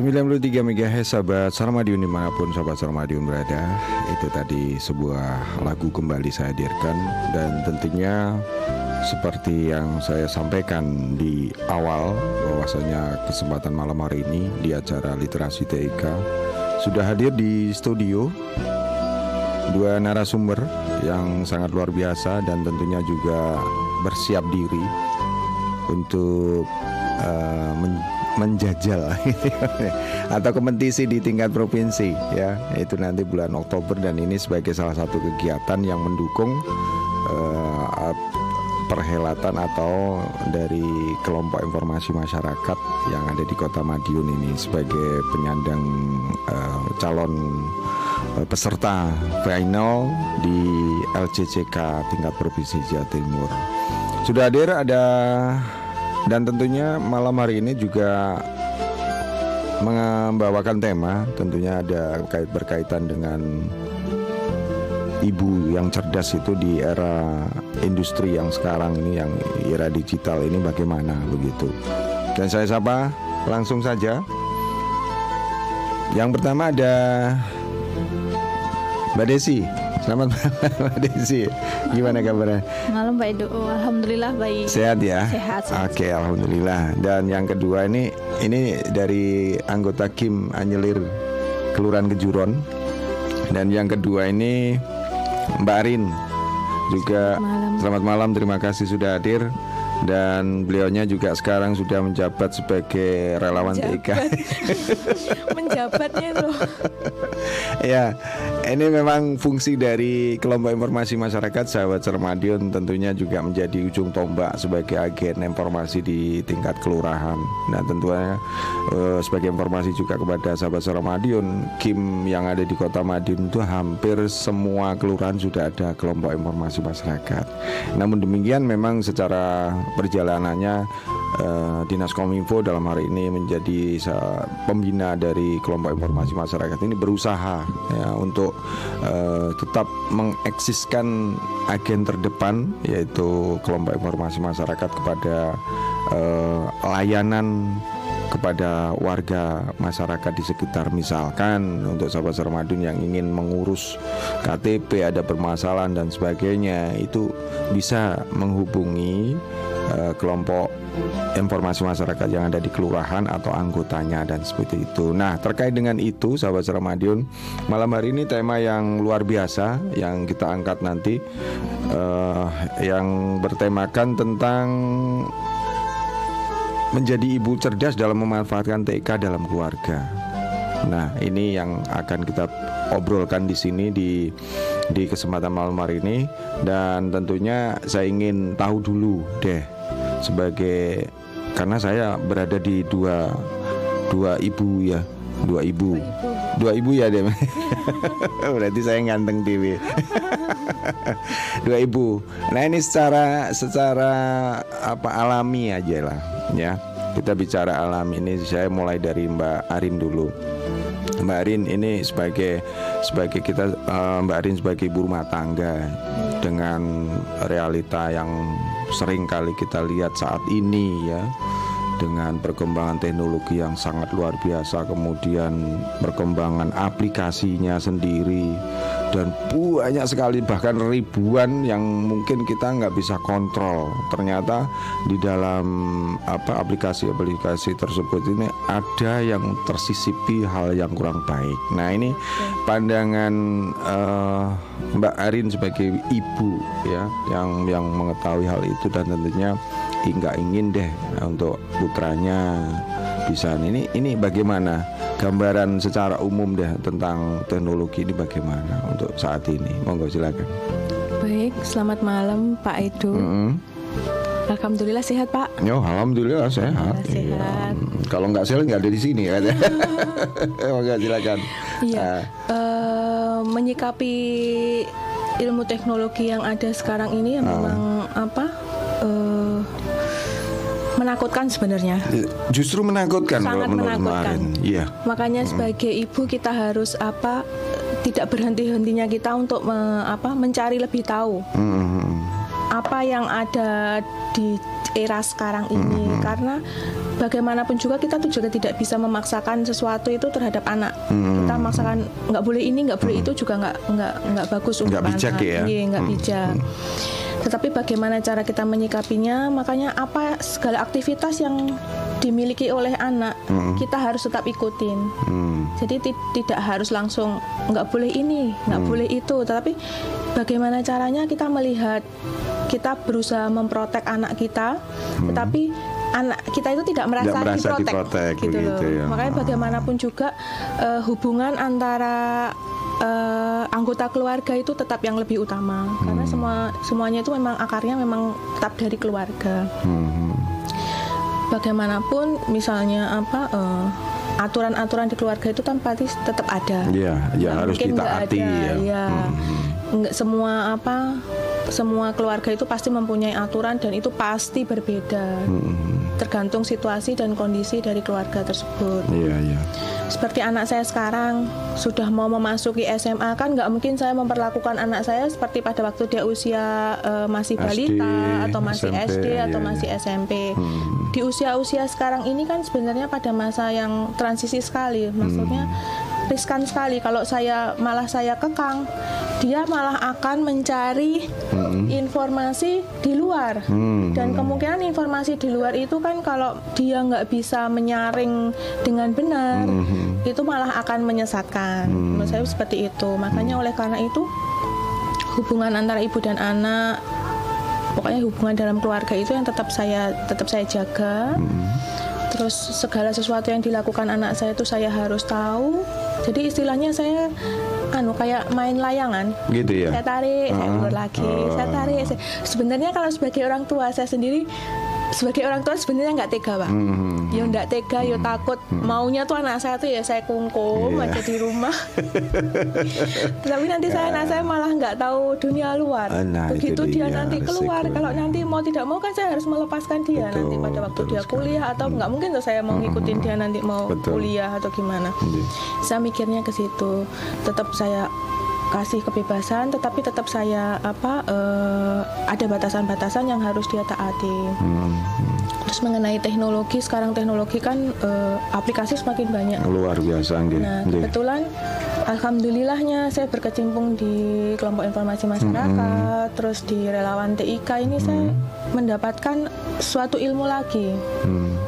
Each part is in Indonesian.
93 MHz sahabat Sarmadiun di mana pun sahabat Sarmadiun berada. Itu tadi sebuah lagu kembali saya hadirkan. Dan tentunya seperti yang saya sampaikan di awal bahwasanya kesempatan malam hari ini di acara literasi TIK Sudah hadir di studio. Dua narasumber yang sangat luar biasa dan tentunya juga bersiap diri Untuk uh, menjajal atau kompetisi di tingkat provinsi ya itu nanti bulan Oktober dan ini sebagai salah satu kegiatan yang mendukung uh, perhelatan atau dari kelompok informasi masyarakat yang ada di Kota Madiun ini sebagai penyandang uh, calon uh, peserta final di LCCK tingkat provinsi Jawa Timur. Sudah hadir ada dan tentunya malam hari ini juga membawakan tema tentunya ada kait berkaitan dengan ibu yang cerdas itu di era industri yang sekarang ini yang era digital ini bagaimana begitu. Dan saya sapa langsung saja. Yang pertama ada Mbak Desi. Selamat malam Mbak Desi. Gimana kabarnya? Malam Pak Edo. Alhamdulillah baik. Sehat ya? Sehat. sehat. Oke, alhamdulillah. Dan yang kedua ini ini dari anggota Kim Anyelir Kelurahan Kejuron. Dan yang kedua ini Mbak Arin juga Malam. selamat malam terima kasih sudah hadir dan beliaunya juga sekarang sudah menjabat sebagai relawan TIK. Menjabatnya loh. ya, ini memang fungsi dari kelompok informasi masyarakat sahabat Sermadion tentunya juga menjadi ujung tombak sebagai agen informasi di tingkat kelurahan. Nah, tentunya eh, sebagai informasi juga kepada sahabat Sermadion, Kim yang ada di Kota Madiun itu hampir semua kelurahan sudah ada kelompok informasi masyarakat. Namun demikian memang secara perjalanannya uh, Dinas Kominfo dalam hari ini menjadi pembina dari kelompok informasi masyarakat ini berusaha ya, untuk uh, tetap mengeksiskan agen terdepan yaitu kelompok informasi masyarakat kepada uh, layanan kepada warga masyarakat di sekitar misalkan untuk sahabat Ramadan yang ingin mengurus KTP ada permasalahan dan sebagainya itu bisa menghubungi uh, kelompok informasi masyarakat yang ada di kelurahan atau anggotanya dan seperti itu. Nah, terkait dengan itu sahabat Ramadion, malam hari ini tema yang luar biasa yang kita angkat nanti uh, yang bertemakan tentang menjadi ibu cerdas dalam memanfaatkan TK dalam keluarga. Nah, ini yang akan kita obrolkan di sini di di kesempatan malam hari ini dan tentunya saya ingin tahu dulu deh sebagai karena saya berada di dua dua ibu ya dua ibu dua ibu ya deh berarti saya nganteng TV dua ibu nah ini secara secara apa alami aja lah ya. Kita bicara alami. Ini saya mulai dari Mbak Arin dulu. Mbak Arin ini sebagai sebagai kita uh, Mbak Arin sebagai ibu rumah tangga dengan realita yang sering kali kita lihat saat ini ya dengan perkembangan teknologi yang sangat luar biasa kemudian perkembangan aplikasinya sendiri dan banyak sekali bahkan ribuan yang mungkin kita nggak bisa kontrol. Ternyata di dalam apa aplikasi-aplikasi tersebut ini ada yang tersisipi hal yang kurang baik. Nah ini pandangan uh, Mbak Arin sebagai ibu ya yang yang mengetahui hal itu dan tentunya nggak ingin deh untuk putranya bisa ini ini bagaimana gambaran secara umum deh tentang teknologi ini bagaimana untuk saat ini monggo silakan baik selamat malam Pak Edo mm -hmm. Alhamdulillah sehat Pak. Yo, alhamdulillah sehat. Alhamdulillah, sehat. Iya. Kalau nggak sehat nggak ada di sini ya. Monggo silakan. Iya. Uh. Uh, menyikapi ilmu teknologi yang ada sekarang ini yang uh. memang apa? Uh, menakutkan sebenarnya. Justru menakutkan Sangat menakutkan. Iya. Makanya sebagai ibu kita harus apa tidak berhenti-hentinya kita untuk me, apa mencari lebih tahu. Hmm. Apa yang ada di era sekarang ini hmm. karena bagaimanapun juga kita tuh juga tidak bisa memaksakan sesuatu itu terhadap anak. Kita memaksakan nggak boleh ini, nggak boleh itu juga nggak nggak nggak bagus untuk Nggak bijak anak. ya? Iya, nggak bijak. Tetapi bagaimana cara kita menyikapinya? Makanya apa segala aktivitas yang dimiliki oleh anak kita harus tetap ikutin. Hmm. Jadi ti- tidak harus langsung nggak boleh ini, nggak boleh itu, tetapi bagaimana caranya kita melihat kita berusaha memprotek anak kita, tetapi anak kita itu tidak merasa, Hmm. merasa diprotek, diprotek, gitu loh. begitu ya. Makanya bagaimanapun juga eh, hubungan antara eh, anggota keluarga itu tetap yang lebih utama karena Hmm. semua semuanya itu memang akarnya memang tetap dari keluarga Hmm. bagaimanapun misalnya apa eh, aturan-aturan di keluarga itu kan pasti tetap ada. Iya, ya Nggak harus mungkin nggak ditaati ada, ya. ya. Nggak semua apa semua keluarga itu pasti mempunyai aturan dan itu pasti berbeda. Hmm. Tergantung situasi dan kondisi dari keluarga tersebut. Iya, iya. Seperti anak saya sekarang sudah mau memasuki SMA kan nggak mungkin saya memperlakukan anak saya seperti pada waktu dia usia eh, masih SD, balita atau masih SMP, SD atau iya, masih. SMP. Di usia-usia sekarang ini kan sebenarnya pada masa yang transisi sekali, maksudnya riskan sekali. Kalau saya malah saya kekang, dia malah akan mencari informasi di luar. Hmm. dan kemungkinan informasi di luar itu kan kalau dia nggak bisa menyaring dengan benar Hmm. itu malah akan menyesatkan. Menurut saya seperti itu. Makanya oleh karena itu hubungan antara ibu dan anak pokoknya hubungan dalam keluarga itu yang tetap saya tetap saya jaga terus segala sesuatu yang dilakukan anak saya itu saya harus tahu jadi istilahnya saya anu kayak main layangan Gitu ya. saya tarik, saya Ah, ulur lagi, oh. saya tarik. saya- Sebenarnya kalau sebagai orang tua saya sendiri, sebagai orang tua sebenarnya nggak tega pak. Hmm. Ya nggak tega, ya takut. Maunya tuh anak saya tuh ya saya kungkum Iya. aja di rumah. Tapi nanti saya anak saya malah nggak tahu dunia luar. Ah, nah, itu Begitu dia dia nanti keluar, resikonya. kalau nanti mau tidak mau kan saya harus melepaskan dia Betul, nanti pada waktu dia sekali. kuliah atau nggak mungkin tuh saya mau ngikutin dia nanti mau Betul. kuliah atau gimana Iya. saya mikirnya ke situ tetap saya kasih kebebasan tetapi tetap saya apa eh, ada batasan-batasan yang harus dia taati Hmm. terus mengenai teknologi sekarang teknologi kan eh, aplikasi semakin banyak Luar biasa nggih. Nah, kebetulan alhamdulillahnya saya berkecimpung di kelompok informasi masyarakat, terus di relawan TIK ini saya mendapatkan suatu ilmu lagi. Hmm.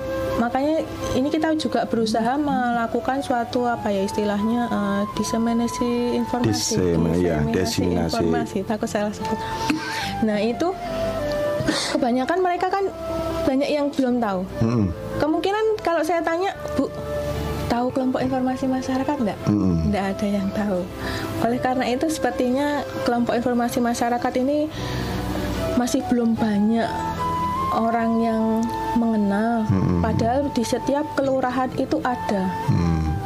Makanya ini kita juga berusaha melakukan suatu apa ya istilahnya eh, diseminasi informasi, Disem- iya, diseminasi. informasi. Takut salah sebut. Nah itu kebanyakan mereka kan banyak yang belum tahu. Hmm. Kemungkinan kalau saya tanya, Bu, tahu kelompok informasi masyarakat enggak? Hmm. Tidak ada yang tahu. Oleh karena itu sepertinya kelompok informasi masyarakat ini masih belum banyak orang yang mengenal. Padahal di setiap kelurahan itu ada. Hmm.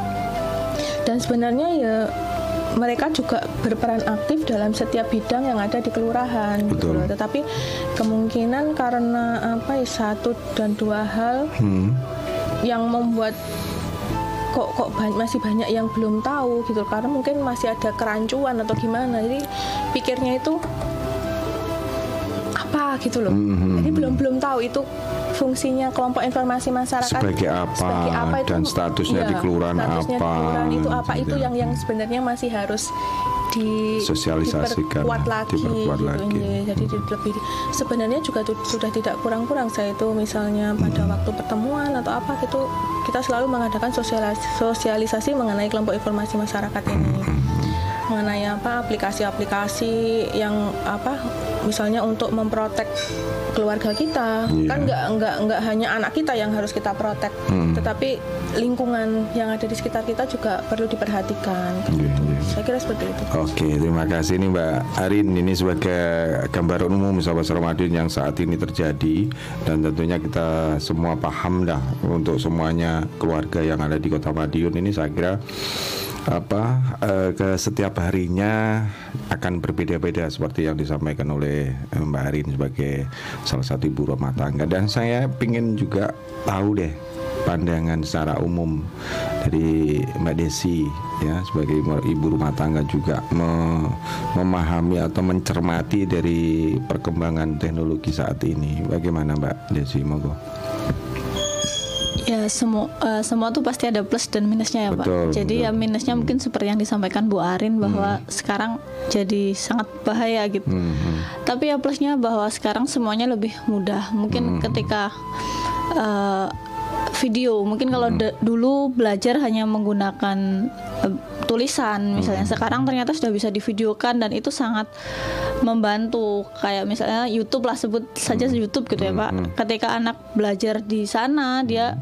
Dan sebenarnya ya mereka juga berperan aktif dalam setiap bidang yang ada di kelurahan gitu Betul. loh. Tetapi kemungkinan karena apa ya satu dan dua hal Hmm. yang membuat kok kok masih banyak yang belum tahu gitu karena mungkin masih ada kerancuan atau gimana jadi pikirnya itu apa gitu loh Mhm. jadi belum belum tahu itu fungsinya kelompok informasi masyarakat Sebagai apa, sebagai apa itu dan statusnya di iya, kelurahan statusnya di apa, kelurahan itu apa itu ya. yang yang sebenarnya masih harus di Sosialisasikan, diperkuat lagi, diperkuat gitu, lagi. iya. jadi di- lebih sebenarnya juga tu- sudah tidak kurang-kurang saya itu misalnya pada Hmm. waktu pertemuan atau apa gitu kita selalu mengadakan sosialis- sosialisasi mengenai kelompok informasi masyarakat ini Hmm. Mengenai apa aplikasi-aplikasi yang apa misalnya untuk memprotek keluarga kita Iya. kan nggak nggak nggak hanya anak kita yang harus kita protek Hmm. tetapi lingkungan yang ada di sekitar kita juga perlu diperhatikan Nggih, nggih. saya kira seperti itu Oke, terima kasih nih Mbak Arin. Ini sebagai gambaran umum sahabat Ramadan yang saat ini terjadi dan tentunya kita semua paham dah untuk semuanya keluarga yang ada di Kota Madiun ini saya kira apa eh, ke setiap harinya akan berbeda-beda seperti yang disampaikan oleh eh, Mbak Arin sebagai salah satu ibu rumah tangga dan saya ingin juga tahu deh pandangan secara umum dari Mbak Desi ya sebagai ibu rumah tangga juga me- memahami atau mencermati dari perkembangan teknologi saat ini. Bagaimana Mbak Desi? Monggo. Semua eh, semua tuh pasti ada plus dan minusnya ya Betul, pak. Jadi betul. ya minusnya mungkin seperti yang disampaikan Bu Arin bahwa sekarang jadi sangat bahaya gitu. Hmm, hmm. Tapi ya plusnya bahwa sekarang semuanya lebih mudah. Mungkin ketika eh, video, mungkin kalau da- dulu belajar hanya menggunakan eh, tulisan, misalnya sekarang ternyata sudah bisa divideokan dan itu sangat membantu. Kayak misalnya YouTube lah sebut saja YouTube gitu ya Pak. Ketika anak belajar di sana dia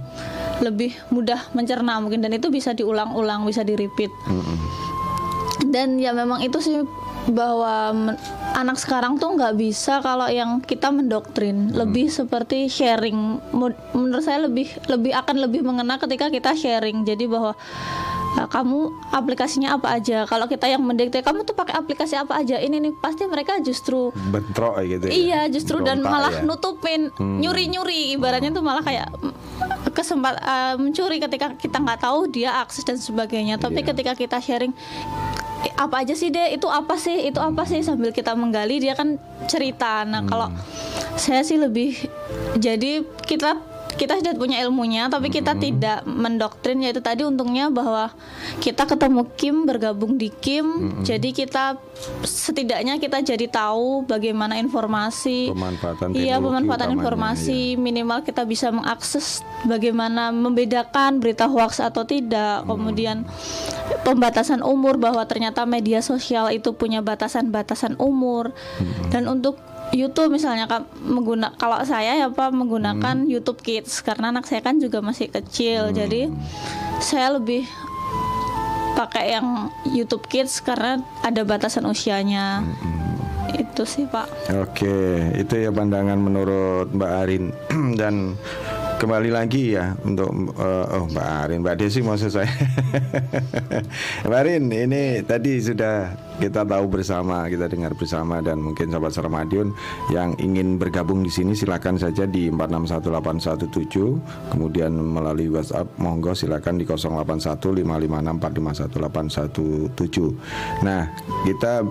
lebih mudah mencerna mungkin dan itu bisa diulang-ulang, bisa di-repeat. Dan ya memang itu sih bahwa men- anak sekarang tuh nggak bisa kalau yang kita mendoktrin. Lebih seperti sharing. Menurut saya lebih lebih akan lebih mengena ketika kita sharing. Jadi bahwa "Ah, kamu aplikasinya apa aja? Kalau kita yang mendikte kamu tuh pakai aplikasi apa aja? Ini nih pasti mereka justru bentrok gitu ya. Iya justru dan malah ya. nutupin nyuri-nyuri. Ibaratnya tuh malah kayak mm, kesempat eh, mencuri ketika kita nggak tahu dia akses dan sebagainya. Tapi Iya. ketika kita sharing "Eh, apa aja sih deh itu apa sih? Itu apa sih? Sambil kita menggali dia kan cerita. Nah kalau saya sih lebih jadi kita kita sudah punya ilmunya tapi kita tidak mendoktrin yaitu tadi untungnya bahwa kita ketemu Kim bergabung di Kim jadi kita setidaknya kita jadi tahu bagaimana informasi. Pemanfaatan iya pemanfaatan utamanya, informasi minimal kita bisa mengakses bagaimana membedakan berita hoax atau tidak. Kemudian pembatasan umur bahwa ternyata media sosial itu punya batasan-batasan umur. Dan untuk YouTube misalnya Kak, mengguna kalau saya ya Pak menggunakan YouTube Kids karena anak saya kan juga masih kecil jadi saya lebih pakai yang YouTube Kids karena ada batasan usianya. Itu sih Pak. Oke, itu ya pandangan menurut Mbak Arin. Dan kembali lagi ya untuk eh, oh Mbak Arin, Mbak Desi maksud saya. Mbak Arin, ini tadi sudah kita tahu bersama, kita dengar bersama dan mungkin sahabat Sarmadion yang ingin bergabung di sini silakan saja di 461817 kemudian melalui WhatsApp monggo silakan di 081556451817. Nah, kita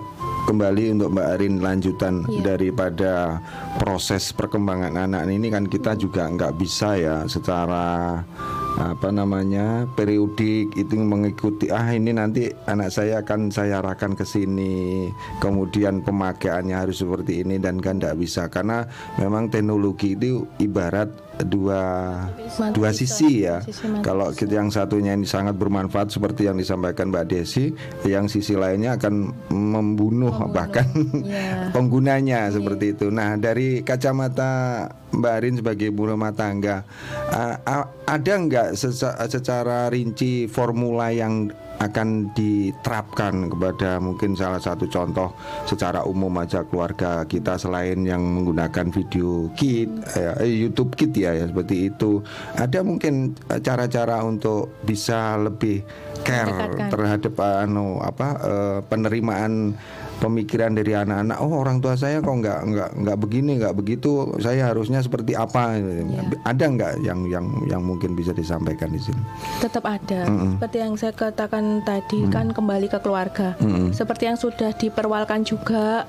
kembali untuk Mbak Arin lanjutan Iya. daripada proses perkembangan anak ini kan kita juga nggak bisa ya secara apa namanya periodik itu mengikuti ah ini nanti anak saya akan saya arahkan ke sini kemudian pemakaiannya harus seperti ini dan kan nggak bisa karena memang teknologi itu ibarat dua Mati dua sisi ya. Sisi mati kalau kita yang satunya ini sangat bermanfaat seperti yang disampaikan Mbak Desi yang sisi lainnya akan membunuh, bahkan Iya. penggunanya seperti itu. Nah, dari kacamata Mbak Arin sebagai ibu rumah tangga, a- a- ada nggak seca- secara rinci formula yang akan diterapkan kepada mungkin salah satu contoh secara umum aja keluarga kita selain yang menggunakan video kit eh, YouTube kit ya, ya seperti itu. Ada mungkin eh, cara-cara untuk bisa lebih care terhadap anu apa eh, penerimaan pemikiran dari anak-anak oh orang tua saya kok nggak nggak nggak begini nggak begitu saya harusnya seperti apa? Ada nggak yang yang yang mungkin bisa disampaikan di sini? Tetap ada. Seperti yang saya katakan tadi kan kembali ke keluarga. Seperti yang sudah diperwalkan juga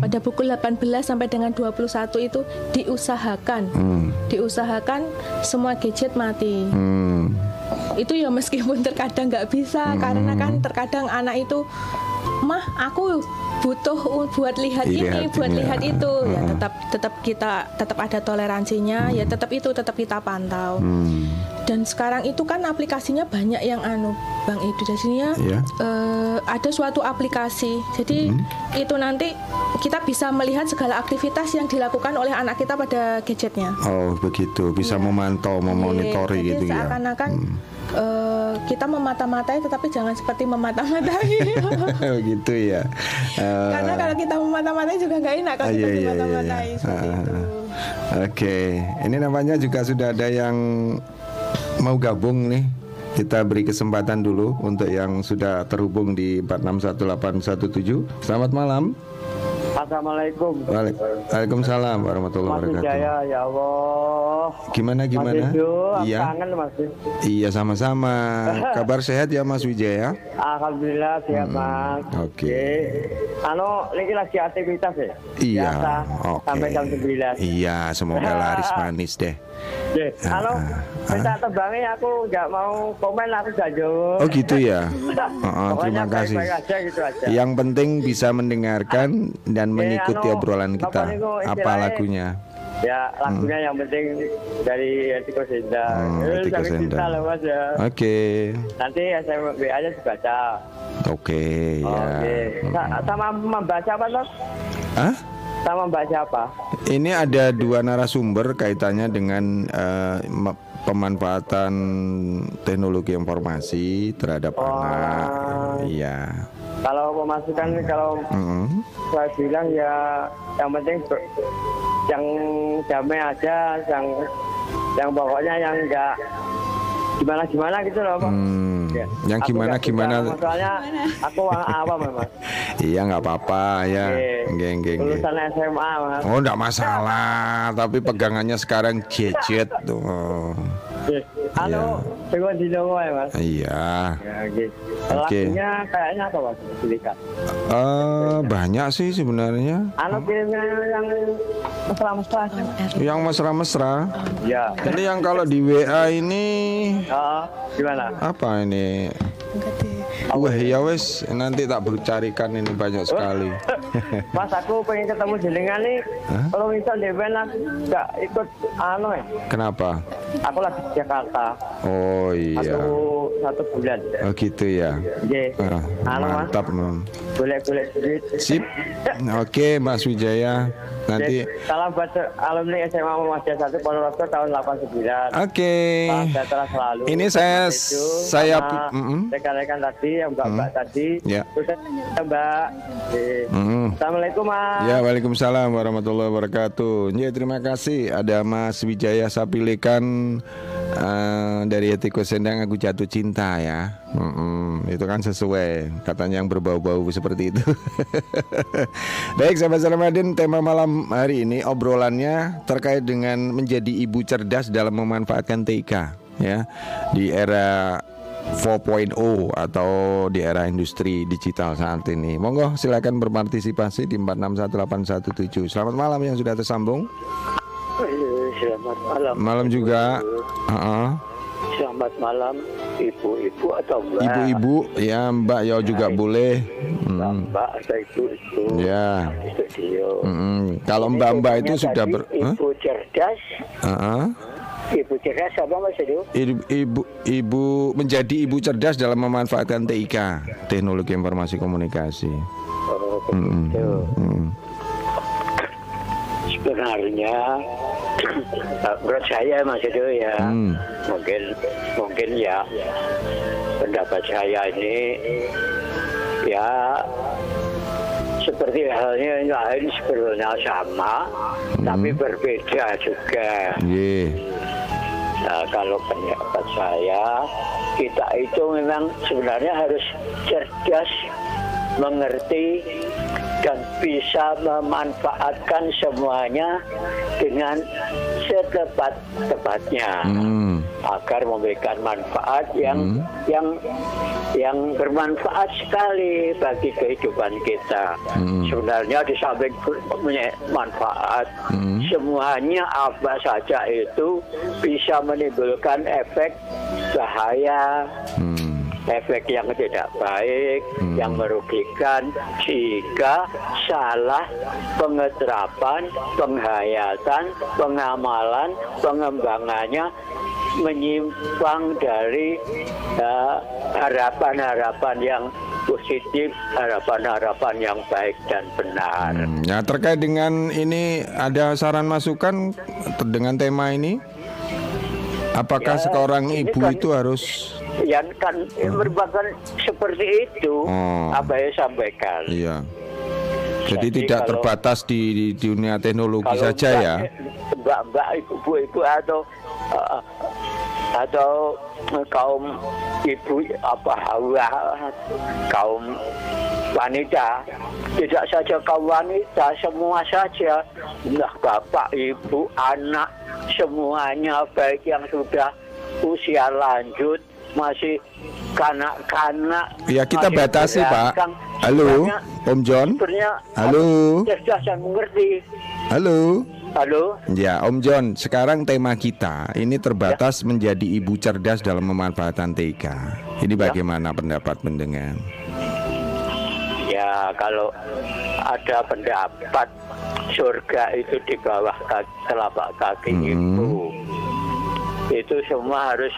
pada pukul 18 sampai dengan 21 itu diusahakan. Hmm. diusahakan semua gadget mati. Hmm. itu ya meskipun terkadang nggak bisa karena kan terkadang anak itu mah aku butuh buat lihat ini buat ini, lihat ya. itu. Ya tetap tetap kita tetap ada toleransinya. Ya tetap itu tetap kita pantau. Hmm. dan sekarang itu kan aplikasinya banyak yang anu Bang Edu jadinya Iya. eh, ada suatu aplikasi. Jadi itu nanti kita bisa melihat segala aktivitas yang dilakukan oleh anak kita pada gadgetnya. Oh begitu. Bisa Iya. memantau memonitori Jadi gitu ya. seakan-akan eh, kita memata-matai tetapi jangan seperti memata-matai gitu ya karena kalau kita memata-matai juga nggak enak kalau Ah, kita iya, iya, iya, iya. seperti Ah, itu Oke, ini namanya juga sudah ada yang mau gabung nih. Kita beri kesempatan dulu untuk yang sudah terhubung di 461817. Selamat malam. Assalamualaikum. Waalaikum- Waalaikumsalam warahmatullahi Mas wabarakatuh. Wijaya, ya Allah. Gimana Mas gimana? Aku Iya. kangen Mas. Iya sama-sama. Kabar sehat ya Mas Wijaya? Alhamdulillah Mas. Hmm, oke. Anu, ini lagi aktivitas ya? Iya. Biasa, Oke. Sampai jam 9. Iya, semoga laris manis deh. Oke. Anu, Ah, minta tebangnya aku nggak mau komen, aku jawab. Oh gitu ya. Heeh, Pokoknya terima kasih. aja gitu aja. Yang penting bisa mendengarkan dan mengikuti anu, obrolan kita. Apa lagunya? Ya, lagunya yang penting dari Etiko Senda. Hmm, Eh, Hetiko jangan Senda. ya. Oke. Nanti SMB aja dibaca. Oke ya. Oke. Sa- sama membaca apa Mas? Hah? Sama membaca apa? Ini ada dua narasumber kaitannya dengan me- pemanfaatan teknologi informasi terhadap anak. Iya. Kalau pemasukan kalau Mm-mm. saya bilang ya yang penting yang damai aja, yang yang pokoknya yang enggak gimana gimana gitu loh Pak. Hmm, Ya. Yang Aku gimana nggak gimana? Soalnya aku orang awam Mas. Iya nggak apa-apa ya. Geng geng. geng. Lulusan SMA Mas. Oh enggak masalah, tapi pegangannya sekarang gadget tuh. Oke. Anu, pengen di Dongo ya Mas. Iya. Ya, gitu. Oke. Lagunya kayaknya apa Mas? Silakan. Eh banyak sih sebenarnya. Anu kirimnya yang mesra-mesra. Yang mesra-mesra. Ya. Ini yang kalau di WA ini Oh, gimana? apa ini? Enggak. Wah ya wes nanti tak carikan ini banyak sekali. Pas aku pengen ketemu jenengan nih, Hah? kalau misal Dewen aku nggak ikut anu ya. Kenapa? Aku lagi di Jakarta. Oh iya. Satu satu bulan. Oh gitu ya. Anu mas, mantap. Mam. boleh boleh. Sip. Oke Mas Wijaya. Nanti. Oke, Salam buat alumni SMA Muhammadiyah satu Ponorogo tahun 89. Oke. Salam sejahtera selalu. Ini saya Itu saya sama Mm-mm. rekan-rekan tadi yang mbak-mbak tadi. Ya. Terus mbak. Oke. Mm-mm. Assalamualaikum mas. Ya, Waalaikumsalam warahmatullahi wabarakatuh. Ya, terima kasih. Ada Mas Wijaya Sapilekan eh, dari Etiko Sendang aku jatuh cinta ya. Mm-mm, itu kan sesuai katanya yang berbau-bau seperti itu. Baik, sahabat Salamadin, tema malam hari ini obrolannya terkait dengan menjadi ibu cerdas dalam memanfaatkan TK ya di era 4.0 atau di era industri digital saat ini. Monggo silakan berpartisipasi di 461817. Selamat malam yang sudah tersambung. Selamat malam. Malam juga. Heeh. Selamat malam ibu-ibu atau mbak. Ibu-ibu, ya Mbak ya juga boleh. Hmm, Mbak atau ibu itu. Ya. Studio. Mm-mm. Kalau Mbak-mbak itu sudah ber? Ibu cerdas. Heeh. Ibu cerdas apa Mas Edu? Ibu, ibu ibu menjadi ibu cerdas dalam memanfaatkan TIK, teknologi informasi komunikasi. Oh, Mm-mm. begitu. Mm. Sebenarnya menurut saya Mas Edu ya Hmm. mungkin mungkin ya pendapat saya ini ya seperti halnya yang lain sebetulnya sama tapi berbeda juga. Ye. Nah, kalau pendapat saya, kita itu memang sebenarnya harus cerdas, mengerti, dan bisa memanfaatkan semuanya dengan setepat-tepatnya Hmm. agar memberikan manfaat yang yang yang bermanfaat sekali bagi kehidupan kita. Hmm. Sebenarnya di samping punya manfaat, Hmm. semuanya apa saja itu bisa menimbulkan efek bahaya, Hmm. Efek yang tidak baik, Hmm. yang merugikan jika salah pengeterapan, penghayatan, pengamalan, pengembangannya menyimpang dari eh, harapan-harapan yang positif, harapan-harapan yang baik dan benar. Hmm, Ya terkait dengan ini ada saran masukan dengan tema ini? Apakah Ya, seorang ini ibu kan- itu harus Yang kan merupakan seperti itu Oh. apa yang sampaikan. iya? Jadi, Jadi tidak kalau- terbatas di, di dunia teknologi Kalau saja mbak- ya. Mbak-mbak, ibu-ibu atau uh, atau kaum ibu apa hawa kaum wanita, tidak saja kaum wanita, semua saja, nah bapak, ibu, anak, semuanya baik yang sudah usia lanjut, masih kanak-kanak. Ya kita batasi Pak. Halo, Om John. Halo, cerdas dan mengerti. halo. Halo, Ya, Om John, sekarang tema kita ini terbatas menjadi ibu cerdas dalam memanfaatkan TK. Ini bagaimana pendapat pendengar? ya kalau ada pendapat surga itu di bawah kaki, telapak kaki Hmm. ibu itu semua harus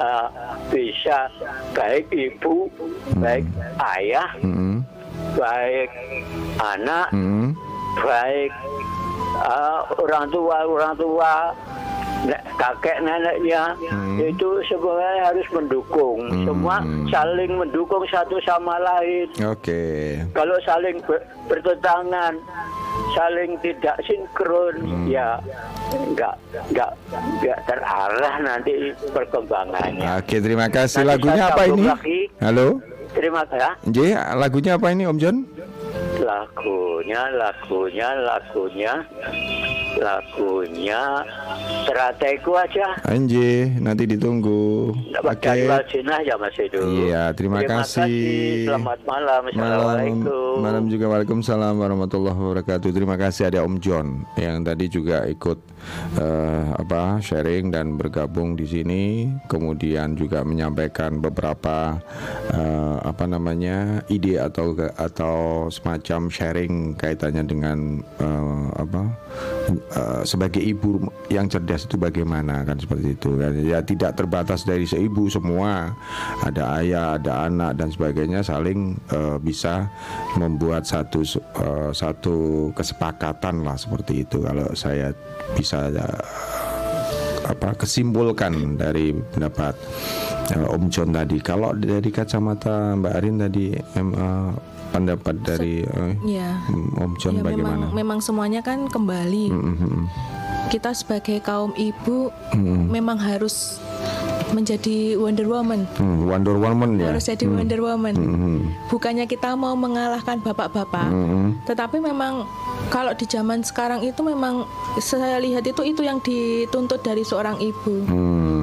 uh, bisa baik ibu, baik ayah, Hmm, baik anak, hmm, baik uh, orang tua orang tua kakek neneknya Hmm. itu sebenarnya harus mendukung semua saling mendukung satu sama lain Oke. kalau saling ber- bertentangan saling tidak sinkron ya nggak nggak nggak terarah nanti perkembangannya Oke, terima kasih. Nanti Lagunya apa ini? lagi. Halo, terima kasih J, lagunya apa ini Om John? Lagunya lagunya lagunya lagunya strategu aja Anji, nanti ditunggu. Oke. Waljina ya Mas Edo Iya, terima kasih. selamat malam Malam, assalamualaikum malam juga Waalaikumsalam warahmatullahi wabarakatuh. Terima kasih ada Om John yang tadi juga ikut eh, apa sharing dan bergabung di sini, kemudian juga menyampaikan beberapa eh, apa namanya ide atau atau semacam sharing kaitannya dengan eh, apa eh, sebagai ibu yang cerdas itu bagaimana kan seperti itu kan. Ya tidak terbatas dari seibu semua. Ada ayah ada anak dan sebagainya saling eh, bisa membuat satu eh, satu kesepakatan lah seperti itu. Kalau saya bisa eh, apa kesimpulkan dari pendapat Om John tadi. Kalau dari kacamata Mbak Arin tadi pendapat dari eh, Ya. Om John Ya, bagaimana? memang memang semuanya kan kembali. Mm, mm, mm. Kita sebagai kaum ibu Hmm. memang harus menjadi Wonder Woman. Hmm, Wonder Woman ya. Harus jadi Wonder Woman. Hmm, Bukannya kita mau mengalahkan bapak-bapak, hmm, tetapi memang kalau di zaman sekarang itu memang saya lihat itu itu yang dituntut dari seorang ibu. hmm.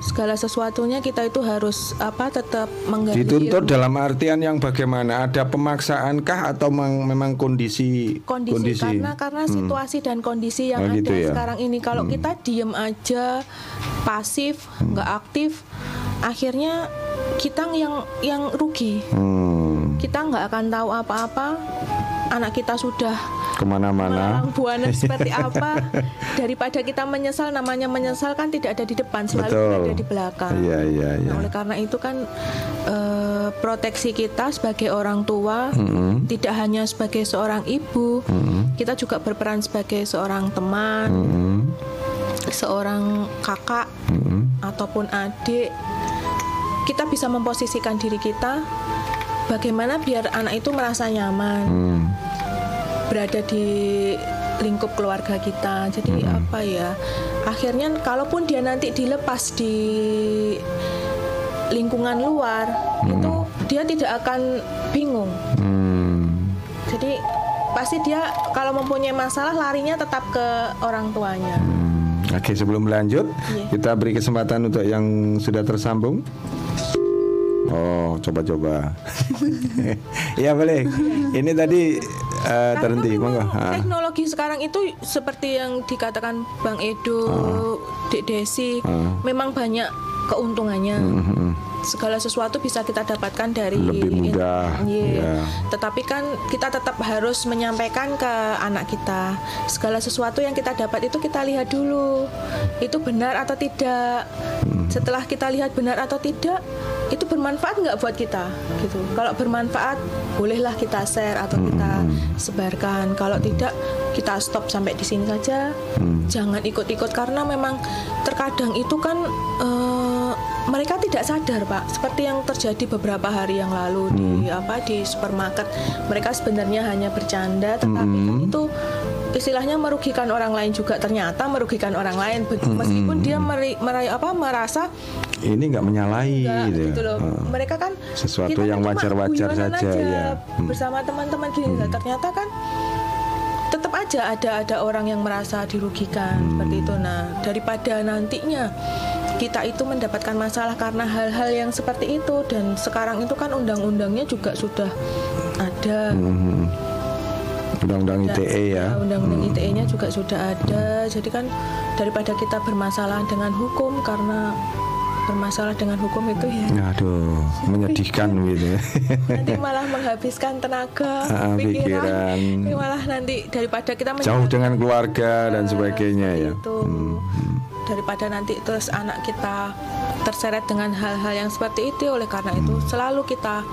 Segala sesuatunya kita itu harus apa tetap menggali Dituntut ilmu. dalam artian yang bagaimana? Ada pemaksaankah atau memang kondisi kondisi, karena karena situasi dan kondisi yang Oh, ada gitu ya. sekarang ini. Kalau kita diem aja pasif nggak aktif akhirnya kita yang yang rugi. Hmm, kita nggak akan tahu apa-apa anak kita sudah ke mana-mana. buana seperti apa daripada kita menyesal namanya menyesal kan tidak ada di depan selalu Betul. ada di belakang Iya iya iya. Nah, oleh karena itu kan eh, proteksi kita sebagai orang tua Hmm, tidak hanya sebagai seorang ibu, kita juga berperan sebagai seorang teman, hmm, seorang kakak hmm. ataupun adik. Kita bisa memposisikan diri kita bagaimana biar anak itu merasa nyaman Hmm. berada di lingkup keluarga kita. Jadi apa ya? Akhirnya kalaupun dia nanti dilepas di lingkungan luar, itu dia tidak akan bingung. Hmm. Jadi pasti dia kalau mempunyai masalah larinya tetap ke orang tuanya. Hmm. Oke sebelum lanjut Iya. kita beri kesempatan untuk yang sudah tersambung. Oh coba-coba. ya boleh. Ini tadi eh, terhenti, monggo. Ah. teknologi sekarang itu seperti yang dikatakan Bang Edo, Dek Desi, Ah. memang banyak keuntungannya. Mhm. Segala sesuatu bisa kita dapatkan dari Lebih mudah, Iya. ya. Tetapi kan kita tetap harus menyampaikan ke anak kita segala sesuatu yang kita dapat itu kita lihat dulu itu benar atau tidak. Hmm. Setelah kita lihat benar atau tidak, itu bermanfaat nggak buat kita gitu. Kalau bermanfaat, bolehlah kita share atau kita Hmm. sebarkan. Kalau tidak, kita stop sampai di sini saja. Hmm. Jangan ikut-ikut karena memang terkadang itu kan eh, mereka tidak sadar pak. Seperti yang terjadi beberapa hari yang lalu di Hmm. apa di supermarket. Mereka sebenarnya hanya bercanda tetapi kan itu istilahnya merugikan orang lain juga. Ternyata merugikan orang lain Be- meskipun dia meri, merayu apa merasa Ini nggak menyalahi enggak gitu. gitu loh. Mereka kan Sesuatu yang wajar-wajar saja, aja ya. Hmm. bersama teman-teman gini. Lah, ternyata kan tetap aja ada ada orang yang merasa dirugikan Hmm. seperti itu nah daripada nantinya kita itu mendapatkan masalah karena hal-hal yang seperti itu dan sekarang itu kan undang-undangnya juga sudah ada Mhm. Undang-undang Dan- ITE ya. Undang-undang ITE-nya juga sudah ada. Jadi kan daripada kita bermasalah dengan hukum karena bermasalah dengan hukum itu ya Aduh, menyedihkan gitu. ya. nanti malah menghabiskan tenaga, Ah, pikiran, pikiran. Ini malah nanti daripada kita Jauh dengan keluarga dan sebagainya ya. itu Hmm. daripada nanti terus anak kita terseret dengan hal-hal yang seperti itu oleh karena itu selalu kita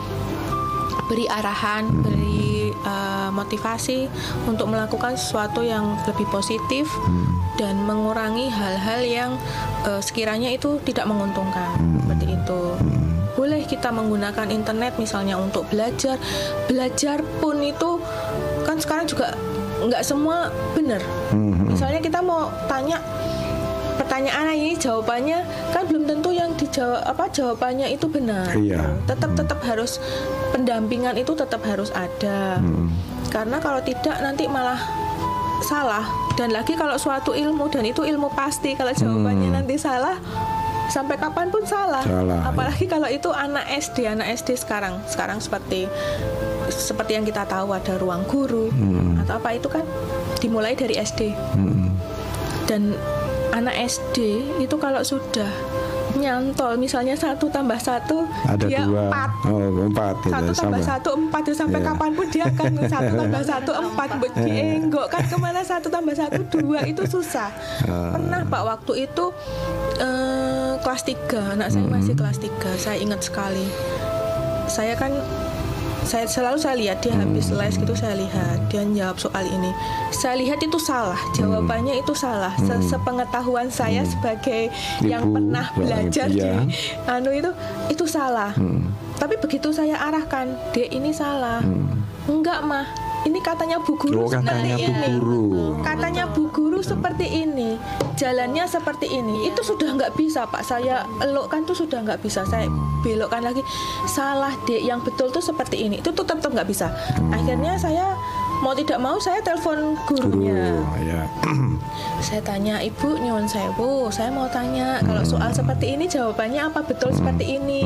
beri arahan beri uh, motivasi untuk melakukan sesuatu yang lebih positif dan mengurangi hal-hal yang uh, sekiranya itu tidak menguntungkan seperti itu. Boleh kita menggunakan internet misalnya untuk belajar. Belajar pun itu kan sekarang juga nggak semua benar. Mhm. misalnya kita mau tanya pertanyaan ini jawabannya? Kan belum tentu yang dijawab apa jawabannya itu benar. Iya. tetap tetap harus pendampingan itu tetap harus ada. Hmm. karena kalau tidak nanti malah salah dan lagi kalau suatu ilmu dan itu ilmu pasti kalau jawabannya nanti salah sampai kapan pun salah, Salah, ya. apalagi kalau itu anak SD anak SD sekarang sekarang seperti seperti yang kita tahu ada ruang guru Hmm. atau apa itu kan dimulai dari SD Mhm. dan anak SD itu kalau sudah nyantol. Misalnya satu tambah satu Ada dia dua, empat. Oh empat gitu, satu tambah sama. satu empat ya sampai Iya. kapan pun dia akan satu tambah satu empat buat dienggok kan ke mana satu tambah satu dua itu susah. Ah. pernah pak waktu itu eh, kelas 3 anak saya masih kelas 3 saya ingat sekali. Saya kan saya selalu saya lihat dia habis Hmm. les gitu saya lihat. Dia jawab soal ini. Saya lihat itu salah. Hmm. jawabannya itu salah. Se- sepengetahuan saya sebagai yang Ibu, pernah seorang belajar ibu, di ya. anu itu itu salah. Hmm. tapi begitu saya arahkan dek ini salah. Enggak mah ini katanya bu guru Oh katanya seperti Bu ini. Guru. katanya bu guru seperti ini. Jalannya seperti ini. Itu sudah nggak bisa pak. Saya elokkan tuh sudah nggak bisa. Saya belokkan lagi. Salah dek. Yang betul tuh seperti ini. Itu tetap tetap nggak bisa. Akhirnya saya mau tidak mau saya telepon Guru, gurunya ya. saya tanya ibu nyuwun sewu. Saya mau tanya kalau soal seperti ini jawabannya apa? Betul seperti ini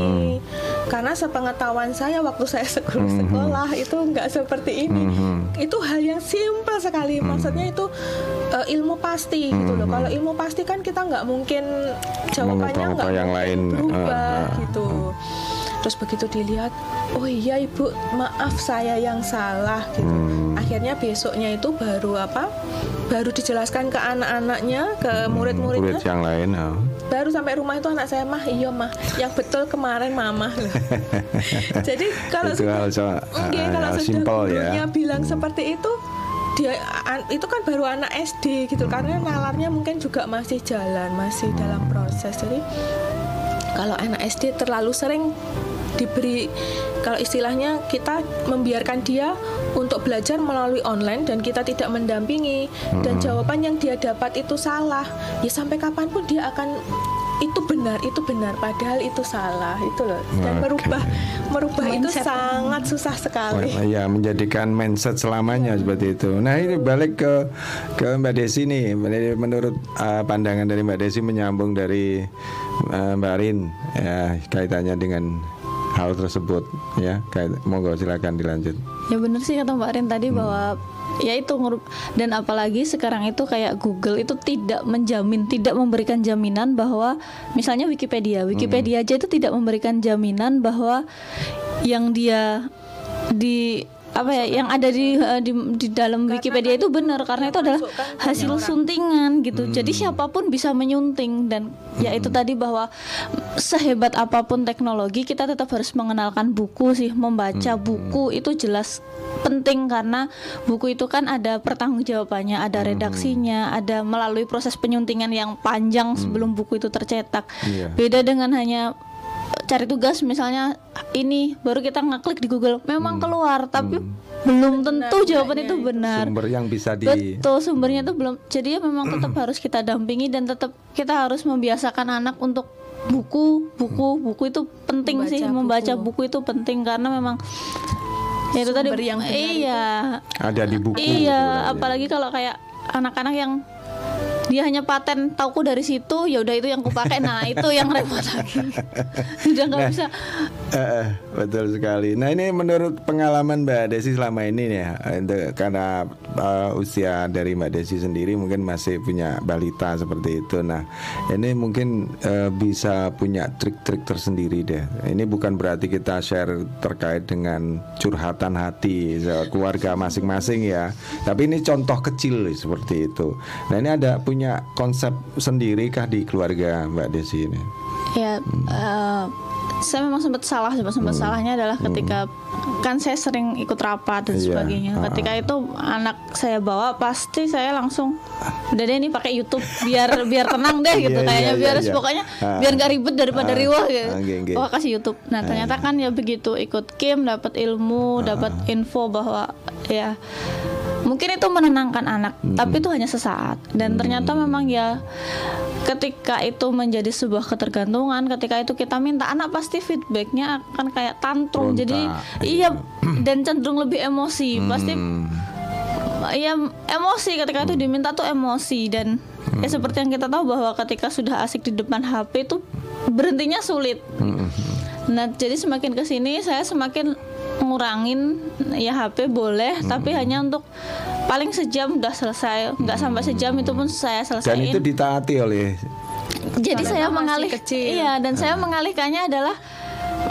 karena sepengetahuan saya waktu saya sekolah, sekolah itu nggak seperti ini. Itu hal yang simpel sekali. Maksudnya itu eh, ilmu pasti gitu loh. Kalau ilmu pasti kan kita nggak mungkin jawabannya nggak yang lain. berubah Ah, ah, gitu terus begitu dilihat oh iya ibu maaf saya yang salah gitu Hmm. akhirnya besoknya itu baru apa baru dijelaskan ke anak-anaknya ke murid-muridnya Murid yang lain. oh. baru sampai rumah itu anak saya mah iya mah yang betul kemarin mama jadi kalau Itu sudah hal so- Enggak, hal kalau sudah simple ya. bilang seperti itu dia an- itu kan baru anak SD gitu karena nalarnya mungkin juga masih jalan masih dalam proses jadi kalau anak SD terlalu sering diberi kalau istilahnya kita membiarkan dia untuk belajar melalui online dan kita tidak mendampingi dan jawaban yang dia dapat itu salah ya sampai kapan pun dia akan itu benar itu benar padahal itu salah itu loh dan Oke. merubah merubah itu Mindset. sangat susah sekali Oh, ya menjadikan mindset selamanya seperti itu. Nah ini balik ke ke Mbak Desi nih. Menurut- Menurut uh, pandangan dari Mbak Desi menyambung dari uh, Mbak Rin ya kaitannya dengan hal tersebut ya. Kait, monggo silakan dilanjut. Ya benar sih kata Mbak Rin tadi bahwa ya itu dan apalagi sekarang itu kayak Google itu tidak menjamin, tidak memberikan jaminan bahwa misalnya Wikipedia, Wikipedia aja itu tidak memberikan jaminan bahwa yang dia di apa ya yang ada di eh, di, di dalam Wikipedia itu benar karena itu adalah hasil orang. suntingan gitu. Jadi siapa pun bisa menyunting dan ya itu tadi bahwa sehebat apa pun teknologi kita tetap harus mengenalkan buku sih, membaca buku itu jelas penting karena buku itu kan ada pertanggungjawabannya, ada redaksinya, ada melalui proses penyuntingan yang panjang sebelum buku itu tercetak. Iya. Beda dengan hanya cari tugas misalnya ini baru kita ngeklik di Google. Memang keluar tapi belum tentu jawaban itu benar. Sumber yang bisa di betul sumbernya itu belum. Jadi ya memang tetap harus kita dampingi dan tetap kita harus membiasakan anak untuk buku buku buku itu penting Membaca sih. Buku. membaca buku. itu penting karena memang ya itu tadi yang benar iya. ada di buku. gitu iya lah, ya. apalagi kalau kayak anak-anak yang dia hanya paten tauku dari situ ya udah itu yang kupakai nah itu yang repot lagi udah nggak bisa Eh, eh, betul sekali. Nah ini menurut pengalaman Mbak Desi selama ini nih ya, karena eh, usia dari Mbak Desi sendiri mungkin masih punya balita seperti itu. Nah ini mungkin eh, bisa punya trik-trik tersendiri deh. Ini bukan berarti kita share terkait dengan curhatan hati keluarga masing-masing ya. Tapi ini contoh kecil seperti itu. Nah ini ada punya konsep sendiri kah di keluarga Mbak Desi ini? ya eh, saya memang sempat salah sempat sempat salahnya adalah ketika kan saya sering ikut rapat dan Iya, sebagainya ah. ketika itu anak saya bawa pasti saya langsung udah deh ini pakai YouTube biar biar tenang deh gitu Iya, kayaknya iya, biar iya, iya. pokoknya Ah. biar nggak ribet daripada Ah, riwah gitu ah, oke, oke. oh kasih YouTube nah ternyata kan ya begitu ikut kim dapat ilmu dapat info bahwa ya mungkin itu menenangkan anak tapi itu hanya sesaat. Dan ternyata memang ya ketika itu menjadi sebuah ketergantungan ketika itu kita minta anak pasti feedbacknya akan kayak tantrum. Jadi iya. iya dan cenderung lebih emosi. Pasti Hmm. ya emosi. Ketika itu diminta tuh emosi. Dan ya seperti yang kita tahu bahwa ketika sudah asik di depan HP itu berhentinya sulit. Nah jadi semakin ke sini saya semakin ngurangin ya HP boleh tapi hanya untuk paling sejam udah selesai nggak sampai sejam itu pun saya Dan selesaiin. itu ditaati oleh jadi Karena saya mengalih kecil. iya dan saya mengalihkannya adalah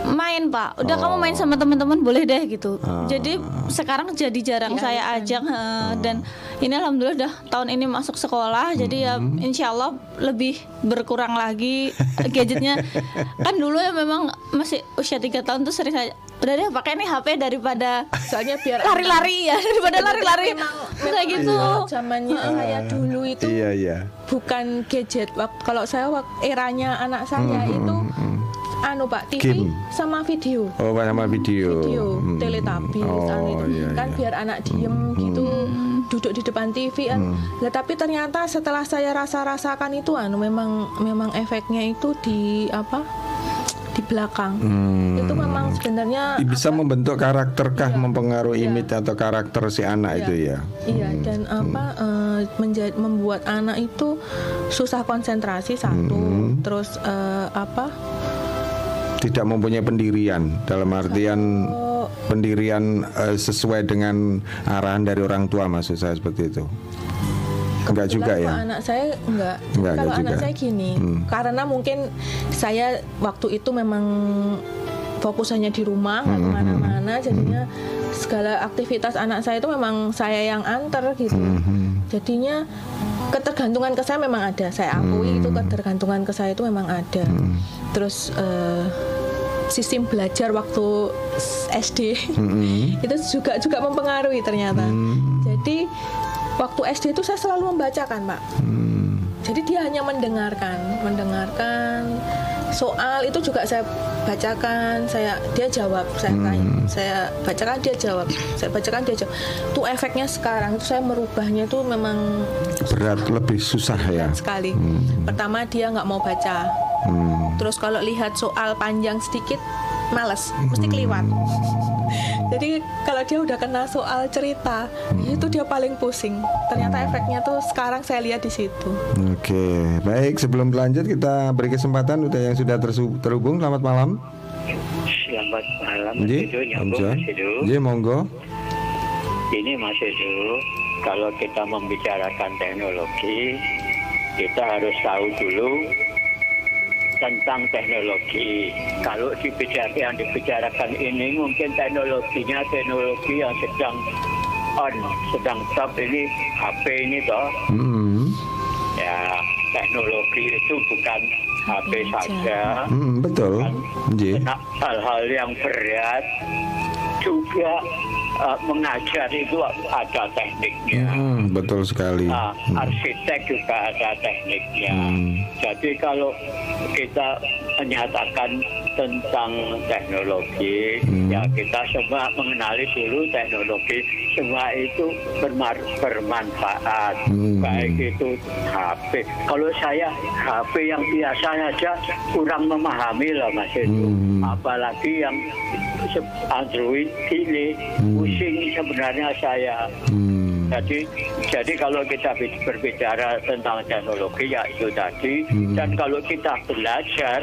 main pak. Udah kamu main sama teman-teman boleh deh gitu. Jadi sekarang jadi jarang saya ajak eh, dan ini alhamdulillah udah tahun ini masuk sekolah jadi ya insya Allah lebih berkurang lagi gadgetnya. Kan dulu ya memang masih usia tiga tahun tuh sering saya udah deh pakai nih HP daripada soalnya biar lari-lari ya daripada lari-lari kayak gitu zamannya saya dulu itu Iya iya. bukan gadget kalau saya eranya anak saya itu anu pak TV Game. sama video Oh sama video. video Hmm. Teletubbies Oh anu itu iya. kan iya. biar anak diem gitu duduk di depan TV kan Lah, tapi ternyata setelah saya rasa-rasakan itu anu memang memang efeknya itu di apa di belakang Hmm. itu memang sebenarnya bisa membentuk karakterkah mempengaruhi Iya. image atau karakter si anak itu ya. Iya dan apa eh, menja- membuat anak itu susah konsentrasi satu Hmm. terus eh, apa Tidak mempunyai pendirian dalam artian oh, pendirian eh, sesuai dengan arahan dari orang tua maksud saya seperti itu. Enggak juga ya. anak saya enggak. Enggak, kalau enggak anak juga. saya gini, Hmm. karena mungkin saya waktu itu memang fokusannya di rumah nggak Hmm, ke mana-mana, jadinya segala aktivitas anak saya itu memang saya yang antar gitu. Hmm. Jadinya ketergantungan ke saya memang ada. Saya akui itu ketergantungan ke saya itu memang ada. Terus eh, sistem belajar waktu SD Hmm. itu juga juga mempengaruhi ternyata. Jadi waktu SD itu saya selalu membacakan, Pak. Hmm. Jadi dia hanya mendengarkan, mendengarkan soal itu juga saya bacakan, saya dia jawab, saya tanya, saya bacakan dia jawab, saya bacakan dia jawab. Itu efeknya sekarang itu saya merubahnya itu memang Berat lebih susah ya. sekali. Pertama dia nggak mau baca, Hmm. terus kalau lihat soal panjang sedikit males, mesti keliwat. Jadi kalau dia udah kena soal cerita, itu dia paling pusing. Ternyata efeknya tuh sekarang saya lihat di situ. Oke, baik sebelum lanjut kita beri kesempatan udah yang sudah terhubung. Selamat malam. Selamat malam Edo. Nji, monggo. Ini Mas Edo, kalau kita membicarakan teknologi, kita harus tahu dulu tentang teknologi. Kalau dibicarakan yang dibicarakan ini mungkin teknologinya teknologi yang sedang on, sedang top ini HP ini toh. Hmm. Ya, teknologi itu bukan HP saja. Hmm, betul. Hal-hal yang berat juga eh, mengajar itu ada tekniknya. Hmm, betul sekali. Nah, Hmm. arsitek juga ada tekniknya. Hmm. Jadi kalau kita menyatakan tentang teknologi, Hmm. ya kita semua mengenali dulu teknologi. Semua itu bermanfaat. Hmm. Baik itu HP. Kalau saya HP yang biasa saja kurang memahami lah Mas itu. Hmm. Apalagi yang Android ini Hmm. Pusing sebenarnya saya. Hmm. Jadi, jadi kalau kita bi- berbicara tentang teknologi ya itu tadi, Hmm. dan kalau kita belajar,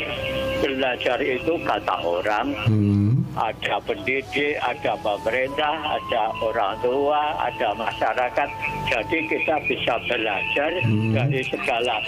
belajar itu kata orang, Hmm. Ada pendidik, ada pemerintah, ada orang tua, ada masyarakat. Jadi kita bisa belajar Hmm. dari segala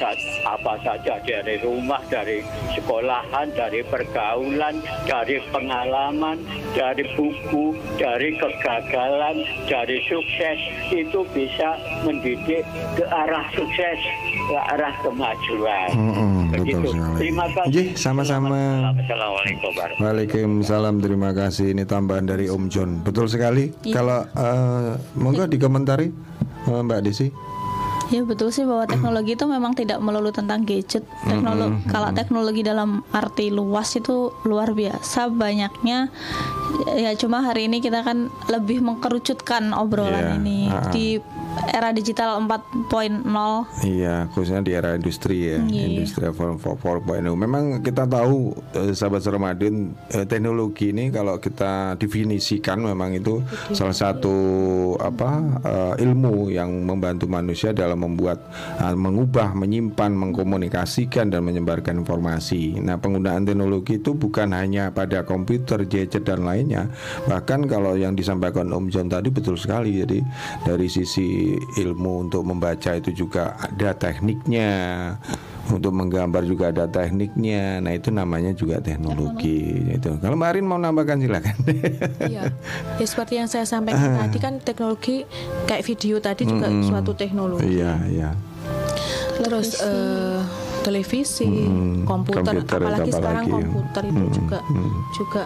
apa saja dari rumah, dari sekolahan, dari pergaulan, dari pengalaman, dari buku, dari kegagalan, dari sukses itu bisa mendidik ke arah sukses, ke arah kemajuan. Mm-mm, Begitu. betul sekali. Terima kasih. Jih, sama-sama. Assalamualaikum Waalaikumsalam, terima kasih. Ini tambahan dari Om John. Betul sekali. Iya. Kalau eh, monggo dikomentari eh, Mbak Desi. Ya betul sih bahwa teknologi itu memang tidak melulu tentang gadget. Teknologi kalau teknologi dalam arti luas itu luar biasa banyaknya. Ya cuma hari ini kita kan lebih mengkerucutkan Iya, obrolan ini ah. di era digital 4.0. Iya, khususnya di era industri ya, Iya. industri 4.0. Memang kita tahu eh, sahabat Ramadan eh, teknologi ini kalau kita definisikan memang itu salah satu apa eh, ilmu yang membantu manusia dalam membuat eh, mengubah, menyimpan, mengkomunikasikan dan menyebarkan informasi. Nah, penggunaan teknologi itu bukan hanya pada komputer, gadget dan lainnya. Bahkan kalau yang disampaikan Om John tadi betul sekali. Jadi dari sisi ilmu untuk membaca itu juga ada tekniknya. Untuk menggambar juga ada tekniknya. Nah, itu namanya juga teknologi. Itu. Kalau Mbak Arin mau nambahkan silakan. Iya. Ya seperti yang saya sampaikan tadi kan teknologi kayak video tadi juga suatu teknologi. Iya, iya. Terus eh, televisi, Mm, komputer, komputer, apalagi apalagi sekarang ya. komputer itu juga juga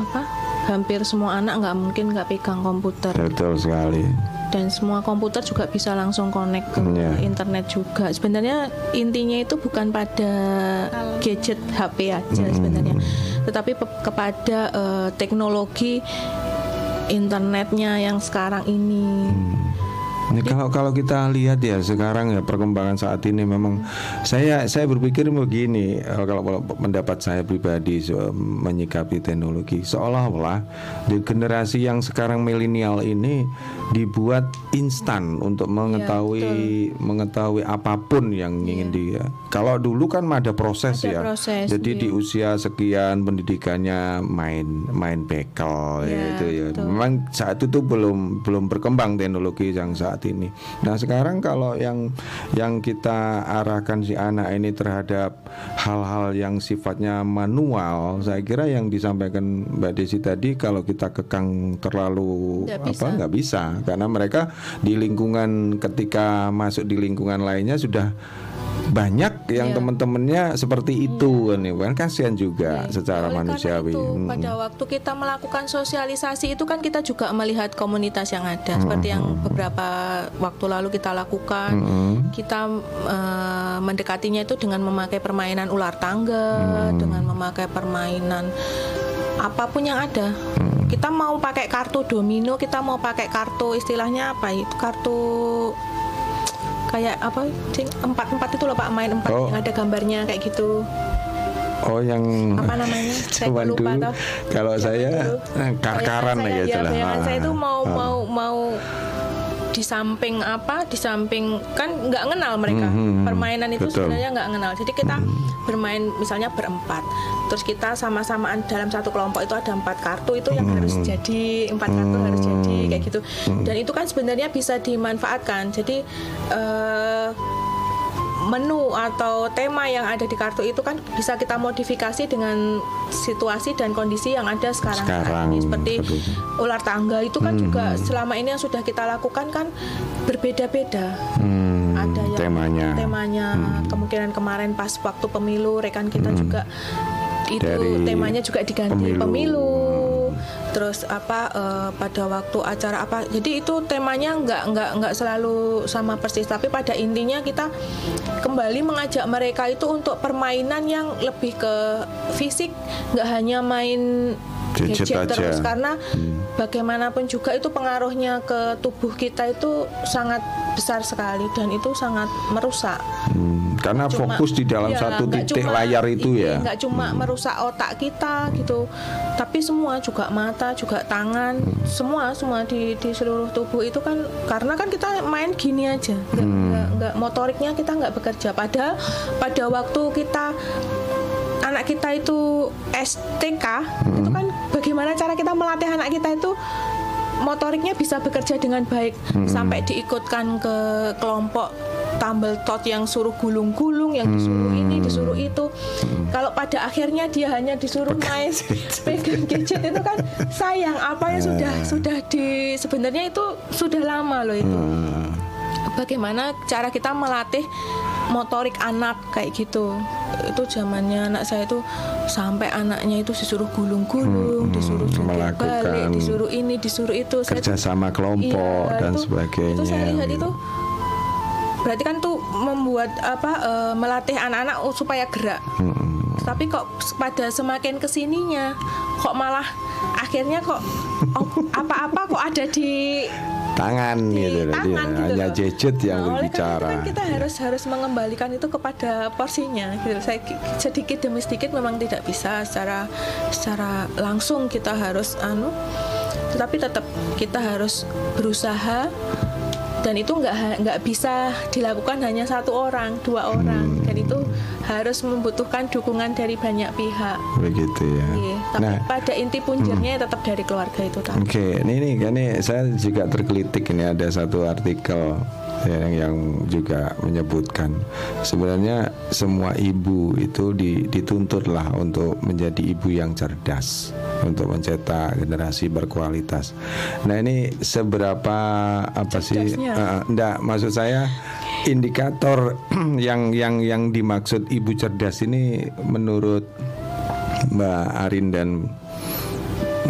apa? Hampir semua anak nggak mungkin nggak pegang komputer Betul sekali. Dan semua komputer juga bisa langsung connect ke Iya. internet juga. Sebenarnya intinya itu bukan pada gadget HP aja sebenarnya, tetapi pe- kepada eh, teknologi internetnya yang sekarang ini. Ini kalau kalau kita lihat ya sekarang ya perkembangan saat ini memang saya saya berpikir begini eh, kalau kalau pendapat saya pribadi so- menyikapi teknologi seolah-olah di generasi yang sekarang milenial ini dibuat instan untuk mengetahui mengetahui apa pun yang ingin dia. Kalau dulu kan ada proses Ada ya. proses, Jadi di usia sekian pendidikannya main main bekel ya Ya, itu ya. betul. Memang saat itu tuh belum belum berkembang teknologi yang saat ini. Nah sekarang kalau yang yang kita arahkan si anak ini terhadap hal-hal yang sifatnya manual, saya kira yang disampaikan Mbak Desi tadi kalau kita kekang terlalu Nggak apa bisa. nggak bisa karena mereka di lingkungan ketika masuk di lingkungan lainnya sudah banyak yang Iya. teman-temannya seperti itu kan ya kan kasihan juga secara Oleh manusiawi. itu, Mm. pada waktu kita melakukan sosialisasi itu kan kita juga melihat komunitas yang ada seperti yang beberapa waktu lalu kita lakukan. Mm-mm. Kita eh, mendekatinya itu dengan memakai permainan ular tangga, dengan memakai permainan apa pun yang ada. Kita mau pakai kartu domino, kita mau pakai kartu istilahnya apa itu kartu kayak apa sih empat empat itu loh pak main empat Oh. yang ada gambarnya kayak gitu. Oh yang apa namanya? Saya lupa dulu, kalau saya, eh, kar-karan ya bayangan Ah, saya itu mau ah. mau mau di samping apa di samping kan nggak kenal mereka. Mhm, permainan itu betul. sebenarnya nggak kenal jadi kita bermain misalnya berempat. Terus kita sama-samaan dalam satu kelompok itu ada empat kartu itu yang harus jadi empat kartu harus jadi kayak gitu. Dan itu kan sebenarnya bisa dimanfaatkan. Jadi eh, menu atau tema yang ada di kartu itu kan bisa kita modifikasi dengan situasi dan kondisi yang ada sekarang, Sekarang, ini seperti betul. ular tangga itu kan juga selama ini yang sudah kita lakukan kan berbeda-beda Hmm, ada yang temanya. Hmm. temanya kemungkinan kemarin pas waktu pemilu rekan kita juga itu Dari temanya juga diganti pemilu. pemilu, terus apa eh, pada waktu acara apa jadi itu temanya nggak nggak nggak selalu sama persis tapi pada intinya kita kembali mengajak mereka itu untuk permainan yang lebih ke fisik nggak hanya main Gadget gadget, aja. terus karena bagaimanapun juga itu pengaruhnya ke tubuh kita itu sangat besar sekali dan itu sangat merusak. Hmm, karena Cuma- fokus di dalam iya, satu titik cuma- layar itu iya, ya. nggak cuma merusak otak kita gitu tapi semua juga mata juga tangan Hmm. semua semua di di seluruh tubuh itu kan karena kan kita main gini aja nggak, Hmm. nggak, motoriknya kita nggak bekerja padahal pada waktu kita anak kita itu STK itu Hmm. kan bagaimana cara kita melatih anak kita itu motoriknya bisa bekerja dengan baik Hmm. sampai diikutkan ke kelompok tumble tot yang suruh gulung-gulung yang disuruh ini disuruh itu. Kalau pada akhirnya dia hanya disuruh main pegang gadget itu kan sayang apa yang sudah sudah di sebenarnya itu sudah lama loh itu. Bagaimana cara kita melatih motorik anak kayak gitu. Itu zamannya anak saya itu sampai anaknya itu disuruh gulung-gulung disuruh joget melakukan balik disuruh ini disuruh itu. Saya tuh- kerjasama kelompok Iya, dan itu- sebagainya. itu saya lihat gitu. itu berarti kan tuh membuat apa eh, melatih anak-anak supaya gerak Mm-mm. tapi kok pada semakin ke sininya kok malah akhirnya kok oh, apa-apa kok ada di tangan di gitu, tangan dia. gitu hanya loh. gadget yang Nah, oleh karena berbicara. itu kan kita harus harus mengembalikan itu kepada porsinya gitu. Saya ki- sedikit demi sedikit memang tidak bisa secara secara langsung kita harus anu tetapi tetap kita harus berusaha dan itu nggak nggak bisa dilakukan hanya satu orang dua orang. Dan itu harus membutuhkan dukungan dari banyak pihak. Begitu ya. Iya, tapi Nah, pada inti punjernya tetap dari keluarga itu Oke, ini nih, kan ini saya juga tergelitik ini ada satu artikel yang, yang juga menyebutkan sebenarnya semua ibu itu di- dituntutlah untuk menjadi ibu yang cerdas untuk mencetak generasi berkualitas. Nah ini seberapa apa sih? Cerdasnya? Eh, enggak, maksud saya indikator yang yang yang dimaksud ibu cerdas ini menurut Mbak Arin dan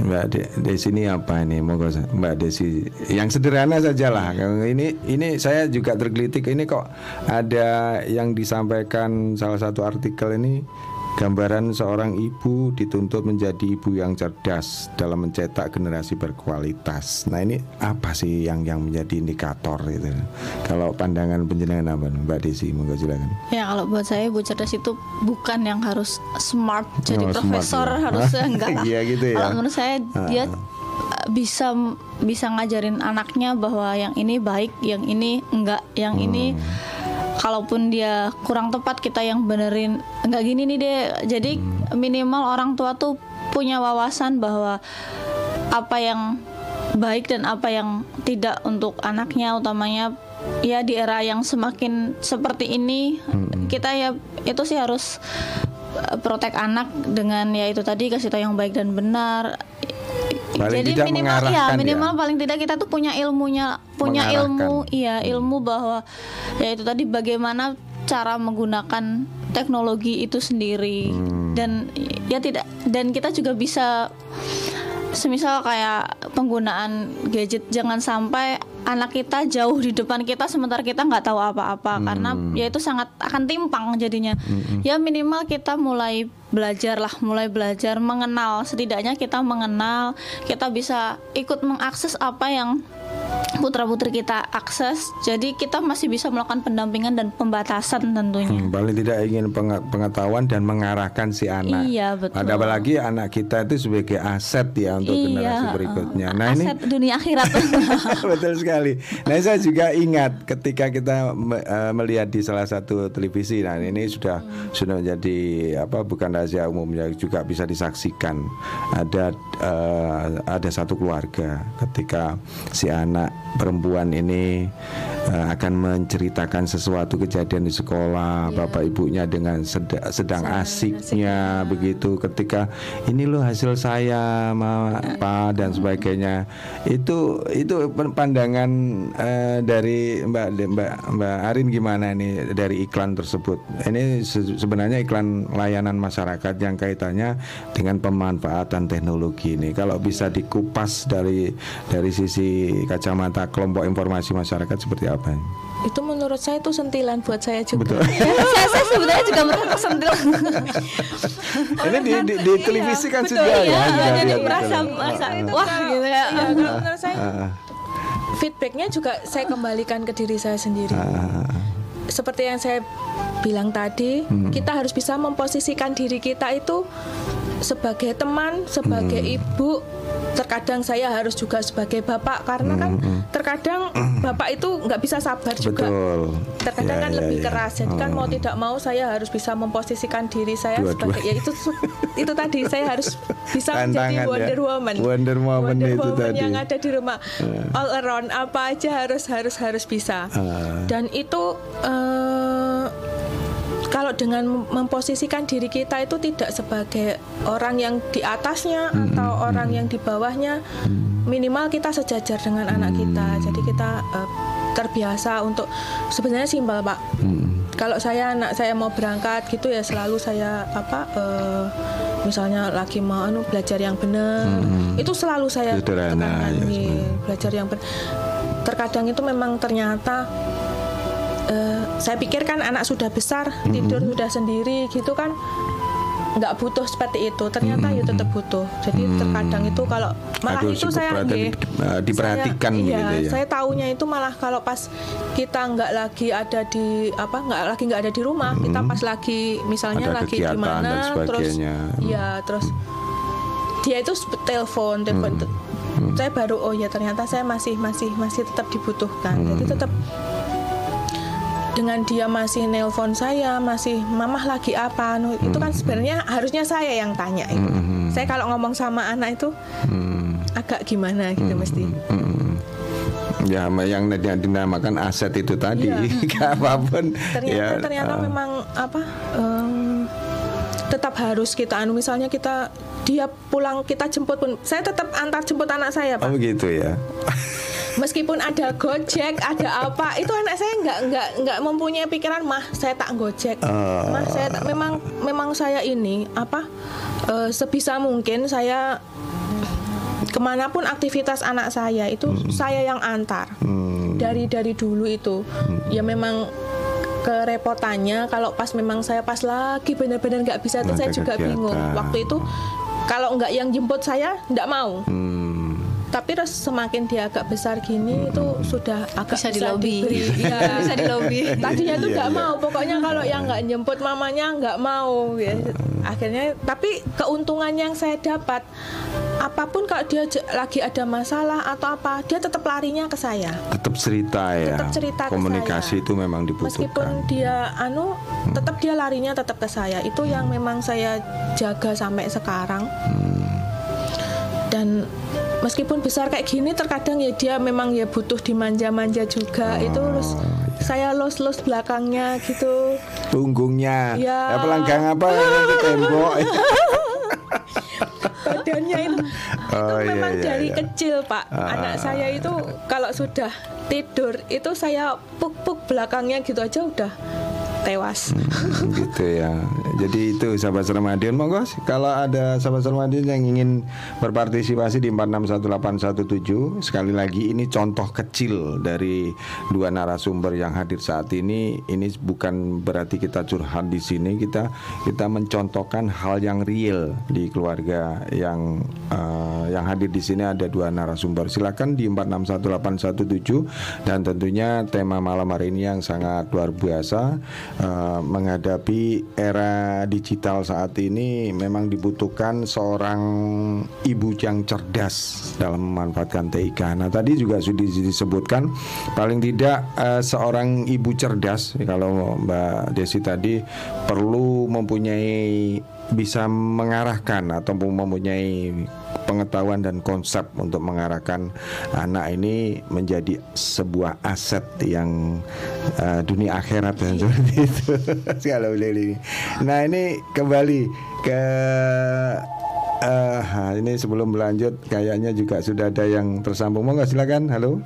Mbak De Desi ini apa ini? Mbak Desi yang sederhana saja lah. Ini ini saya juga tergelitik ini kok ada yang disampaikan salah satu artikel ini gambaran seorang ibu dituntut menjadi ibu yang cerdas dalam mencetak generasi berkualitas. Nah ini apa sih yang yang menjadi indikator itu? Kalau pandangan penjenengan apa, Mbak Desi? Monggo silakan. Ya kalau buat saya ibu cerdas itu bukan yang harus smart jadi Oh, smart, profesor ya. harusnya enggak lah. Iya gitu ya. Kalau menurut saya dia uh, bisa bisa ngajarin anaknya bahwa yang ini baik, yang ini enggak, yang ini Hmm. Kalaupun dia kurang tepat kita yang benerin enggak gini nih deh. Jadi Hmm. minimal orang tua tuh punya wawasan bahwa apa yang baik dan apa yang tidak untuk anaknya utamanya ya di era yang semakin seperti ini kita ya itu sih harus uh, protek anak dengan ya itu tadi kasih tahu yang baik dan benar Paling jadi tidak minimal ya mengarahkan minimal ya. paling tidak kita tuh punya ilmunya punya Mengarahkan. ilmu iya ilmu bahwa ya itu tadi bagaimana cara menggunakan teknologi itu sendiri Hmm. dan ya tidak dan kita juga bisa semisal kayak penggunaan gadget jangan sampai anak kita jauh di depan kita sementara kita nggak tahu apa-apa karena ya itu sangat akan timpang jadinya. Ya minimal kita mulai belajar lah mulai belajar mengenal. Setidaknya kita mengenal kita bisa ikut mengakses apa yang putra putri kita akses jadi kita masih bisa melakukan pendampingan dan pembatasan tentunya Hmm, paling tidak ingin pengetahuan dan mengarahkan si anak. Iya, betul. Ada apalagi anak kita itu sebagai aset ya untuk generasi Iya, berikutnya. uh, Nah ini aset dunia akhirat betul sekali. Nah saya juga ingat ketika kita eh, melihat di salah satu televisi. Nah ini sudah sudah menjadi apa bukan rahasia umumnya juga bisa disaksikan. Ada eh, ada satu keluarga ketika si anak perempuan ini eh, akan menceritakan sesuatu kejadian di sekolah, bapak ibunya dengan seda- sedang asiknya begitu ketika ini loh hasil saya ma apa dan sebagainya. Itu itu pandangan eh, dari Mbak Mbak Mbak Arin gimana nih dari iklan tersebut? Ini se- sebenarnya iklan layanan masyarakat yang kaitannya dengan pemanfaatan teknologi ini. Kalau bisa dikupas dari dari sisi kacamata kelompok informasi masyarakat seperti apa? Itu menurut saya itu sentilan buat saya juga. Betul. saya, saya sebenarnya juga merasa tersentil. ini di, di, di televisi kan betul, sudah iya, ya. iya, jadi merasa betul. merasa Ah, wah gitu ya. Iya, kalau menurut saya ah, feedbacknya juga saya kembalikan ke diri saya sendiri. ah, ah. Seperti yang saya bilang tadi, Hmm. kita harus bisa memposisikan diri kita itu sebagai teman, sebagai Hmm. ibu. Terkadang saya harus juga sebagai bapak karena kan terkadang bapak itu nggak bisa sabar juga. Hmm. Betul. Terkadang Ya, kan ya, lebih ya. keras. Jadi kan Oh. mau tidak mau saya harus bisa memposisikan diri saya Dua-dua. sebagai ya itu itu tadi saya harus bisa menjadi Tantangan ya. Wonder Woman. Wonder Woman itu tadi. yang ada di rumah. All around apa aja harus harus harus bisa. Ah. Dan itu eh, kalau dengan memposisikan diri kita itu tidak sebagai orang yang di atasnya Hmm, atau orang yang di bawahnya, minimal kita sejajar dengan anak kita. Hmm. Jadi kita eh, terbiasa untuk sebenarnya simpel pak. Hmm. Kalau saya anak saya mau berangkat gitu ya selalu saya apa eh, misalnya lagi mau anu belajar yang benar itu selalu saya Hmm. Sederhana, ya, sebenarnya. belajar yang benar. Terkadang itu memang ternyata eh, saya pikir kan anak sudah besar tidur sudah sendiri gitu kan nggak butuh seperti itu. Ternyata ya tetap butuh. Jadi terkadang itu kalau malah Harus itu saya nggih, eh, diperhatikan saya, gitu iya, ya. saya taunya itu malah kalau pas kita nggak lagi ada di apa nggak lagi nggak ada di rumah kita pas lagi misalnya Ada lagi di mana terus sebagainya. ya terus dia itu telepon telepon saya baru oh ya ternyata saya masih masih masih tetap dibutuhkan. Jadi tetap dengan dia masih nelpon saya masih mamah lagi apa anu, itu kan sebenarnya harusnya saya yang tanya itu saya kalau ngomong sama anak itu Hmm. agak gimana gitu mesti Hmm. Ya, yang dinamakan aset itu tadi, Iya. apa pun. ternyata ya, ternyata ah. memang apa em, tetap harus kita anu misalnya kita dia pulang kita jemput pun saya tetap antar jemput anak saya Oh pak begitu ya. Meskipun ada gojek ada apa itu anak saya nggak nggak nggak mempunyai pikiran mah saya tak gojek Oh. mah saya tak, memang memang saya ini apa eh, sebisa mungkin saya ke mana pun aktivitas anak saya itu saya yang antar Hmm. dari dari dulu itu ya memang kerepotannya kalau pas memang saya pas lagi benar-benar nggak bisa itu saya juga kegiatan. bingung waktu itu kalau nggak yang jemput saya nggak mau Hmm. Tapi terus semakin dia agak besar gini itu sudah agak Bisa di lobby. diberi. Iya. Bisa di lobby. Tadinya tuh Iya, nggak iya. mau, pokoknya kalau yang nggak jemput mamanya nggak mau. Ya. Akhirnya, tapi keuntungan yang saya dapat, apa pun kalau dia lagi ada masalah atau apa, dia tetap larinya ke saya. Tetap cerita ya. Tetap cerita ke Komunikasi saya. itu memang Meskipun dibutuhkan. dia anu, tetap dia larinya tetap ke saya. Itu yang memang saya jaga sampai sekarang. Dan meskipun besar kayak gini, terkadang ya dia memang ya butuh dimanja-manja juga. Itu terus saya los-los belakangnya gitu. Punggungnya. Ya. Ya, pelanggang apa itu tembok. Badannya itu, Oh, itu iya, memang iya, dari iya. kecil pak. Ah. Anak saya itu kalau sudah tidur itu saya puk-puk belakangnya gitu aja udah tewas. Hmm, gitu ya. Jadi itu sahabat Sermadion monggo kalau ada sahabat Sermadion yang ingin berpartisipasi di 461817 sekali lagi ini contoh kecil dari dua narasumber yang hadir saat ini. Ini bukan berarti kita curhat di sini kita kita mencontohkan hal yang real di keluarga yang eh, yang hadir di sini. Ada dua narasumber. Silakan di 461817 dan tentunya tema malam hari ini yang sangat luar biasa eh, menghadapi era digital saat ini memang dibutuhkan seorang ibu yang cerdas dalam memanfaatkan TIK. Nah tadi juga sudah disebutkan paling tidak eh, seorang ibu cerdas kalau Mbak Desi tadi perlu mempunyai bisa mengarahkan atau mempunyai pengetahuan dan konsep untuk mengarahkan anak ini menjadi sebuah aset yang uh, dunia akhirat dan seperti itu. Kalau ini. Nah ini kembali ke uh, ini sebelum berlanjut kayaknya juga sudah ada yang tersambung. Monggo silakan. Halo.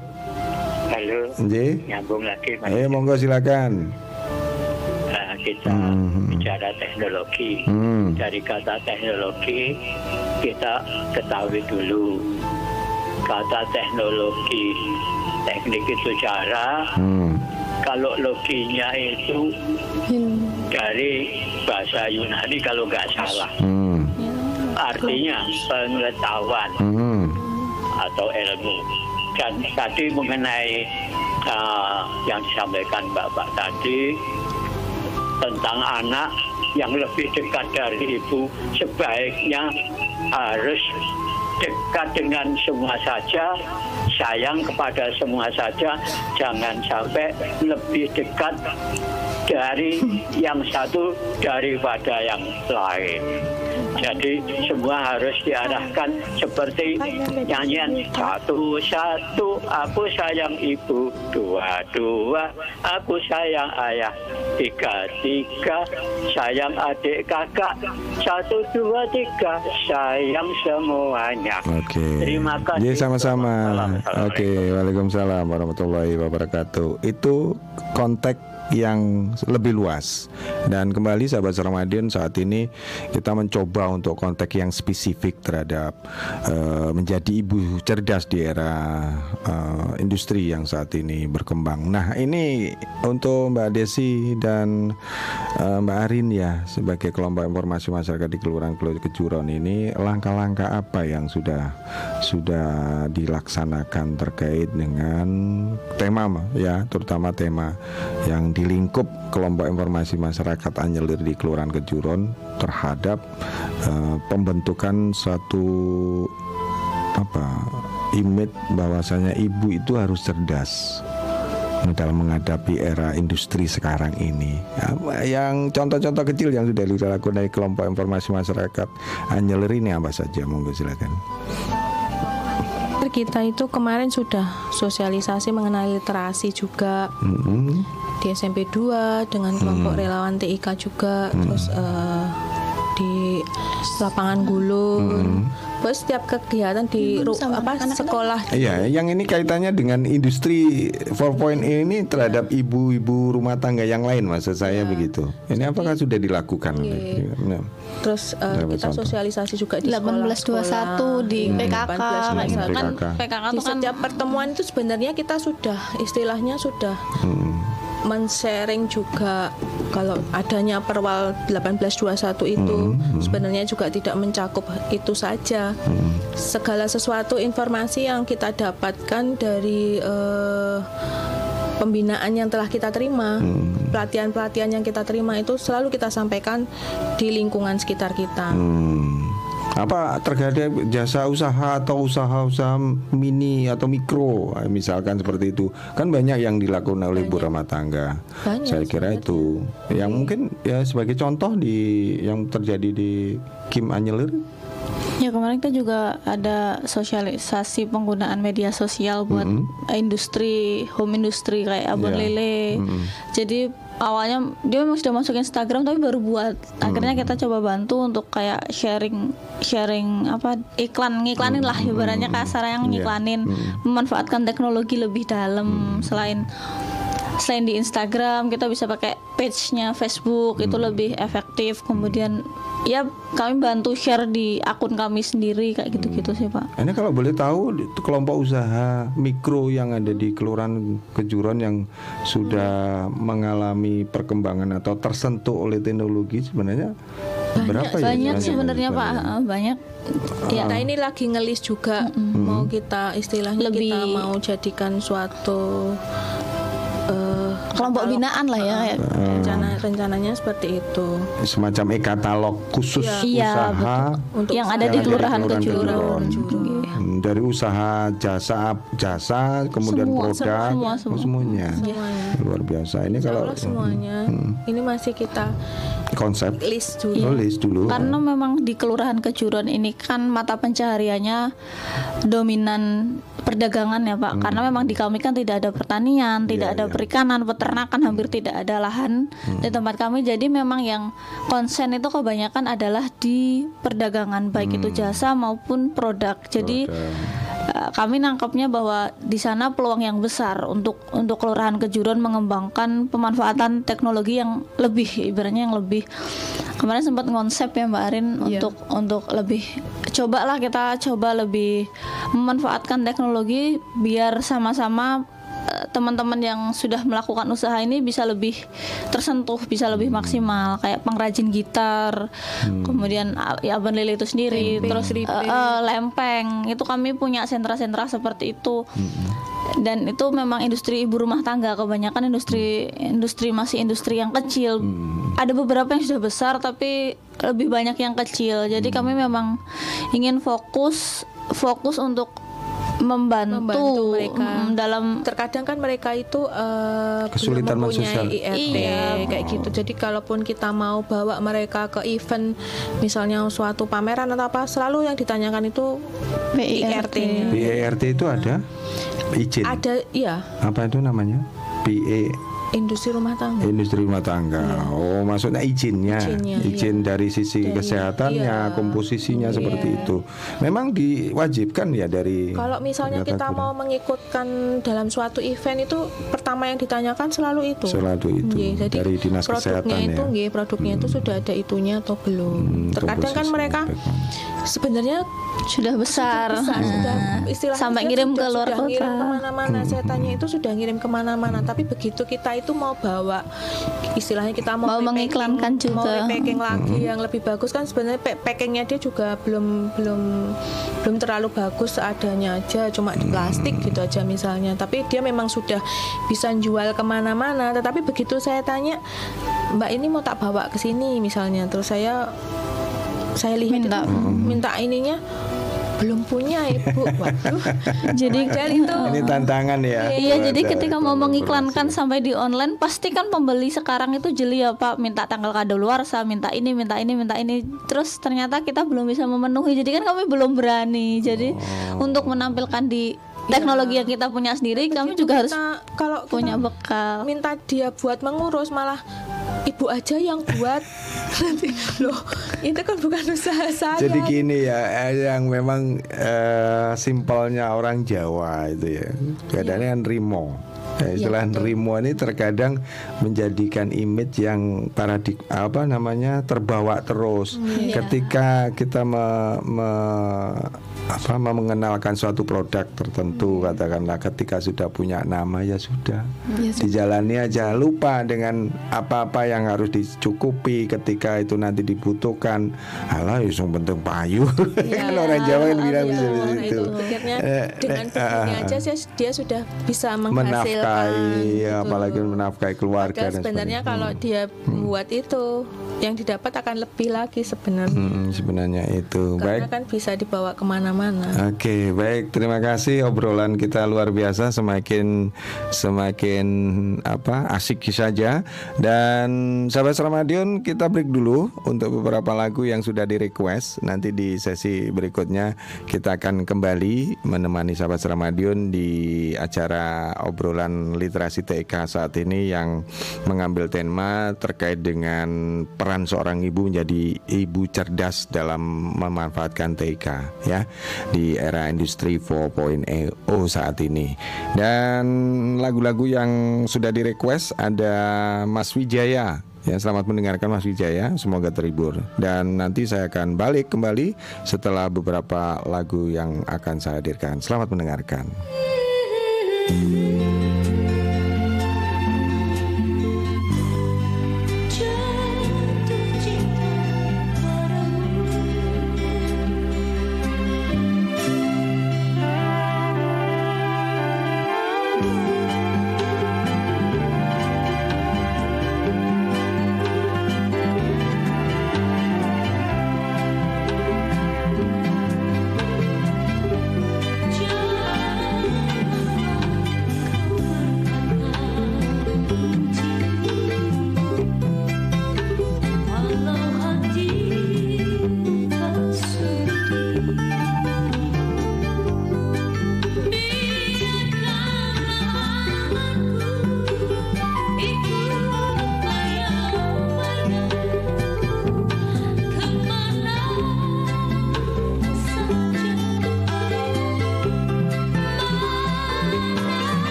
Halo. Nggih. Nyambung lagi. Eh monggo silakan. Kita Hmm. bicara teknologi. Hmm. Dari kata teknologi kita ketahui dulu kata teknologi teknik itu cara Hmm. kalau loginya itu dari bahasa Yunani kalau nggak salah Hmm. artinya pengetahuan Hmm. atau ilmu dan tadi mengenai uh, yang disampaikan Bapak tadi tentang anak yang lebih dekat dari ibu sebaiknya harus dekat dengan semua saja sayang kepada semua saja jangan sampai lebih dekat dari yang satu daripada yang lain jadi semua harus diarahkan seperti nyanyian satu satu aku sayang ibu dua dua aku sayang ayah tiga tiga sayang adik kakak satu dua tiga sayang semuanya Oke. Terima kasih. Jadi sama-sama. Assalamualaikum. Oke, Waalaikumsalam warahmatullahi wabarakatuh. Itu konteks yang lebih luas. Dan kembali sahabat Ramadan saat ini kita mencoba untuk konteks yang spesifik terhadap eh, menjadi ibu cerdas di era eh, industri yang saat ini berkembang. Nah, ini untuk Mbak Desi dan eh, Mbak Arin ya sebagai kelompok informasi masyarakat di Kelurahan Kelurahan Kejuron ini langkah-langkah apa yang sudah sudah dilaksanakan terkait dengan tema ya terutama tema yang di lingkup kelompok informasi masyarakat Anyelir di Kelurahan Kejuron terhadap eh, pembentukan satu apa image bahwasanya ibu itu harus cerdas dalam menghadapi era industri sekarang ini. Yang contoh-contoh kecil yang sudah dilakukan dari kelompok informasi masyarakat Anyelir ini apa saja? Monggo silakan. kita itu kemarin sudah sosialisasi mengenai literasi juga Mm-mm. Di SMP 2 dengan kelompok relawan TIK juga terus eh, di lapangan gulung terus setiap kegiatan di ru- apa sekolah. Iya, yang ini kaitannya dengan industri 4.0 ini terhadap ibu-ibu rumah tangga yang lain, maksud saya begitu. Ini apakah sudah dilakukan? Nah, terus Berapa kita contoh? sosialisasi juga di sekolah 1821 di Hmm, PKK 1821. kayak gitu kan PKK. PKK di itu kan setiap pertemuan itu sebenarnya kita sudah istilahnya sudah hmm, men-sharing juga kalau adanya perwal 1821 itu sebenarnya juga tidak mencakup itu saja. Segala sesuatu informasi yang kita dapatkan dari eh, pembinaan yang telah kita terima, pelatihan-pelatihan yang kita terima itu selalu kita sampaikan di lingkungan sekitar kita. hmm. Apa terhadap jasa usaha atau usaha-usaha mini atau mikro, misalkan seperti itu, kan banyak yang dilakukan oleh ibu rumah tangga. Banyak Saya kira itu, yang mungkin ya sebagai contoh di yang terjadi di Kim Anyelir. Ya kemarin kita juga ada sosialisasi penggunaan media sosial buat industri home industry kayak abon Iya. lele. Jadi awalnya dia memang sudah masuk Instagram tapi baru buat. Akhirnya kita coba bantu untuk kayak sharing sharing apa iklan ngiklanin lah ibaratnya kasar yang Iya. ngiklanin memanfaatkan teknologi lebih dalam. Selain selain di Instagram kita bisa pakai page-nya Facebook itu lebih efektif. Kemudian ya kami bantu share di akun kami sendiri kayak gitu-gitu sih Pak. Ini kalau boleh tahu itu kelompok usaha mikro yang ada di Kelurahan Kejuran yang sudah mengalami perkembangan atau tersentuh oleh teknologi sebenarnya berapa ya? banyak sebenarnya? sebenarnya Pak. Banyak. Ya Kita ini lagi ngelis juga. Mau kita istilahnya Lebih- kita mau jadikan suatu kelompok binaan lah ya. Kayak rencana rencananya seperti itu. Semacam e-katalog khusus Iya, usaha untuk yang ada yang di ada di kelurahan kejuruan. Hmm, dari usaha jasa jasa kemudian Semua, produk. semua, semua. semuanya. Semuanya luar biasa. Ini Insya kalau Allah semuanya. Ini masih kita konsep. list dulu. Tulis dulu. Karena memang di kelurahan kejuruan ini kan mata pencahariannya dominan perdagangan ya Pak. Karena memang di kami kan tidak ada pertanian tidak ada iya. perikanan peternakan hampir tidak ada lahan di tempat kami. Jadi memang yang konsen itu kebanyakan adalah di perdagangan baik itu jasa maupun produk. Jadi Uh, kami nangkapnya bahwa di sana peluang yang besar untuk untuk kelurahan kejuruan mengembangkan pemanfaatan teknologi yang lebih ibaratnya yang lebih. Kemarin sempat konsep ya Mbak Arin untuk untuk lebih cobalah kita coba lebih memanfaatkan teknologi biar sama-sama eh, teman-teman yang sudah melakukan usaha ini bisa lebih tersentuh, bisa lebih maksimal. Kayak pengrajin gitar, kemudian ah, ya Abang Lili itu sendiri, terus eh, eh, lempeng. Itu kami punya sentra-sentra seperti itu. Dan itu memang industri ibu rumah tangga. Kebanyakan industri industri masih industri yang kecil. Ada beberapa yang sudah besar tapi lebih banyak yang kecil. Jadi kami memang ingin fokus fokus untuk membantu, Membantu mereka. mm, dalam terkadang kan mereka itu eh, Kesulitan belum mempunyai sosial. IRT Iya. kayak gitu. Jadi kalaupun kita mau bawa mereka ke event misalnya suatu pameran atau apa, selalu yang ditanyakan itu PIRT. IRT-nya. BERT itu ada izin Ada iya apa itu namanya BE industri rumah tangga. industri rumah tangga. Oh, maksudnya izinnya, Izinnya, izin dari sisi Dari- kesehatannya, iya. komposisinya seperti itu. Memang diwajibkan ya dari Kalau misalnya kita kurang. mau mengikutkan dalam suatu event itu pertama yang ditanyakan selalu itu. Selalu itu, Nggih, jadi dari dinas produknya kesehatan itu, ya. nggih, produknya itu sudah ada itunya atau belum. Hmm, Terkadang kan mereka background. sebenarnya sudah besar, besar, Nah, sudah istilahnya sampai ngirim sudah- ke luar sudah kota. ngirim ke mana-mana saya tanya itu sudah ngirim ke mana-mana tapi begitu kita itu mau bawa istilahnya kita mau, Mau mengiklankan mau juga. repacking lagi yang lebih bagus. Kan sebenarnya pa- packingnya dia juga belum belum belum terlalu bagus seadanya aja cuma di plastik gitu aja misalnya. Tapi dia memang sudah bisa jual ke mana-mana. Tetapi begitu saya tanya mbak ini mau tak bawa ke sini? misalnya. Terus saya saya lihat Minta. itu, minta ininya belum punya ibu waduh Jadi Padahal itu Ini tantangan ya. Iya, jadi ketika mau mengiklankan sampai di online, pasti kan pembeli sekarang itu jeli ya Pak, minta tanggal kadaluarsa, minta ini, minta ini, minta ini. Terus ternyata kita belum bisa memenuhi. Jadi kan kami belum berani. Jadi Oh. untuk menampilkan di teknologi yang kita punya sendiri, kami juga harus Kita- kalau kita punya bekal. minta dia buat mengurus malah ibu aja yang buat nanti loh itu kan bukan usaha saya Jadi gini ya, eh, yang memang eh, simpelnya orang Jawa itu ya, kadangnya kan rimo. Ya, istilah rimo ini terkadang menjadikan image yang paradig apa namanya terbawa terus. Ketika kita me- me- apa me- mengenalkan suatu produk tertentu, katakanlah ketika sudah punya nama ya sudah dijalani aja, lupa dengan apa-apa yang harus dicukupi ketika itu nanti dibutuhkan. Alah, ya yang penting payu. kan orang Jawa kan bilang bisa Nah, begitu. itu Eh, dengan begini ah, aja sih dia sudah bisa menghasilkan menafkahi gitu. apalagi menafkahi keluarga Padahal dan sebenarnya sebagainya. kalau dia buat itu yang didapat akan lebih lagi sebenarnya Hmm, sebenarnya itu karena baik kan bisa dibawa ke mana-mana Oke, baik. Terima kasih obrolan kita luar biasa, semakin semakin apa asik saja. Dan sahabat Ramadion, kita break dulu untuk beberapa lagu yang sudah di request. Nanti di sesi berikutnya kita akan kembali menemani sahabat Ramadion di acara obrolan literasi TK saat ini yang mengambil tema terkait dengan peran seorang ibu menjadi ibu cerdas dalam memanfaatkan TK ya di era industri 4.0 saat ini. Dan lagu-lagu yang sudah di request ada Mas Wijaya Ya, selamat mendengarkan Mas Wijaya. Semoga terhibur. Dan nanti saya akan balik kembali setelah beberapa lagu yang akan saya hadirkan. Selamat mendengarkan. Jatuh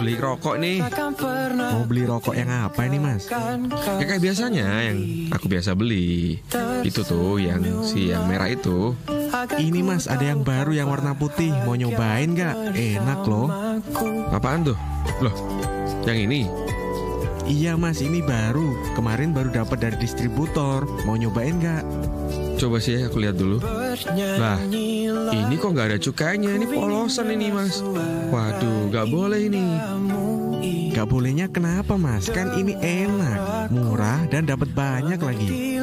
beli rokok nih. Mau beli rokok yang apa ini mas? Ya kayak biasanya yang aku biasa beli. Itu tuh yang si yang merah itu. Ini mas ada yang baru yang warna putih Mau nyobain gak? Enak loh Apaan tuh? Loh, yang ini. Iya mas ini baru Kemarin baru dapat dari distributor Mau nyobain gak? Coba sih aku lihat dulu. Lah, ini kok nggak ada cukainya? Ini polosan ini mas. Waduh, nggak boleh ini. Gak bolehnya kenapa mas? Kan ini enak Murah dan dapat banyak lagi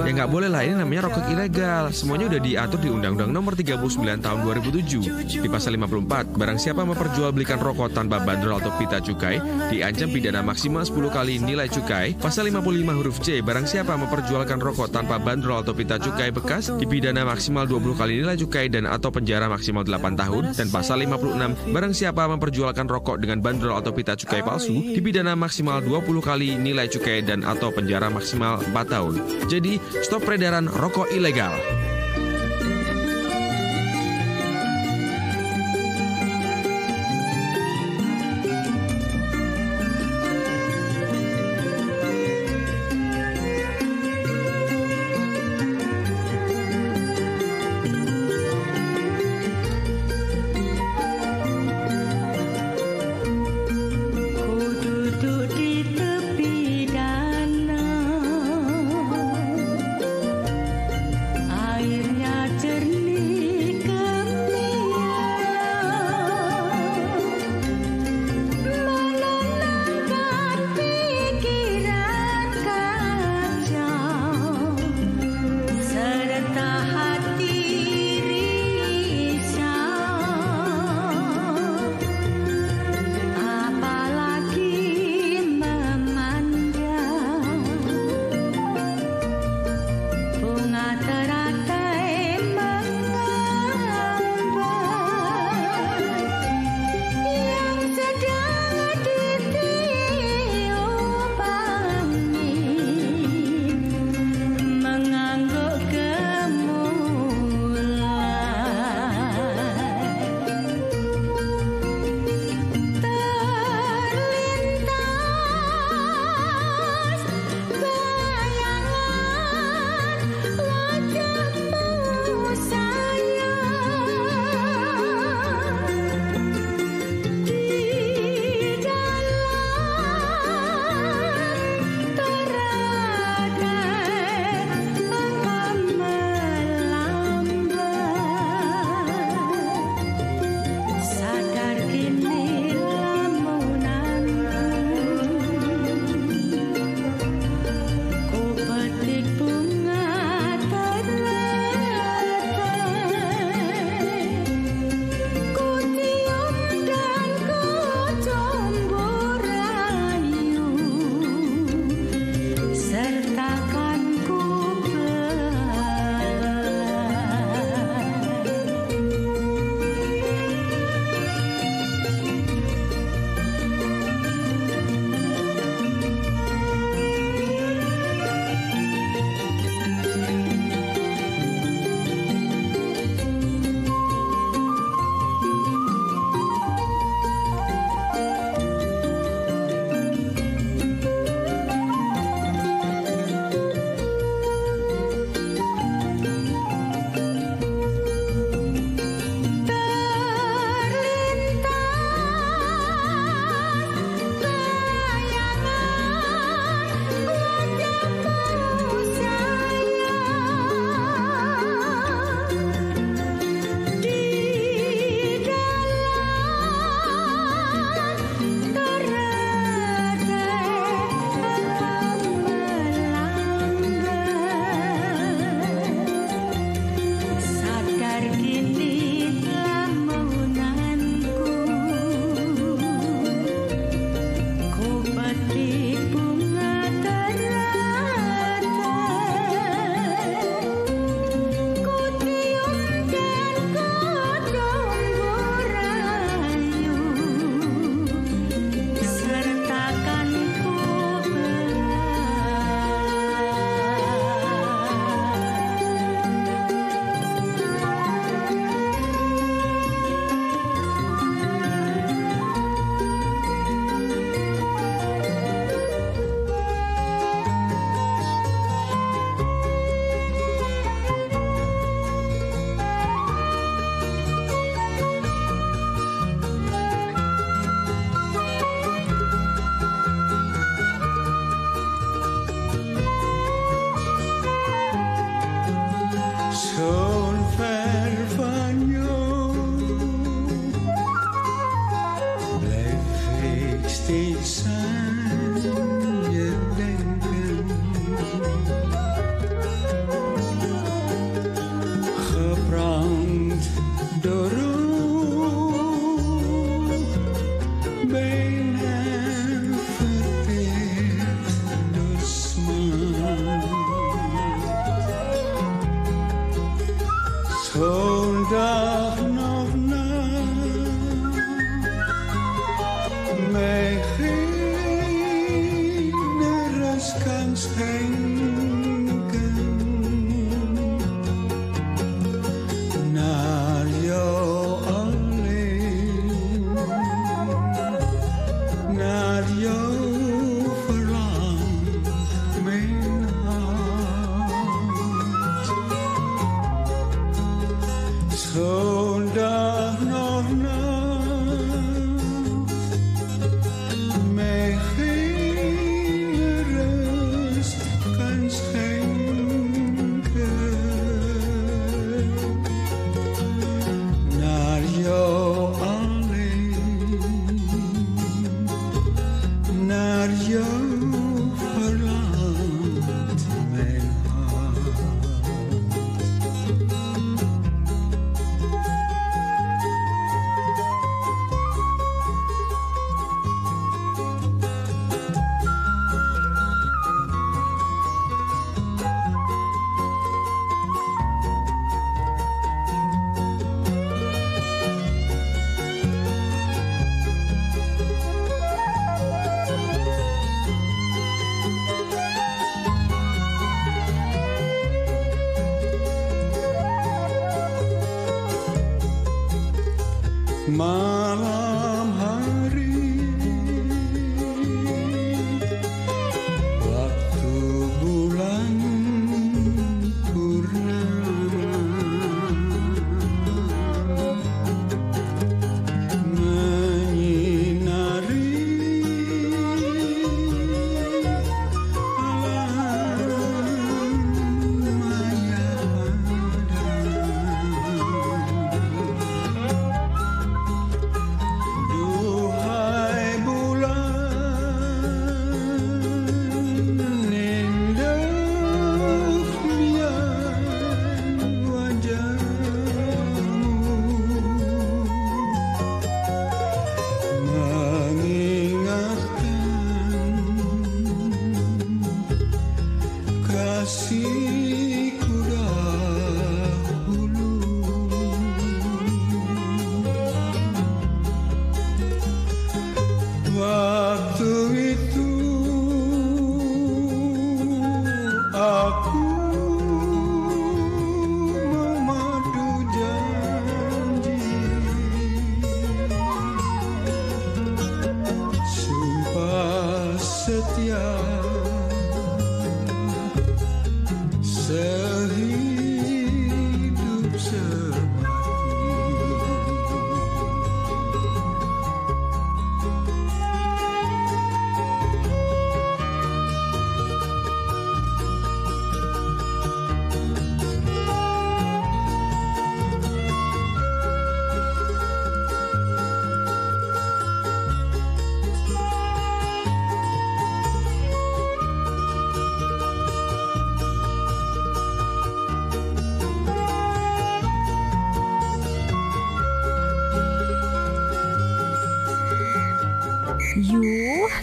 Ya nggak boleh lah, ini namanya rokok ilegal. Semuanya udah diatur di Undang-Undang Nomor 39 Tahun 2007. Di pasal 54, barang siapa memperjualbelikan rokok tanpa bandrol atau pita cukai, diancam pidana maksimal 10 kali nilai cukai. Pasal 55 huruf C, barang siapa memperjualkan rokok tanpa bandrol atau pita cukai bekas, dipidana maksimal 20 kali nilai cukai dan atau penjara maksimal 8 tahun. Dan pasal 56, barang siapa memperjualkan rokok dengan bandrol atau pita cukai palsu, dipidana maksimal 20 kali nilai cukai dan atau penjara maksimal 4 tahun. Jadi, stop peredaran rokok ilegal.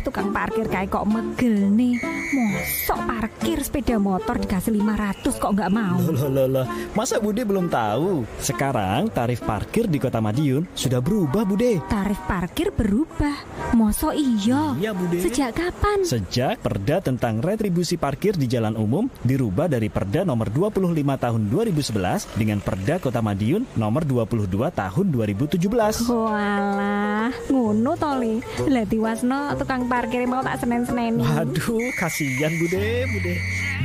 Tukang parkir kayak kok megel nih. Mosok parkir sepeda motor dikasih 500 kok nggak mau. Loh, loh, loh. Masa Bude belum tahu? Sekarang tarif parkir di Kota Madiun sudah berubah, Bude. Tarif parkir berubah. Mosok iya. Iya, Bude. Sejak kapan? Sejak Perda tentang retribusi parkir di jalan umum dirubah dari Perda nomor 25 tahun 2011 dengan Perda Kota Madiun nomor 22 tahun 2017. Walah, ngono toli. Diwasno tukang parkir mau tak senen-seneni. Waduh, kasihan Bude, Bude.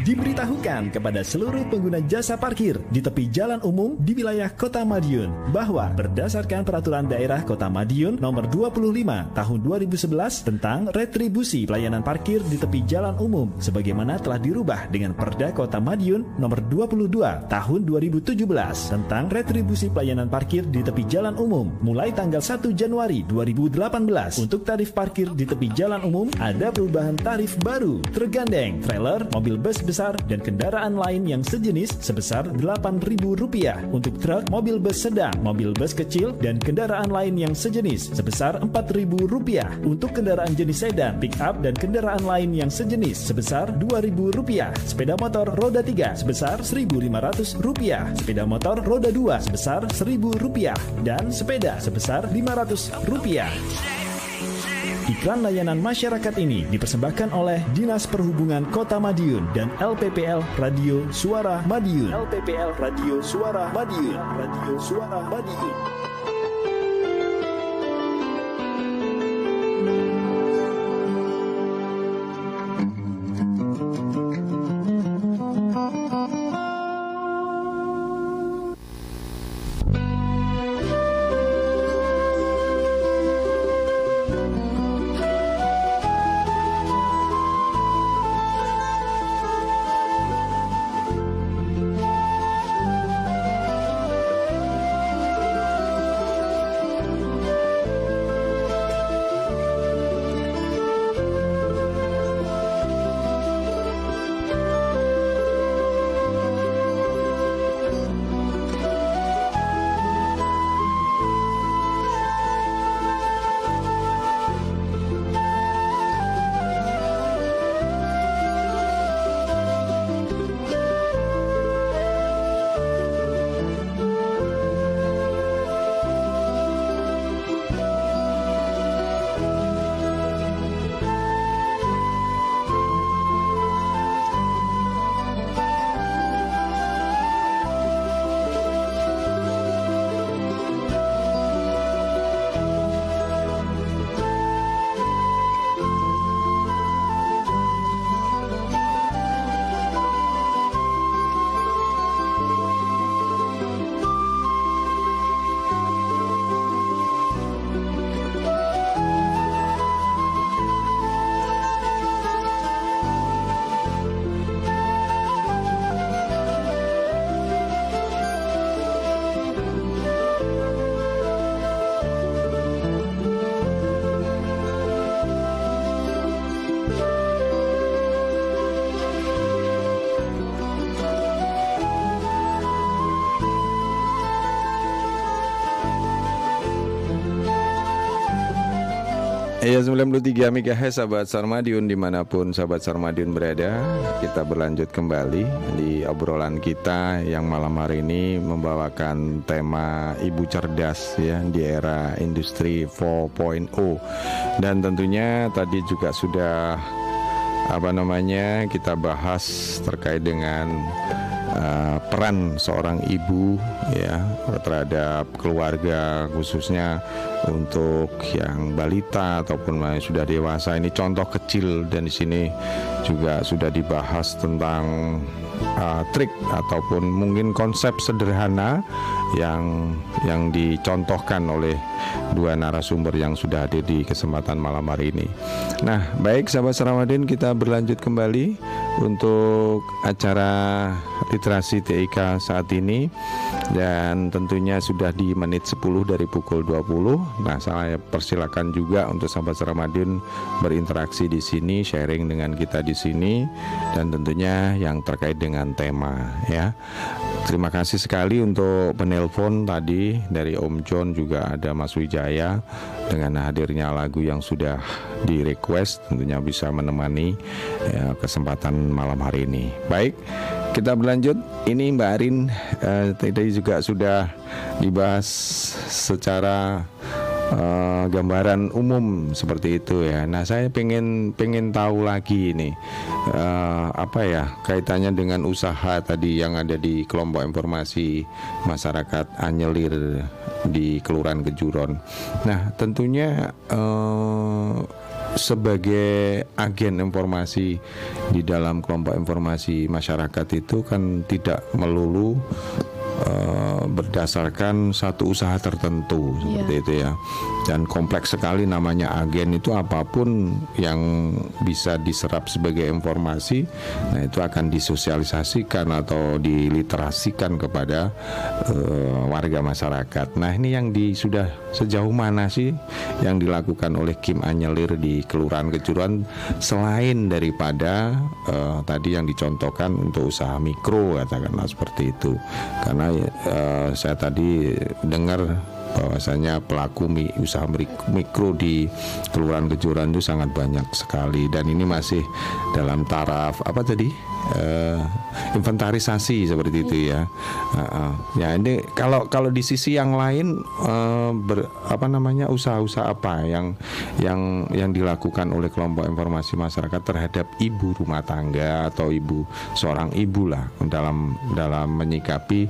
Diberitahukan kepada seluruh pengguna jasa parkir di tepi jalan umum di wilayah Kota Madiun bahwa berdasarkan peraturan daerah Kota Madiun nomor 25 tahun 2011 tentang retribusi pelayanan parkir di tepi jalan umum sebagaimana telah dirubah dengan Perda Kota Madiun nomor 22 tahun 2017 tentang retribusi pelayanan parkir di tepi jalan umum mulai tanggal 1 Januari 2018 untuk tarif parkir di tepi jalan umum ada perubahan tarif baru. Tergandeng, trailer, mobil bus besar, dan kendaraan lain yang sejenis sebesar Rp8.000. Untuk truk, mobil bus sedang, mobil bus kecil, dan kendaraan lain yang sejenis sebesar Rp4.000. Untuk kendaraan jenis sedan, pick up, dan kendaraan lain yang sejenis sebesar Rp2.000. Sepeda motor roda 3 sebesar Rp1.500. Sepeda motor roda 2 sebesar Rp1.000. Dan sepeda sebesar Rp500. Iklan layanan masyarakat ini dipersembahkan oleh Dinas Perhubungan Kota Madiun dan LPPL Radio Suara Madiun. LPPL Radio Suara Madiun. Radio Suara Madiun. 93 MHz sahabat Sarmadiun di mana pun sahabat Sarmadiun berada Kita berlanjut kembali di obrolan kita yang malam hari ini membawakan tema Ibu Cerdas ya di era industri 4.0 Dan tentunya tadi juga sudah apa namanya kita bahas terkait dengan uh, peran seorang ibu ya terhadap keluarga khususnya untuk yang balita ataupun yang sudah dewasa ini contoh kecil dan di sini juga sudah dibahas tentang uh, trik ataupun mungkin konsep sederhana yang yang dicontohkan oleh dua narasumber yang sudah hadir di kesempatan malam hari ini. Nah, baik sahabat Seramadin kita berlanjut kembali untuk acara literasi TIK saat ini dan tentunya sudah di menit 10 dari pukul 20. Nah, saya persilakan juga untuk sahabat Seramadin berinteraksi di sini, sharing dengan kita di sini dan tentunya yang terkait dengan tema ya. Terima kasih sekali untuk penelpon tadi dari Om John juga ada Mas Wijaya dengan hadirnya lagu yang sudah di request tentunya bisa menemani ya, kesempatan malam hari ini. Baik, kita berlanjut. Ini Mbak Arin eh, tadi juga sudah dibahas secara uh, gambaran umum seperti itu ya. Nah saya pengen pengen tahu lagi ini uh, apa ya kaitannya dengan usaha tadi yang ada di kelompok informasi masyarakat Anyelir di Kelurahan Kejuron. Nah tentunya uh, sebagai agen informasi di dalam kelompok informasi masyarakat itu kan tidak melulu uh, berdasarkan satu usaha tertentu seperti Iya. itu ya. Dan kompleks sekali namanya agen itu apa pun yang bisa diserap sebagai informasi nah itu akan disosialisasikan atau diliterasikan kepada eh, warga masyarakat. Nah ini yang di sudah sejauh mana sih yang dilakukan oleh Kim Anyelir di Kelurahan Kejuruan selain daripada eh, tadi yang dicontohkan untuk usaha mikro katakanlah seperti itu. Karena eh, saya tadi dengar bahwasanya pelaku usaha mik- mikro di Kelurahan Kejuran itu sangat banyak sekali dan ini masih dalam taraf apa tadi Eh, inventarisasi seperti itu ya. Uh, uh. Ya ini kalau kalau di sisi yang lain eh, ber, apa namanya usaha-usaha apa yang yang yang dilakukan oleh kelompok informasi masyarakat terhadap ibu rumah tangga atau ibu seorang ibu lah dalam dalam menyikapi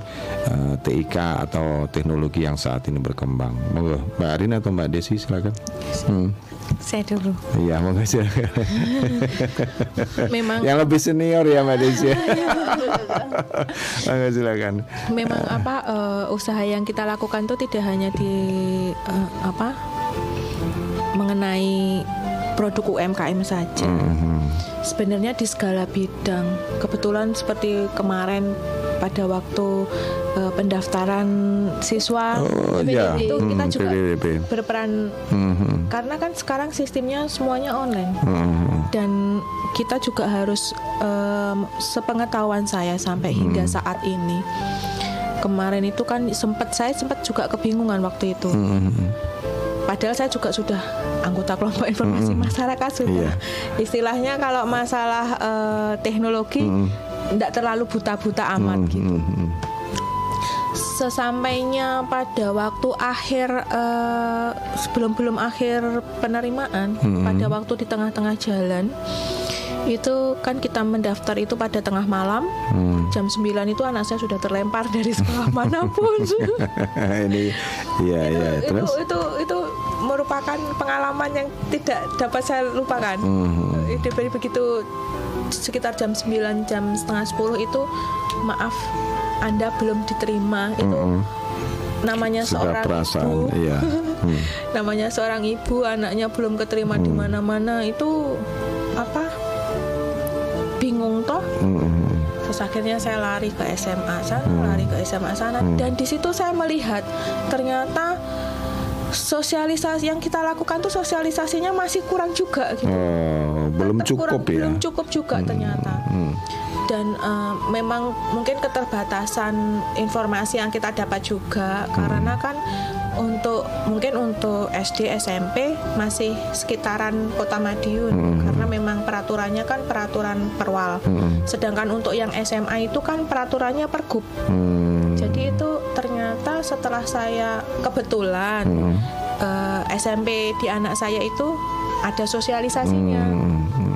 eh, TIK atau teknologi yang saat ini berkembang. Monggo Mbak Arin atau Mbak Desi silakan. Hmm. Saya dulu. Iya, monggo silakan. Memang yang lebih senior ya Mbak Desi. monggo silakan. memang apa eh, usaha yang kita lakukan tuh tidak hanya di eh, apa mengenai produk UMKM saja. Mhm. Sebenarnya di segala bidang. Kebetulan seperti kemarin pada waktu eh, pendaftaran siswa Oh iya, itu kita Hmm, juga PDDP. berperan Mhm. karena kan sekarang sistemnya semuanya online Mhm. dan kita juga harus em, sepengetahuan saya sampai hingga saat ini kemarin itu kan sempat saya sempat juga kebingungan waktu itu Mhm. padahal saya juga sudah anggota kelompok informasi masyarakat sudah Iya. istilahnya kalau masalah eh, teknologi tidak terlalu buta-buta amat gitu Mhm. Sesampainya pada waktu akhir eh, sebelum belum akhir penerimaan Hmm. pada waktu di tengah-tengah jalan itu kan kita mendaftar itu pada tengah malam Hmm. jam 9 itu anak saya sudah terlempar dari sekolah mana pun ini iya itu, terus itu itu merupakan pengalaman yang tidak dapat saya lupakan. Itu be- begitu sekitar jam 9 jam setengah 10 itu maaf anda belum diterima itu Mhm. namanya sudah seorang perasaan ibu iya. Hmm. namanya seorang ibu anaknya belum keterima di mana-mana itu apa? Bingung toh? Mhm. terus akhirnya saya lari ke SMA sana lari ke SMA sana. Dan di situ saya melihat ternyata sosialisasi yang kita lakukan tuh sosialisasinya masih kurang juga gitu. Oh, belum cukup kurang- ya? belum cukup juga ternyata. Hmm. Dan eh, memang mungkin keterbatasan informasi yang kita dapat juga karena kan untuk mungkin untuk SD SMP masih sekitaran Kota Madiun. Karena memang peraturannya kan peraturan perwal. Sedangkan untuk yang SMA itu kan peraturannya pergub. Hmm. jadi itu ternyata setelah saya kebetulan Hmm. eh, SMP di anak saya itu ada sosialisasinya. Hmm.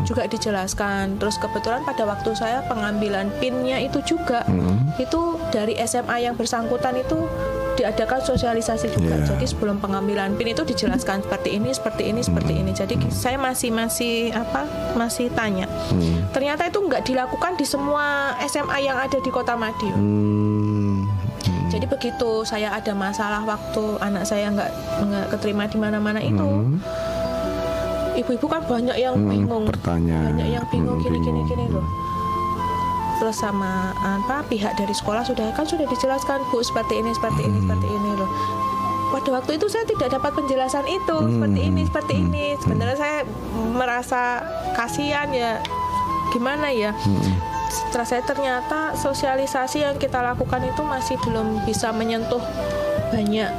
Juga dijelaskan. Terus kebetulan pada waktu saya pengambilan pinnya itu juga Hmm. itu dari SMA yang bersangkutan itu diadakan sosialisasi juga. Iya. Jadi sebelum pengambilan pin itu dijelaskan seperti ini, seperti ini, seperti Hmm. ini. Jadi saya masih masih apa? Masih tanya. Hmm. Ternyata itu nggak dilakukan di semua SMA yang ada di Kota Madiun. Hmm. Jadi begitu saya ada masalah waktu anak saya nggak nggak keterima di mana-mana itu, Hmm. Ibu-ibu kan banyak yang Hmm, bingung, bertanya. banyak yang bingung Hmm, gini loh. Terus sama apa pihak dari sekolah sudah kan sudah dijelaskan bu seperti ini seperti ini seperti ini loh. Pada waktu itu saya tidak dapat penjelasan itu seperti ini seperti ini. Sebenarnya saya merasa kasihan ya gimana ya. Setelah saya ternyata sosialisasi yang kita lakukan itu masih belum bisa menyentuh banyak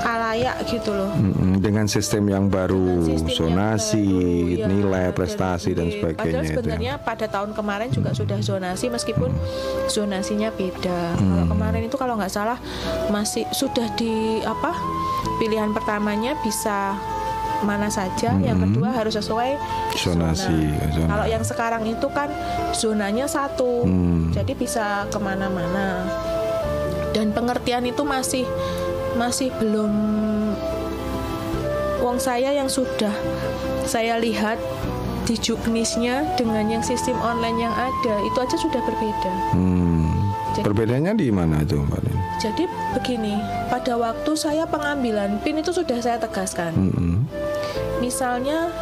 kalayak gitu loh. Dengan sistem yang baru, sistem yang zonasi, baru, ya, nilai, prestasi dan Oke. sebagainya Padahal itu. ya. sebenarnya pada tahun kemarin juga sudah zonasi meskipun zonasinya beda. Kalau Hmm. kemarin itu kalau nggak salah masih sudah di apa pilihan pertamanya bisa mana saja, yang kedua harus sesuai Hmm. Zonasi, zona. zona. Kalau yang sekarang itu kan zonanya satu, Hmm. jadi bisa ke mana-mana. Dan pengertian itu masih masih belum. Wong saya yang sudah saya lihat di juknisnya dengan yang sistem online yang ada itu aja sudah berbeda. Hmm. Jadi- Perbedaannya di mana itu, Mbak Lin? Jadi begini, pada waktu saya pengambilan PIN itu sudah saya tegaskan. Mm-mm. Misalnya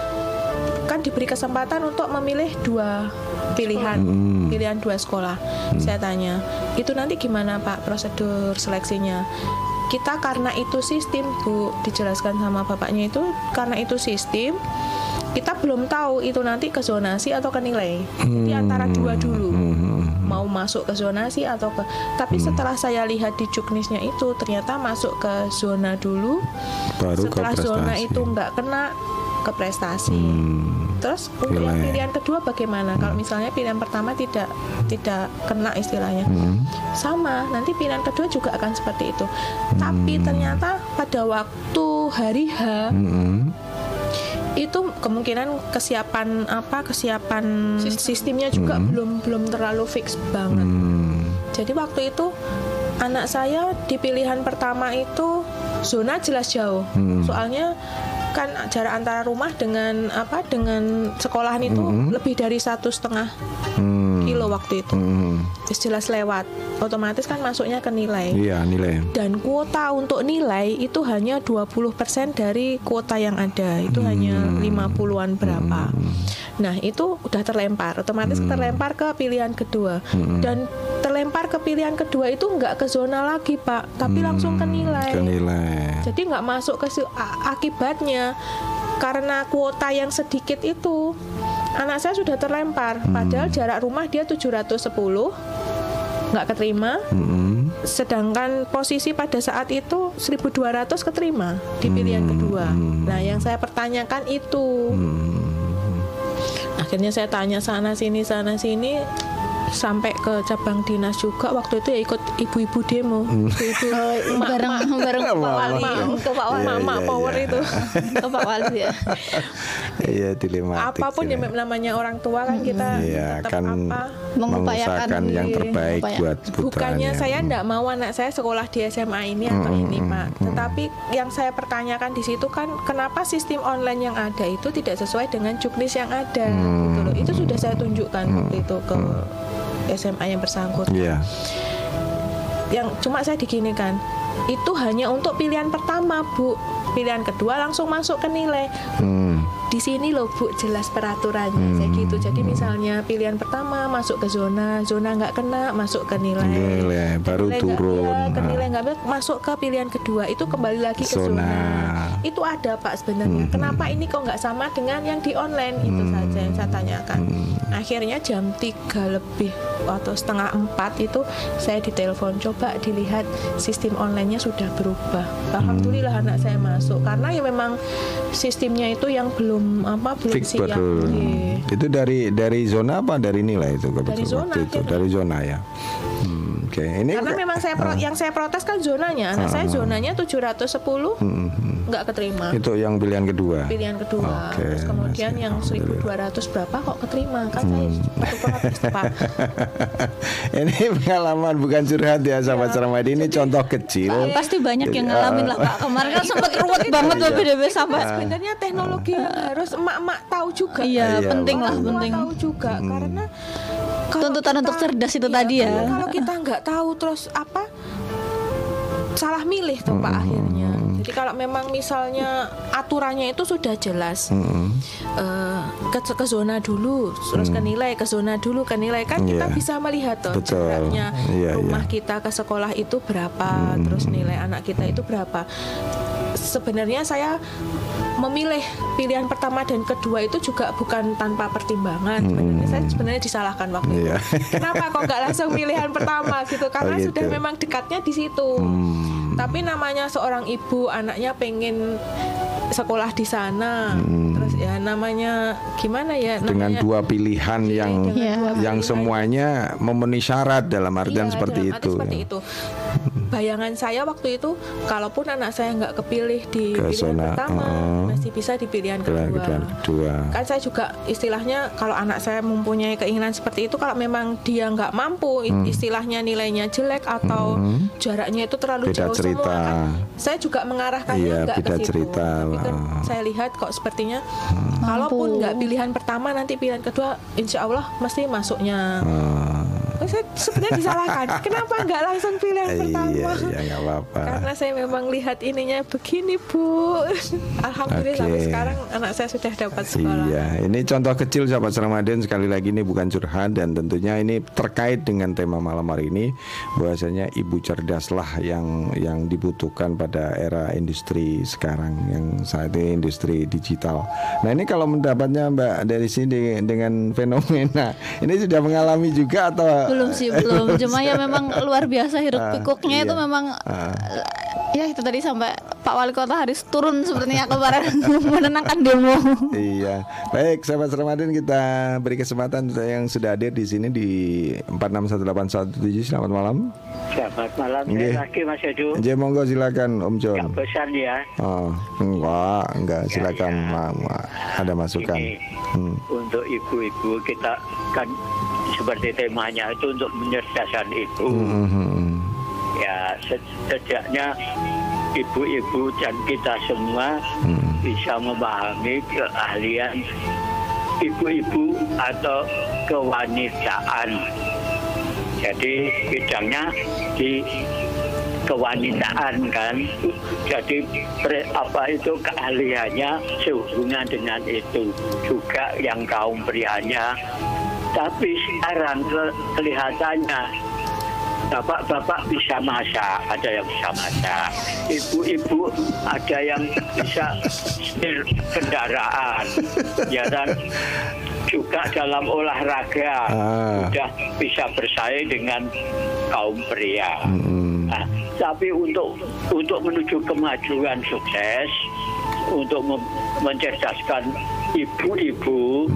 kan diberi kesempatan untuk memilih dua pilihan, Hmm. pilihan dua sekolah. Saya tanya, itu nanti gimana Pak prosedur seleksinya? Kita karena itu sistem Bu dijelaskan sama bapaknya itu karena itu sistem kita belum tahu itu nanti ke zonasi atau ke nilai. Jadi antara dua dulu Hmm. mau masuk ke zonasi atau ke tapi setelah saya lihat di juknisnya itu ternyata masuk ke zona dulu Baru ke setelah zona prestasi. itu nggak kena ke prestasi Hmm. Terus untuk Nilai. pilihan kedua bagaimana kalau misalnya pilihan pertama tidak tidak kena istilahnya Hmm. sama nanti pilihan kedua juga akan seperti itu Hmm. tapi ternyata pada waktu hari H Mm-mm. itu kemungkinan kesiapan apa kesiapan sistemnya juga belum belum terlalu fix banget Hmm. jadi waktu itu anak saya di pilihan pertama itu zona jelas jauh. Hmm. Soalnya kan jarak antara rumah dengan apa dengan sekolahan itu Hmm. lebih dari satu setengah Hmm. Kilo waktu itu. Hmm. Terus jelas lewat. Otomatis kan masuknya ke nilai. Iya nilai. Dan kuota untuk nilai itu hanya 20% dari kuota yang ada. Itu hanya 50-an berapa. Nah, itu udah terlempar. Otomatis terlempar ke pilihan kedua. Dan terlempar ke pilihan kedua itu nggak ke zona lagi, Pak, tapi langsung ke nilai. Ke nilai. Jadi nggak masuk ke akibatnya karena kuota yang sedikit itu anak saya sudah terlempar. Padahal jarak rumah dia 710 nggak keterima. Mm-mm. Sedangkan posisi pada saat itu 1200 keterima di pilihan kedua. Nah, yang saya pertanyakan itu. Akhirnya saya tanya sana sini sana sini sampai ke cabang dinas juga. Waktu itu ya ikut ibu-ibu demo. Ibu-ibu emak-emak. bareng bareng. Pak Wali ke Pak Wali iya, power iya. itu. ke Pak Wali ya Iya dilematik. Apa pun ya. yang namanya orang tua kan kita Iya tetap kan apa? Mengupayakan mengusahakan yang terbaik buat Bukannya saya enggak mau anak saya sekolah di SMA ini atau ini Pak Tetapi yang saya pertanyakan di situ kan Kenapa sistem online yang ada itu tidak sesuai dengan juknis yang ada gitu loh. Itu sudah saya tunjukkan waktu itu ke SMA yang bersangkutan Iya. Yang cuma saya diginikan Itu hanya untuk pilihan pertama Bu Pilihan kedua langsung masuk ke nilai Hmm. Di sini loh bu jelas peraturannya. Kayak gitu. Jadi misalnya pilihan pertama masuk ke zona zona nggak kena masuk ke nilai. Nilai, baru Nilai turun. iya, ke Nah. nilai nggak ambil, masuk ke pilihan kedua itu kembali lagi ke zona, Zona. itu ada pak sebenarnya. Kenapa ini kok nggak sama dengan yang di online? Itu saja yang saya tanyakan. Akhirnya jam 3 lebih atau setengah empat itu saya ditelepon. Coba dilihat sistem onlinenya sudah berubah. Alhamdulillah anak saya masuk. Karena ya memang sistemnya itu yang belum apa belum Fix siap betul. Iya. Itu dari dari zona apa dari nilai itu kebetulan Dari zona, waktu itu dari zona ya. Hmm, Oke ini karena memang saya pro- Ah. yang saya protes kan zonanya anak saya zonanya 710 Hmm, hmm. nggak keterima Itu yang pilihan kedua. pilihan kedua Oke, terus kemudian masih, yang alhamdulillah. 1200 berapa kok keterima kan saya perlu protes pak ini pengalaman bukan curhat ya sahabat Ramadi ini contoh kecil. pasti banyak yang ngalamin ah, lah Pak kemarin kan sempat ruwet banget Iya. loh BDB sampai sebenarnya teknologi yang harus emak-emak tahu juga Iya, Iya, penting lah, penting. tahu juga karena Tuntutan kita- untuk cerdas itu iya, tadi ya. karena kalau kita nggak tahu terus apa salah milih tuh pak akhirnya jadi kalau memang misalnya aturannya itu sudah jelas Hmm. eh, ke, ke zona dulu terus ke nilai ke zona dulu ke nilai kan kita Iya. bisa melihat tuh jaraknya Iya, rumah iya. kita ke sekolah itu berapa terus nilai anak kita itu berapa sebenarnya saya memilih pilihan pertama dan kedua itu juga bukan tanpa pertimbangan sebenarnya saya sebenarnya disalahkan waktu itu Iya. kenapa kok nggak langsung pilihan pertama gitu karena Oh, gitu. sudah memang dekatnya di situ Hmm. tapi namanya seorang ibu anaknya pengen sekolah di sana terus ya namanya gimana ya Hmm. dengan namanya dua pilihan yang Iya. dua yang pilihan. semuanya memenuhi syarat dalam artian Iya, seperti dalam arti itu. seperti ya. itu. Bayangan saya waktu itu, kalaupun anak saya nggak kepilih di Ke pilihan zona, pertama, uh-uh. masih bisa di pilihan Pilihan kedua. kedua, kedua. Kan saya juga istilahnya kalau anak saya mempunyai keinginan seperti itu, kalau memang dia nggak mampu, i- istilahnya nilainya jelek atau jaraknya itu terlalu Hmm. Beda jauh cerita. semua, kan saya juga mengarahkannya Iya, nggak beda ke situ. cerita Tapi kan lah. Hmm. saya lihat kok sepertinya, kalaupun nggak pilihan pertama, nanti pilihan kedua, insya Allah mesti masuknya Eh, saya sebenarnya disalahkan. Kenapa nggak langsung pilihan pertama? Iya, iya nggak apa-apa. Karena saya memang lihat ininya begini bu. Alhamdulillah sampai Oke. sekarang anak saya sudah dapat sekolah. Iya, ini contoh kecil sahabat Ramadan sekali lagi ini bukan curhat dan tentunya ini terkait dengan tema malam hari ini bahwasanya ibu cerdaslah yang yang dibutuhkan pada era industri sekarang yang saat ini industri digital. Nah ini kalau mendapatnya Mbak dari sini dengan fenomena ini sudah mengalami juga atau belum sih belum cuma ya memang luar biasa hiruk Ah, pikuknya itu iya. memang Ah. ya itu tadi sampai Pak Wali Kota harus turun sepertinya kemarin menenangkan demo Iya, baik sahabat Ramadan kita beri kesempatan yang sudah hadir di sini di 461817 selamat malam. Selamat malam Nggih. saya lagi Mas Edu. J monggo silakan Om John. Pesan ya. Oh, enggak, enggak silakan Ma- ma- ada masukan. Ini Hmm. untuk ibu-ibu kita kan seperti temanya itu untuk menyerdaskan ibu. Hmm. Ya se- setidaknya ibu-ibu dan kita semua Hmm. bisa memahami keahlian ibu-ibu atau kewanitaan. Jadi bidangnya di kewanitaan kan. Jadi pre- apa itu keahliannya sehubungan dengan itu juga yang kaum prianya. Tapi sekarang ke- kelihatannya Bapak-bapak bisa masak, ada yang bisa masak. Ibu-ibu ada yang bisa setir kendaraan, ya kan? Juga dalam olahraga Ah. sudah bisa bersaing dengan kaum pria. Hmm. Nah, tapi untuk untuk menuju kemajuan sukses, untuk mencerdaskan ibu-ibu,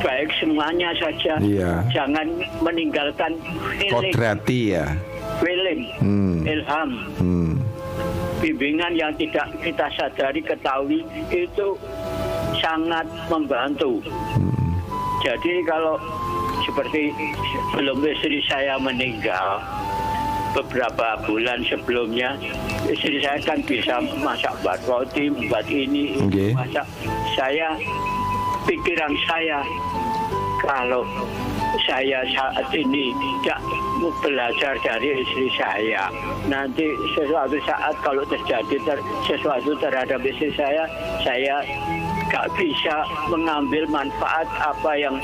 baik semuanya saja, Iya. jangan meninggalkan Kodrati ya. feeling, Hmm. ilham, Hmm. bimbingan yang tidak kita sadari ketahui itu sangat membantu. Jadi kalau seperti sebelum istri saya meninggal beberapa bulan sebelumnya istri saya kan bisa masak buat roti, buat ini, Oke. masak. Saya pikiran saya kalau saya saat ini tidak mau belajar dari istri saya. Nanti sesuatu saat kalau terjadi ter- sesuatu terhadap istri saya saya gak bisa mengambil manfaat apa yang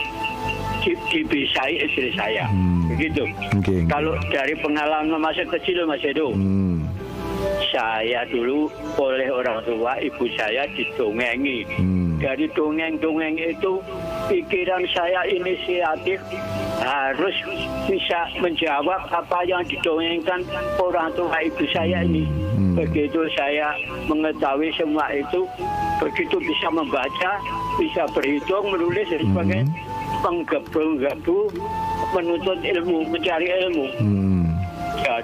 di- dibisai istri saya. Begitu. Oke. kalau dari pengalaman masa kecil Mas Edo. Hmm. Saya dulu oleh orang tua ibu saya didongengi Hmm. dari dongeng-dongeng itu pikiran saya inisiatif harus bisa menjawab apa yang didongengkan orang tua ibu saya ini. Hmm. Begitu saya mengetahui semua itu, begitu bisa membaca, bisa berhitung, menulis dan sebagainya, penggebu-gebu menuntut ilmu, mencari ilmu. Hmm.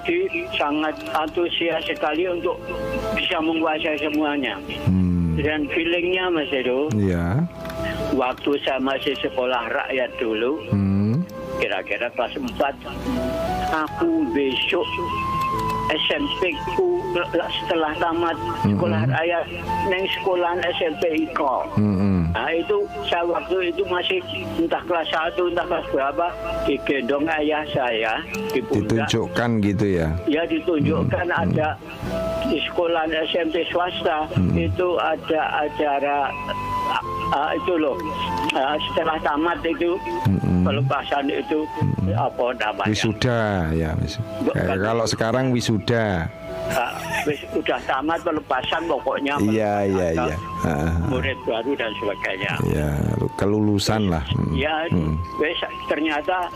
Jadi sangat antusias sekali untuk bisa menguasai semuanya. Hmm. Dan feelingnya Mas Edo, Ya. waktu saya masih sekolah rakyat dulu, Hmm. kira-kira kelas 4, aku besok SMP ku setelah tamat sekolah rakyat neng sekolahan SMP Iko. Hmm. Nah itu saya waktu itu masih entah kelas 1 entah kelas berapa digendong ayah saya di pundak. Ditunjukkan gitu ya. Ya ditunjukkan ada di sekolah SMP swasta itu ada acara ah, itu loh ah, setelah tamat itu pelepasan itu apa namanya Wisuda ya. wis- Kayak kalau sekarang wisuda. Wis udah tamat pelepasan pokoknya Iya iya iya. Murid baru dan sebagainya Ya, kelulusan lah. Hmm. ya Hmm. wis ternyata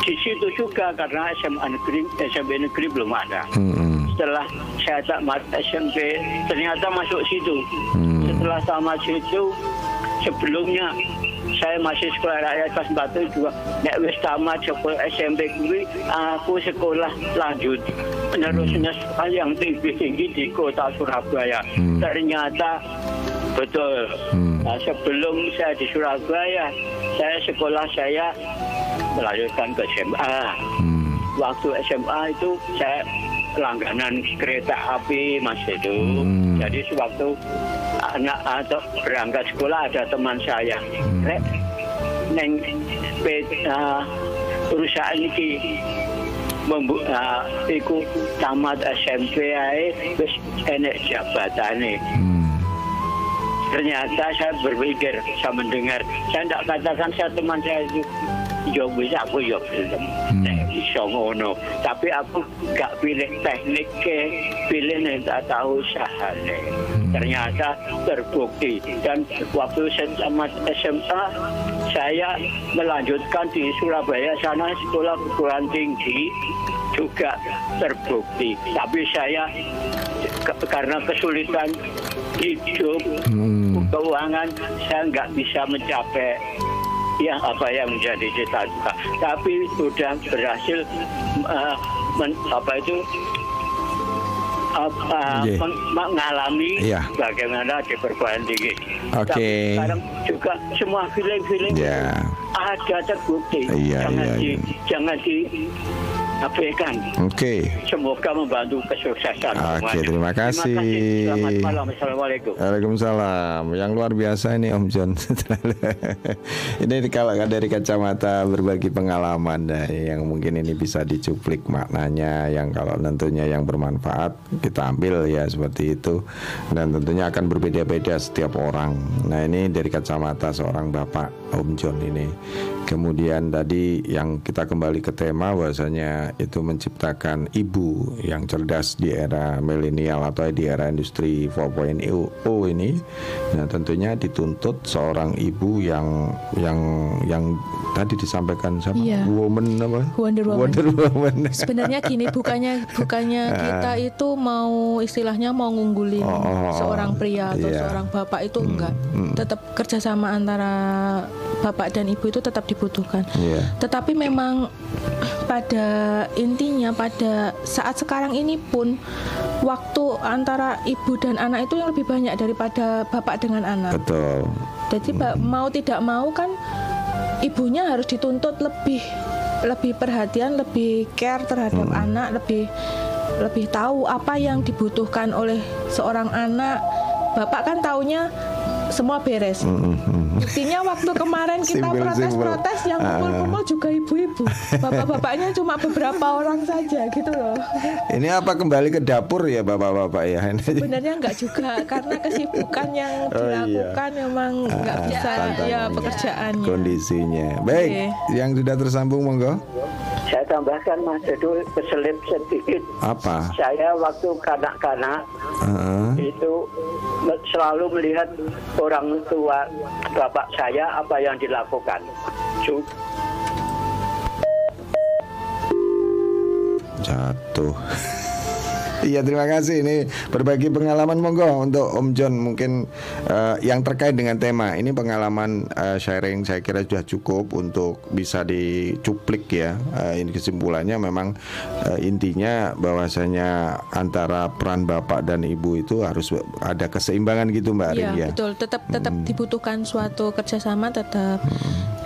di situ juga karena SMA negeri SMP negeri belum ada Hmm. setelah saya tamat SMP ternyata masuk situ Hmm. setelah tamat situ sebelumnya saya masih sekolah rakyat kelas 4 juga nek wis tamat sekolah SMP kuwi aku sekolah lanjut penerusnya sekolah yang tinggi tinggi di kota Surabaya Hmm. ternyata betul Hmm. Nah, sebelum saya di Surabaya saya sekolah saya melanjutkan ke SMA Hmm. waktu SMA itu saya langganan kereta api Mas itu. Hmm. Jadi sewaktu anak atau berangkat sekolah ada teman saya, Rek, neng pe- ah, perusahaan ini membu uh, iku tamat SMP ae wis enek jabatane. Ternyata saya berpikir, saya mendengar, saya tidak katakan saya teman saya itu. Yo bisa aku yo film iso ngono. Tapi aku gak pilih teknik ke pilih nek tak tahu usahane ternyata terbukti. Dan waktu saya SMA saya melanjutkan di Surabaya sana sekolah perguruan tinggi juga terbukti tapi saya ke- karena kesulitan hidup keuangan saya nggak bisa mencapai yang apa yang menjadi cita-cita tapi sudah berhasil uh, men- apa itu apa Iya. meng- mengalami Iya. bagaimana di perguruan tinggi. Oke. Tapi sekarang juga semua film-film Ya. ada terbukti. Iya, jangan iya, di iya. jangan di abaikan. Oke. Semoga membantu kesuksesan Oke, semuanya. terima kasih. Selamat malam. Assalamualaikum. Waalaikumsalam. Yang luar biasa ini Om John. ini kalau dari kacamata berbagi pengalaman dah, yang mungkin ini bisa dicuplik maknanya yang kalau tentunya yang bermanfaat kita ambil ya seperti itu dan tentunya akan berbeda-beda setiap orang. Nah, ini dari kacamata seorang Bapak Om John ini. Kemudian tadi yang kita kembali ke tema bahwasanya itu menciptakan ibu yang cerdas di era milenial atau di era industri 4.0 ini. Nah, tentunya dituntut seorang ibu yang yang yang tadi disampaikan sama Iya. woman apa? Wonder Woman. Wonder Woman. Sebenarnya gini, bukannya bukannya kita itu mau istilahnya mau ngunggulin Ah. Oh, oh, seorang pria atau iya. seorang bapak itu enggak. Tetap kerjasama antara bapak dan ibu itu tetap dibutuhkan. Iya. Tetapi memang pada intinya pada saat sekarang ini pun waktu antara ibu dan anak itu yang lebih banyak daripada bapak dengan anak. Betul. Jadi ba- mau tidak mau kan ibunya harus dituntut lebih lebih perhatian, lebih care terhadap anak, lebih lebih tahu apa yang dibutuhkan oleh seorang anak. Bapak kan taunya semua beres. Buktinya waktu kemarin kita protes-protes yang kumpul-kumpul juga ibu-ibu. Bapak-bapaknya cuma beberapa orang saja gitu loh. Ini apa kembali ke dapur ya Bapak-bapak ya? Sebenarnya enggak juga karena kesibukan yang Oh, iya. dilakukan memang enggak Ah, bisa ya pekerjaannya. Kondisinya. Baik, Oke. yang sudah tersambung monggo. Saya tambahkan Mas Jadul keselip sedikit. Apa? Saya waktu kanak-kanak Heeh. itu selalu melihat orang tua bapak saya apa yang dilakukan. Jatuh. Iya terima kasih. Ini berbagi pengalaman monggo untuk Om John mungkin eh, yang terkait dengan tema. Ini pengalaman eh, sharing saya kira sudah cukup untuk bisa dicuplik ya. Eh, ini kesimpulannya memang eh, intinya bahwasanya antara peran bapak dan ibu itu harus ada keseimbangan gitu Mbak Arin Iya ya. betul. Tetap tetap dibutuhkan suatu kerjasama tetap.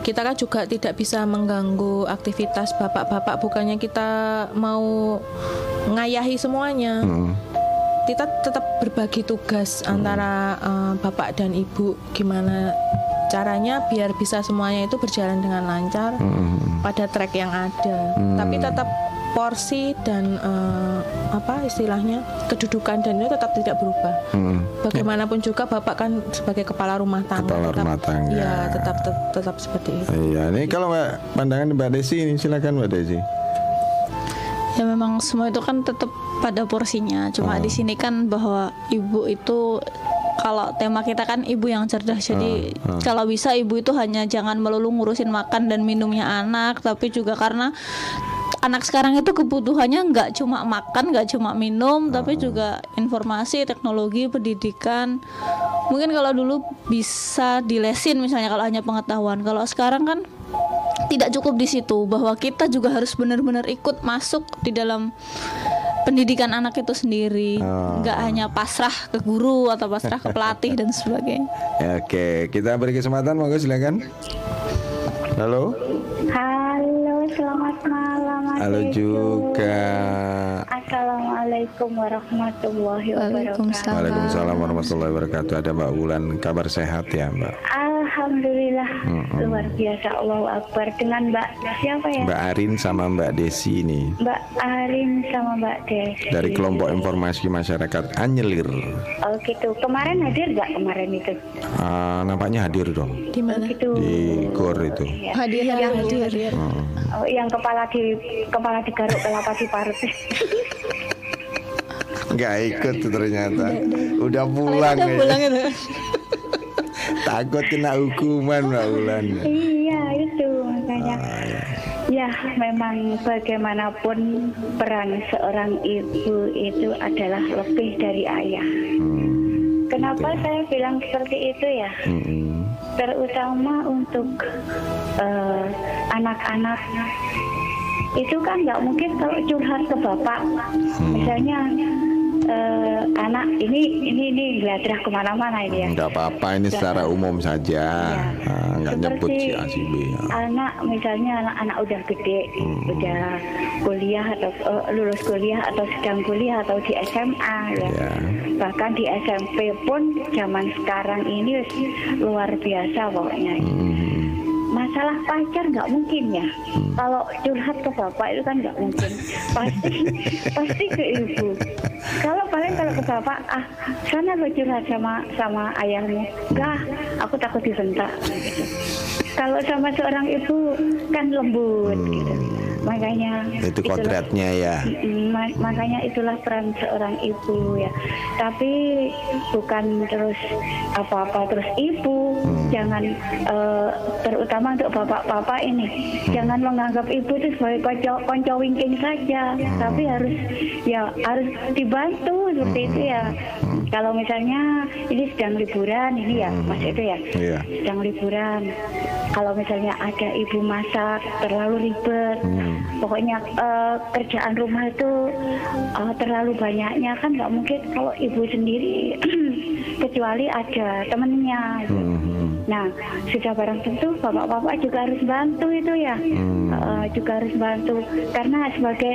Kita kan juga tidak bisa mengganggu aktivitas bapak-bapak. Bukannya kita mau ngayahi semuanya kita tetap berbagi tugas antara eh, bapak dan ibu gimana caranya biar bisa semuanya itu berjalan dengan lancar pada track yang ada tapi tetap porsi dan eh, apa istilahnya kedudukan dan itu tetap tidak berubah Hmm. Bagaimanapun juga bapak kan sebagai kepala rumah tangga. Kepala tetap- rumah tangga. Iya, tetap tetap, tetap seperti itu. Iya, ini kalau Mbak pandangan Mbak Desi ini silakan Mbak Desi. ya memang semua itu kan tetap pada porsinya. Cuma di sini kan bahwa ibu itu kalau tema kita kan ibu yang cerdas. Jadi Ah, ah. kalau bisa ibu itu hanya jangan melulu ngurusin makan dan minumnya anak tapi juga karena anak sekarang itu kebutuhannya nggak cuma makan nggak cuma minum tapi juga informasi teknologi pendidikan. Mungkin kalau dulu bisa dilesin misalnya kalau hanya pengetahuan. Kalau sekarang kan tidak cukup di situ bahwa kita juga harus benar-benar ikut masuk di dalam pendidikan anak itu sendiri Oh. nggak hanya pasrah ke guru atau pasrah ke pelatih dan sebagainya Ya, Oke, kita beri kesempatan monggo silakan. Halo. Halo, selamat malam. Mas Halo juga. Assalamualaikum warahmatullahi wabarakatuh. Waalaikumsalam warahmatullahi wabarakatuh. Ada Mbak Wulan, kabar sehat ya Mbak? Alhamdulillah luar biasa Allah Akbar dengan Mbak siapa ya? Mbak Arin sama Mbak Desi ini Mbak Arin sama Mbak Desi. dari kelompok informasi masyarakat Anyelir. Oh gitu. Kemarin hadir nggak kemarin itu? Ah, nampaknya hadir dong Di mana? Gitu. di gor itu. Ya. Hadir, hadir, hadir. hadir. Hmm. Oh, yang kepala di kepala digaruk kelapa di parut. Nggak ikut tuh ternyata. Udah pulang Udah ya. pulang itu. Takut kena hukuman Mbak Ulan. iya itu makanya. Ya memang bagaimanapun peran seorang ibu itu adalah lebih dari ayah. Kenapa saya bilang seperti itu ya? Mm-mm. terutama untuk eh, anak-anak itu kan nggak mungkin kalau curhat ke bapak misalnya eh, anak ini ini ini geladrah ke mana-mana ini ya Nggak apa-apa ini secara umum saja. Ah, Nggak nyebut si A si B. ya. anak misalnya anak-anak udah gede udah kuliah atau eh, lulus kuliah atau sedang kuliah atau di SMA ya Ya. bahkan di SMP pun zaman sekarang ini luar biasa pokoknya Hmm. Masalah pacar nggak mungkin ya. Kalau curhat ke bapak itu kan nggak mungkin. Pasti pasti ke ibu. Kalau paling kalau ke bapak ah sana lo curhat sama sama ayahmu. Enggak aku takut disentak gitu. kalau sama seorang ibu kan lembut. Gitu makanya Itu itulah- kodratnya ya. Ma- makanya itulah peran seorang ibu ya. Tapi bukan terus apa-apa terus ibu. Jangan eh, terutama untuk bapak-bapak ini, jangan menganggap ibu itu sebagai konco, konco wingking saja. Tapi harus ya harus dibantu seperti itu ya. Kalau misalnya ini sedang liburan ini ya, Mas itu ya. Iya. Sedang liburan. Kalau misalnya ada ibu masak terlalu ribet, pokoknya eh, kerjaan rumah itu eh, terlalu banyaknya kan nggak mungkin kalau ibu sendiri kecuali ada temennya. Nah sudah barang tentu bapak-bapak juga harus bantu itu ya, Eh, juga harus bantu karena sebagai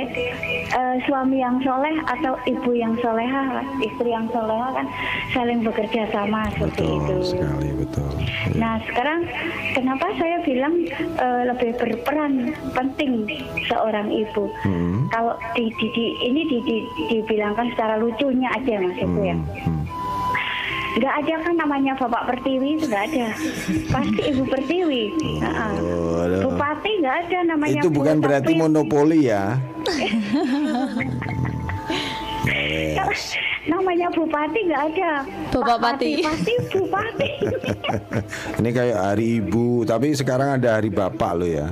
eh, suami yang soleh atau ibu yang soleha, istri yang soleha kan saling bekerja sama seperti itu. Betul sekali betul. Nah sekarang kenapa saya bilang eh, lebih berperan penting seorang ibu. Hmm. Kalau di, di, di- ini di, di- dibilangkan secara lucunya aja mas ibu ya. Hmm. Nggak ada kan namanya bapak pertiwi nggak ada. Pasti ibu pertiwi. Oh, aduh. Bupati nggak ada namanya. Itu Bu, bukan berarti tapi- monopoli ya. Namanya bupati nggak ada. Bapak Pak Pati. Pasti bupati. Ini kayak hari ibu, tapi sekarang ada hari bapak lo ya.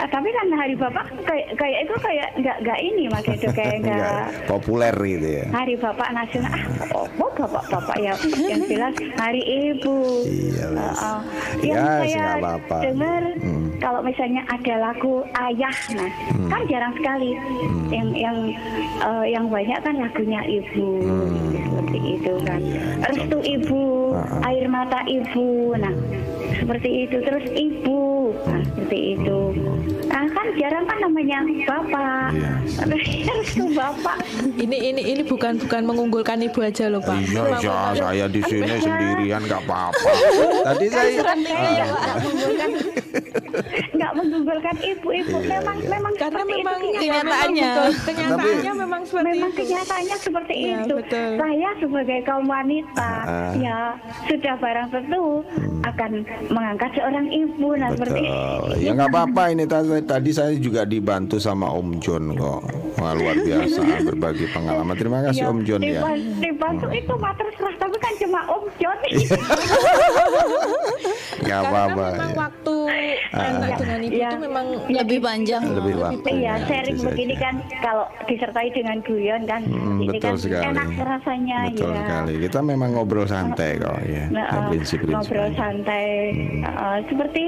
Tapi kan hari bapak kayak kayak itu kayak nggak nggak ini mas itu kayak nggak populer gitu ya. hari bapak nasional ah oh, oh, bapak bapak ya yang jelas hari ibu Iya, Uh, wes. uh. Ya, saya apa-apa. dengar Hmm. kalau misalnya ada lagu ayah nah Hmm. kan jarang sekali yang yang uh, yang banyak kan lagunya ibu Hmm. seperti itu kan Iya, restu ibu Ah, air mata ibu nah seperti itu terus ibu nah seperti itu nah kan jarang kan namanya bapak Iya. restu bapak Ini ini ini bukan bukan mengunggulkan ibu aja loh pak. Iya, benar. saya di sini sendirian nggak apa-apa. Tadi saya Saya nggak menggugurkan nggak menggugurkan ibu-ibu Iya, memang iya. memang Karena seperti memang itu kenyataannya. Kenyataannya memang seperti memang itu. kenyataannya seperti Iya, itu betul. saya sebagai kaum wanita Ah. ya sudah barang tentu akan mengangkat seorang ibu nah seperti Betul. Ya nggak apa-apa ini tadi, tadi saya juga dibantu sama Om John kok. Wah, luar biasa berbagi pengalaman. Terima kasih Om John ya. diban- dibantu itu mah terserah tapi kan cuma Om John. Nggak Karena apa-apa. memang ya. waktu Ah. anak dengan ibu Iya. itu memang Lebih panjang. Lebih waktu. Iya, sharing begini kan kalau disertai dengan guyon kan Hmm, ini betul kan sekali. enak rasanya Betul ya. sekali. Kita memang ngobrol santai kok ya. Nah, Ya, prinsip-prinsip ngobrol santai Eh, seperti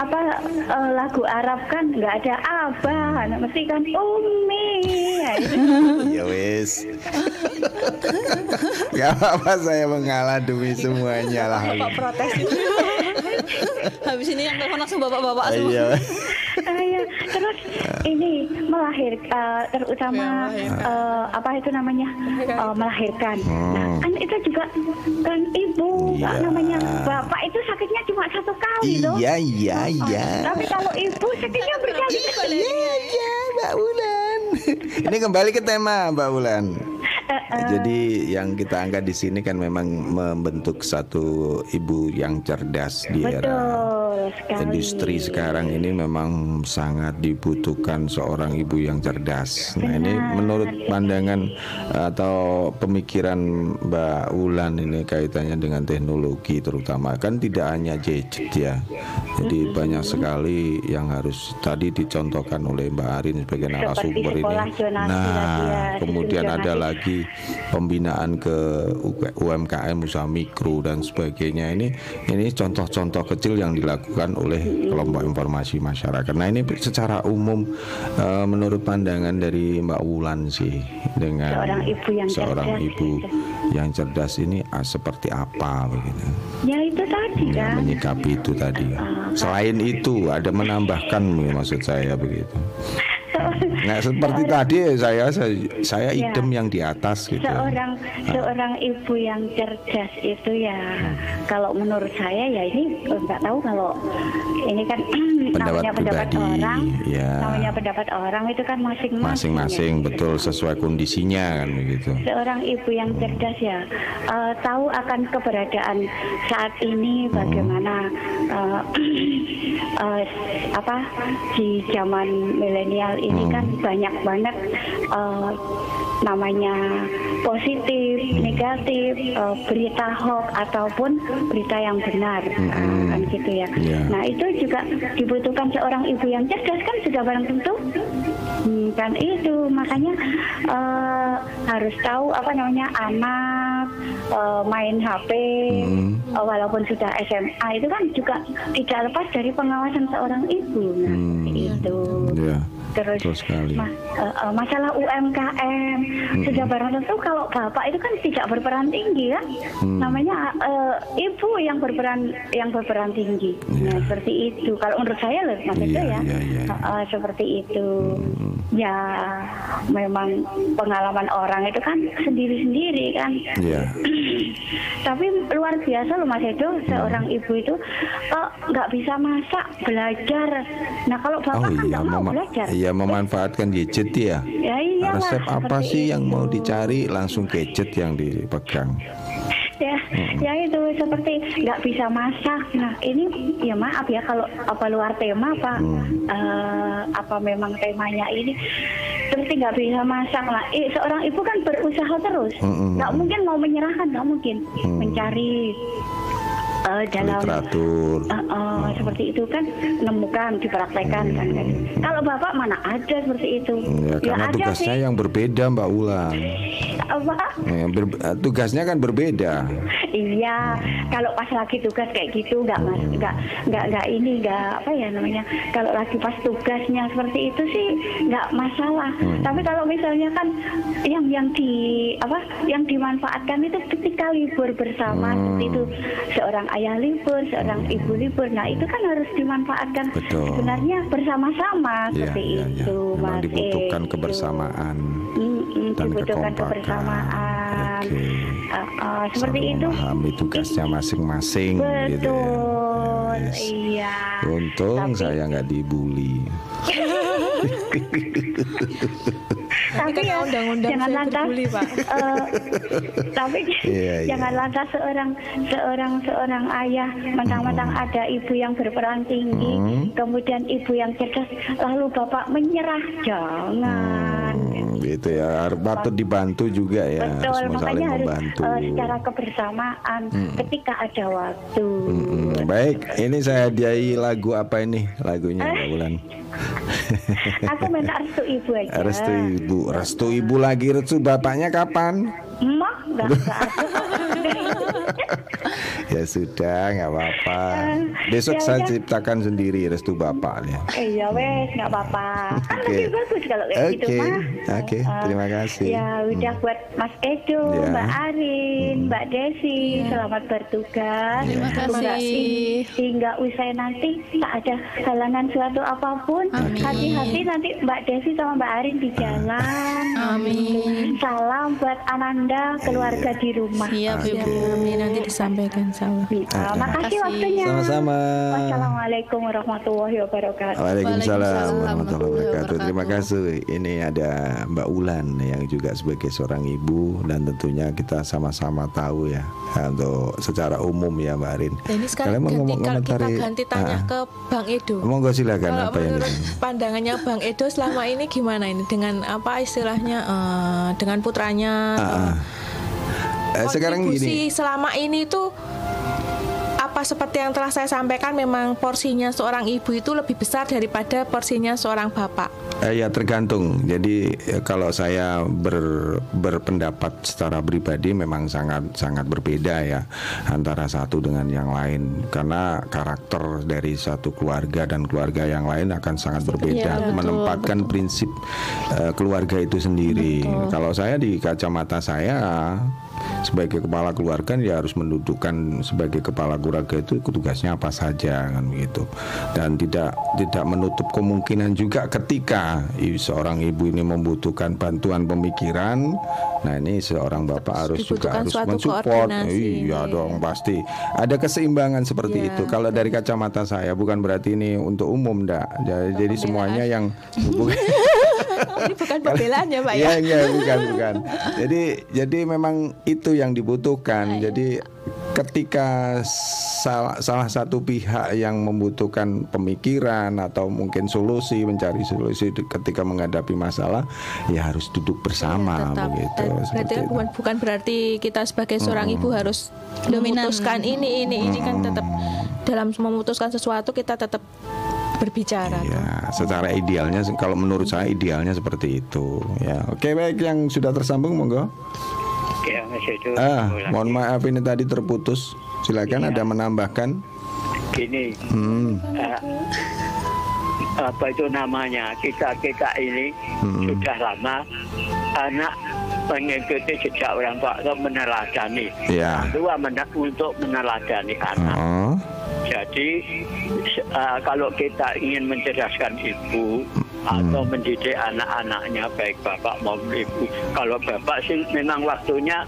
apa eh, lagu Arab kan nggak ada abah nah, mesti kan umi ya. Ya wis. Gak apa-apa saya mengalah demi semuanya lah. bapak protes. Habis ini yang telepon langsung bapak-bapak semua. Iya. Ah, ya. terus ini melahir eh, terutama Ya, melahirkan. eh, apa itu namanya Eh, melahirkan nah Hmm. kan itu juga kan ibu Iya. namanya bapak itu sakitnya cuma satu kali loh. Iya, iya, iya. Tapi kalau ibu sakitnya berkali-kali. Iya, iya, Mbak Wulan. Ini kembali ke tema Mbak Wulan. Jadi yang kita angkat di sini kan memang membentuk satu ibu yang cerdas di era Betul sekali. industri sekarang ini memang sangat dibutuhkan seorang ibu yang cerdas. Nah ini menurut pandangan atau pemikiran Mbak Wulan ini kaitannya dengan teknologi terutama kan tidak hanya gadget ya. Jadi banyak sekali yang harus tadi dicontohkan oleh Mbak Arin sebagai narasumber ini. lagi ya, Nah kemudian ada zonasi. Pembinaan ke UMKM usaha mikro dan sebagainya ini ini contoh-contoh kecil yang dilakukan oleh kelompok informasi masyarakat. Nah ini secara umum eh, menurut pandangan dari Mbak Wulan sih dengan Seorang ibu yang seorang cerdas. ibu yang cerdas ini ah, seperti apa begitu Ya itu tadi ya, kan. menyikapi itu tadi. Selain itu ada menambahkan maksud saya begitu. Nah seperti tadi saya saya, saya Ya. idem yang di atas gitu. Seorang seorang ibu yang cerdas itu ya kalau menurut saya ya ini eh, nggak tahu kalau ini kan Pendapat namanya pendapat pribadi, orang, ya. namanya pendapat orang itu kan masing-masing. Masing-masing ya. betul sesuai kondisinya kan begitu. Seorang ibu yang cerdas ya eh, tahu akan keberadaan saat ini bagaimana eh, eh, apa di zaman milenial ini kan banyak banget eh, namanya positif, negatif, eh, berita hoax ataupun berita yang benar eh, kan gitu ya. Iya. Nah itu juga dibutuhkan seorang ibu yang cerdas kan sudah barang tentu Hmm, kan itu. Makanya eh, harus tahu apa namanya anak eh, main HP eh, walaupun sudah SMA itu kan juga tidak lepas dari pengawasan seorang ibu. Nah itu. Ya, terus ma- eh, masalah UMKM sudah barang tentu kalau bapak itu kan tidak berperan tinggi ya Hmm. namanya eh, ibu yang berperan yang berperan tinggi. Nah seperti itu. Kalau menurut saya loh itu Iya, ya. iya, iya. Eh, eh, seperti itu ya memang pengalaman orang itu kan sendiri-sendiri kan Ya. tapi luar biasa loh Mas Edo seorang ibu itu kok nggak bisa masak belajar nah kalau Oh bapak kan iya, mau belajar iya memanfaatkan gadget ya. ya iya Resep apa sih yang mau dicari langsung gadget yang dipegang. Ya. Ya itu seperti nggak bisa masak. Nah ini ya maaf ya kalau apa luar tema apa eh, apa memang temanya ini. Seperti nggak bisa masak lah. Eh, seorang ibu kan berusaha terus. Mm-mm. nggak mungkin mau menyerahkan nggak mungkin. Mencari eh, dalam Literatur. Eh, eh, seperti itu kan menemukan dipraktekkan kan, kan. kalau bapak mana ada seperti itu Ya, karena ada tugasnya sih yang berbeda Mbak Ulan. apa Ya, ber- tugasnya kan berbeda. Iya, kalau pas lagi tugas kayak gitu nggak mas, nggak nggak nggak ini nggak apa ya namanya. Kalau lagi pas tugasnya seperti itu sih nggak masalah. Tapi kalau misalnya kan yang yang di apa yang dimanfaatkan itu ketika libur bersama seperti itu seorang ayah libur, seorang ibu libur. Nah itu kan harus dimanfaatkan Betul. sebenarnya bersama-sama Iya, seperti iya. itu, Memang Mas. dibutuhkan Eko. kebersamaan Mm-mm, dan dibutuhkan kekompakan. kebersamaan. Oke. Uh, uh, seperti Saling itu. memahami tugasnya masing-masing gitu ya. Betul, Yes. iya. Untung Tapi- saya nggak dibully. Tapi ya, undang-undang jangan saya lantas, Pak. eh, tapi Iya, iya. jangan lantas seorang seorang seorang ayah mentang-mentang ada ibu yang berperan tinggi, Hmm. kemudian ibu yang cerdas, lalu bapak menyerah, jangan. Hmm, gitu ya. Harus Patut dibantu juga ya. Betul, saling makanya harus membantu. eh, secara kebersamaan ketika ada waktu. Hmm, baik, ini saya hadiahi lagu apa ini lagunya Eh? Bulan? Aku minta restu ibu aja. Restu ibu, restu ibu lagi, restu bapaknya kapan? Mah, nggak nggak ada. Ya sudah, nggak apa-apa. Besok ya saya udah. ciptakan sendiri restu bapak ya. Eh, ya wes, nggak apa-apa. Kan Oke. lebih bagus kalau kayak gitu Oke, mah. oke, Eh, terima kasih. Hmm. Ya udah buat Mas Edo, Ya. Mbak Arin, Mbak Desi, selamat bertugas. Terima kasih. hi- hingga usai nanti tak ada halangan suatu apa pun. Hati-hati nanti Mbak Desi sama Mbak Arin di jalan. Amin. Salam buat Ananda, keluarga di rumah. Siap, Ibu. Ya, amin. nanti disampaikan sama. Uh, makasih waktunya. Sama-sama. Wassalamualaikum warahmatullahi wabarakatuh. Waalaikumsalam warahmatullahi wabarakatuh. Terima kasih. Ini ada Mbak Ulan yang juga sebagai seorang ibu dan tentunya kita sama-sama tahu ya untuk secara umum ya Mbak Arin. Ini sekarang Kalian ganti, kalau kita ganti tanya Ah, ke Bang Edo. Monggo silakan Kalau apa yang pandangannya Bang Edo selama ini gimana ini dengan apa istilahnya eh, dengan putranya Ah, ah. Eh, sekarang gini. selama ini tuh apa seperti yang telah saya sampaikan memang porsinya seorang ibu itu lebih besar daripada porsinya seorang bapak. Eh, ya tergantung. Jadi eh, kalau saya ber- berpendapat secara pribadi memang sangat sangat berbeda ya antara satu dengan yang lain karena karakter dari satu keluarga dan keluarga yang lain akan sangat berbeda Iya, betul, menempatkan prinsip eh, keluarga itu sendiri. Kalau saya di kacamata saya sebagai kepala keluarga ya harus mendudukkan sebagai kepala keluarga itu tugasnya apa saja kan begitu. Dan tidak tidak menutup kemungkinan juga ketika seorang ibu ini membutuhkan bantuan pemikiran nah ini seorang bapak harus juga harus mensupport. koordinasi. iya dong pasti. Ada keseimbangan seperti Iya. itu. Kalau dari kacamata saya bukan berarti ini untuk umum ndak. Jadi, jadi semuanya yang ini bukan pembelaan ya Pak ya. Iya, iya, bukan, bukan. Jadi, jadi memang itu yang dibutuhkan. Jadi, ketika salah, salah satu pihak yang membutuhkan pemikiran atau mungkin solusi, mencari solusi ketika menghadapi masalah, ya harus duduk bersama Tetap. begitu. Seperti berarti itu. bukan, bukan berarti kita sebagai seorang ibu harus memutuskan ini ini ini kan tetap dalam memutuskan sesuatu kita tetap berbicara. Ya, secara idealnya kalau menurut saya idealnya seperti itu. Ya, oke baik yang sudah tersambung monggo. Ya, Mas Edo. Ah, mohon maaf ini tadi terputus. Silakan ada menambahkan. Gini, Hmm. eh, apa itu namanya? Kita kita ini Hmm. sudah lama anak mengikuti jejak orang tua atau meneladani. Ya. Tua mena- untuk meneladani anak. Oh. Jadi eh, kalau kita ingin mencerdaskan ibu atau mendidik anak-anaknya baik bapak maupun ibu, kalau bapak sih memang waktunya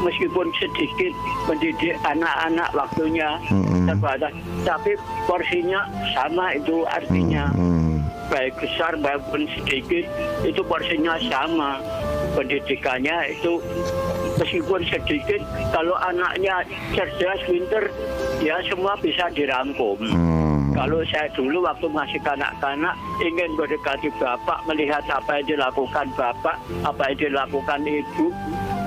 meskipun sedikit mendidik anak-anak waktunya Mm-mm. terbatas, tapi porsinya sama itu artinya Hmm. Baik besar maupun sedikit itu porsinya sama pendidikannya itu meskipun sedikit kalau anaknya cerdas pinter ya semua bisa dirangkum Hmm. kalau saya dulu waktu masih kanak-kanak ingin mendekati bapak melihat apa yang dilakukan bapak apa yang dilakukan ibu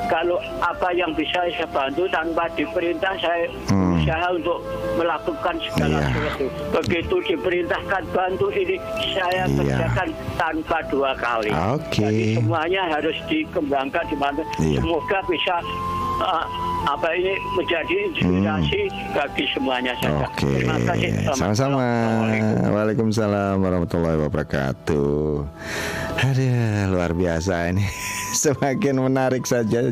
kalau apa yang bisa saya bantu tanpa diperintah saya Hmm. untuk melakukan segala Iya. sesuatu begitu diperintahkan bantu ini saya Iya. kerjakan tanpa dua kali Oke. jadi semuanya harus dikembangkan di mana Iya. semoga bisa uh, apa ini menjadi inspirasi bagi semuanya saja. Hmm. Oke, Terima kasih. Sama-sama. Waalaikumsalam warahmatullahi wabarakatuh. Aduh, luar biasa ini. Semakin menarik saja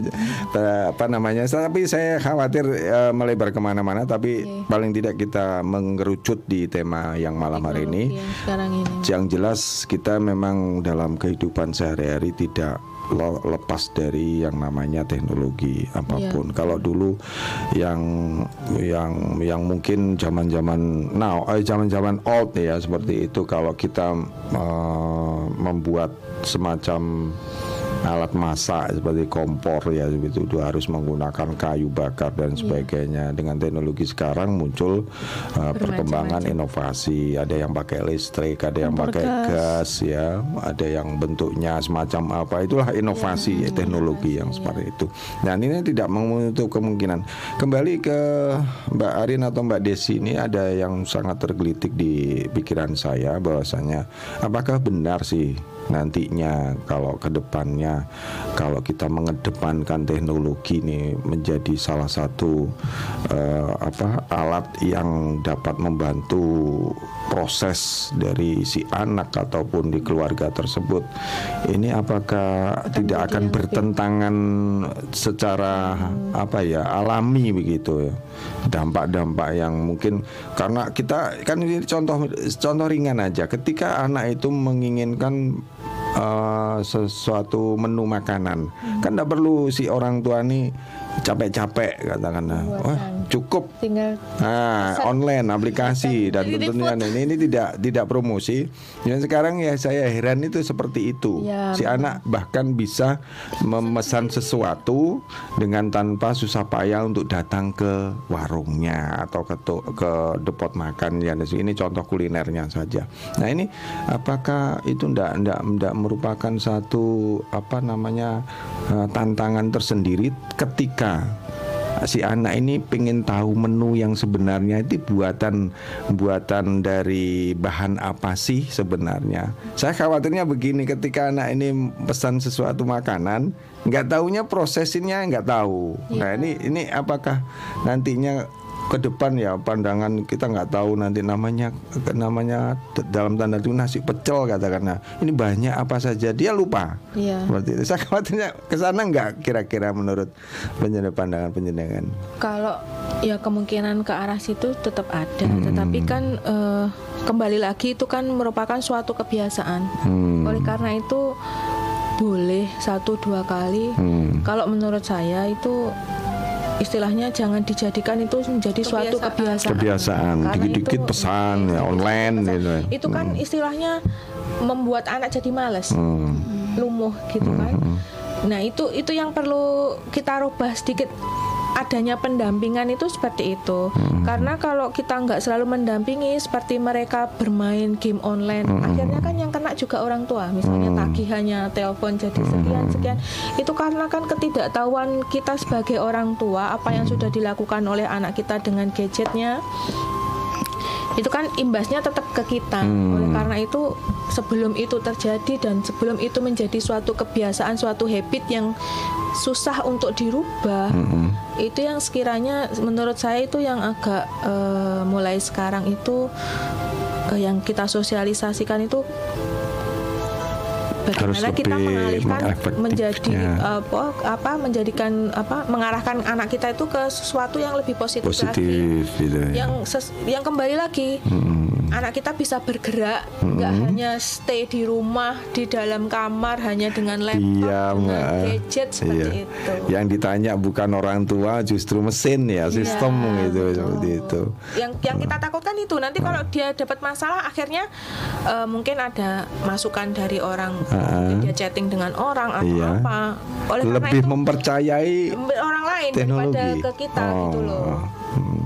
apa namanya. Tapi saya khawatir eh, melebar ke mana-mana. Tapi paling tidak kita mengerucut di tema yang malam hari ini. Yang ini. Yang jelas kita memang dalam kehidupan sehari-hari tidak lepas dari yang namanya teknologi apa pun. Kalau dulu yang yang yang mungkin zaman-zaman now, eh, zaman-zaman old ya seperti itu. Kalau kita eh, membuat semacam alat masak seperti kompor ya begitu itu harus menggunakan kayu bakar dan sebagainya. Dengan teknologi sekarang muncul uh, perkembangan inovasi. Ada yang pakai listrik ada yang Kompor pakai gas. gas ya. Ada yang bentuknya semacam apa. Itulah inovasi ya, teknologi yang seperti itu. Dan ini tidak menutup kemungkinan. Kembali ke Mbak Arin atau Mbak Desi ini ada yang sangat tergelitik di pikiran saya bahwasanya apakah benar sih nantinya kalau ke depannya kalau kita mengedepankan teknologi ini menjadi salah satu eh, apa alat yang dapat membantu proses dari si anak ataupun di keluarga tersebut ini apakah tidak akan bertentangan secara apa ya alami begitu ya dampak-dampak yang mungkin karena kita kan ini contoh contoh ringan aja. Ketika anak itu menginginkan eh, sesuatu menu makanan kan tidak perlu si orang tua nih capek-capek katakanlah. Wah, cukup tinggal Nah, online aplikasi dan tentunya ini ini tidak tidak promosi. Yang sekarang ya saya heran itu seperti itu. Ya, si anak bahkan bisa memesan sesuatu dengan tanpa susah payah untuk datang ke warungnya atau ke ke depot makan ya ini contoh kulinernya saja. Nah, ini apakah itu ndak ndak ndak merupakan satu apa namanya eh, tantangan tersendiri ketika si anak ini pengen tahu menu yang sebenarnya itu buatan buatan dari bahan apa sih sebenarnya. Saya khawatirnya begini ketika anak ini pesan sesuatu makanan nggak taunya prosesnya nggak tahu. Nah ini ini apakah nantinya ke depan ya pandangan kita nggak tahu nanti namanya namanya dalam tanda itu nasi pecel katakanlah ini banyak apa saja dia lupa Iya. seperti itu saya khawatirnya ke sana nggak kira-kira menurut penjenengan pandangan penjenengan Kalau ya kemungkinan ke arah situ tetap ada, Hmm. tetapi kan eh, kembali lagi itu kan merupakan suatu kebiasaan. Hmm. Oleh karena itu boleh satu dua kali. Hmm. Kalau menurut saya itu istilahnya jangan dijadikan itu menjadi suatu kebiasaan. kebiasaan. Dikit-dikit pesan ya online gitu. Itu kan istilahnya membuat anak jadi males, Hmm. lumuh gitu kan. Nah itu itu yang perlu kita rubah sedikit adanya pendampingan itu seperti itu. Karena kalau kita nggak selalu mendampingi seperti mereka bermain game online akhirnya kan yang kena juga orang tua. Misalnya tagihannya telepon jadi sekian sekian. Itu karena kan ketidaktahuan kita sebagai orang tua apa yang sudah dilakukan oleh anak kita dengan gadgetnya itu kan imbasnya tetap ke kita. Oleh karena itu sebelum itu terjadi dan sebelum itu menjadi suatu kebiasaan, suatu habit yang susah untuk dirubah, itu yang sekiranya menurut saya itu yang agak eh, mulai sekarang itu eh, yang kita sosialisasikan itu Harus bagaimana kita lebih mengalihkan menjadi ya. apa apa menjadikan apa mengarahkan anak kita itu ke sesuatu yang lebih positif, lagi positif gitu ya. yang ses- yang kembali lagi anak kita bisa bergerak nggak hanya stay di rumah di dalam kamar hanya dengan laptop Diam, dengan gadget seperti Iya. itu Yang ditanya bukan orang tua, justru mesin ya, sistem gitu seperti itu. yang yang kita takutkan itu nanti kalau dia dapat masalah akhirnya eh, mungkin ada masukan dari orang Ah. mungkin dia chatting dengan orang atau Iya. apa oleh Lebih itu mempercayai orang lain teknologi. daripada ke kita gitu loh Oh. Hmm.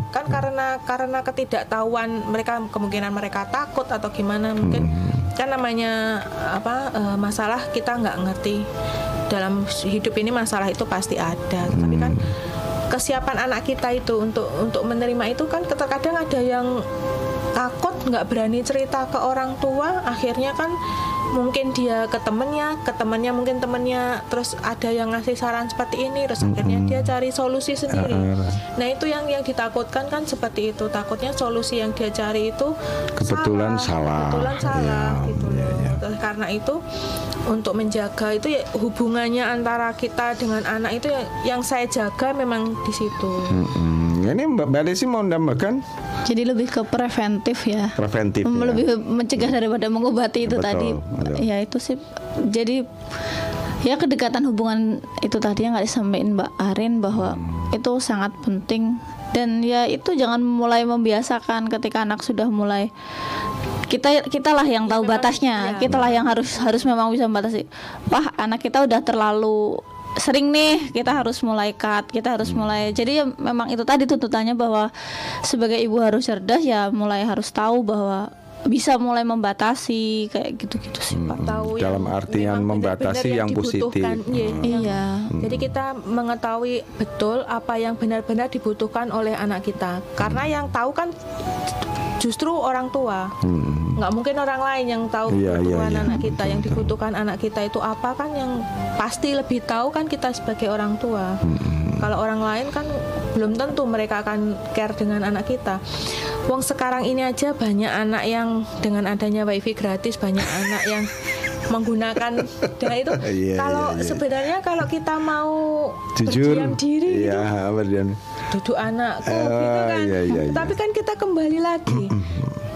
Kan karena karena ketidaktahuan mereka kemungkinan mereka takut atau gimana mungkin Hmm. kan namanya apa eh, masalah kita nggak ngerti dalam hidup ini masalah itu pasti ada tapi kan Hmm. kesiapan anak kita itu untuk untuk menerima itu kan terkadang ada yang takut nggak berani cerita ke orang tua akhirnya kan mungkin dia ke temennya ke temennya mungkin temennya terus ada yang ngasih saran seperti ini terus akhirnya dia cari solusi sendiri. Nah itu yang yang ditakutkan kan seperti itu takutnya solusi yang dia cari itu Kebetulan salah. kebetulan salah Iya, gitu loh Terus karena itu untuk menjaga itu ya hubungannya antara kita dengan anak itu ya, yang saya jaga memang di situ. Mm-mm. Ini Mbak Mbak Desi mau menambahkan Jadi lebih ke preventif ya. preventif ya. lebih mencegah daripada mengobati itu Betul, tadi betul. ya itu sih jadi ya kedekatan hubungan itu tadi yang nggak disampaikan Mbak Arin bahwa Hmm. itu sangat penting dan ya itu jangan mulai membiasakan ketika anak sudah mulai kita kita lah yang tahu batasnya kita lah yang harus harus memang bisa membatasi wah anak kita udah terlalu sering nih kita harus mulai cut kita harus mulai jadi ya memang itu tadi tuntutannya bahwa sebagai ibu harus cerdas ya mulai harus tahu bahwa bisa mulai membatasi kayak gitu-gitu sih Pak. tahu dalam yang artian membatasi benar-benar yang positif. dibutuhkan. Iya, yang- Iya. Jadi kita mengetahui betul apa yang benar-benar dibutuhkan oleh anak kita. Karena yang tahu kan justru orang tua. Hmm. Nggak mungkin orang lain yang tahu Iya, iya, kebutuhan iya. anak kita. Yang dibutuhkan anak kita itu apa kan yang pasti lebih tahu kan kita sebagai orang tua. Hmm. Kalau orang lain kan belum tentu mereka akan care dengan anak kita. Wong sekarang ini aja banyak anak yang dengan adanya wifi gratis banyak anak yang menggunakan dan itu Iya, kalau iya, iya. sebenarnya kalau kita mau Jujur. berdiam diri gitu Iya, berdiam. duduk anakku Eh, gitu kan iya, iya, iya. tapi kan kita kembali lagi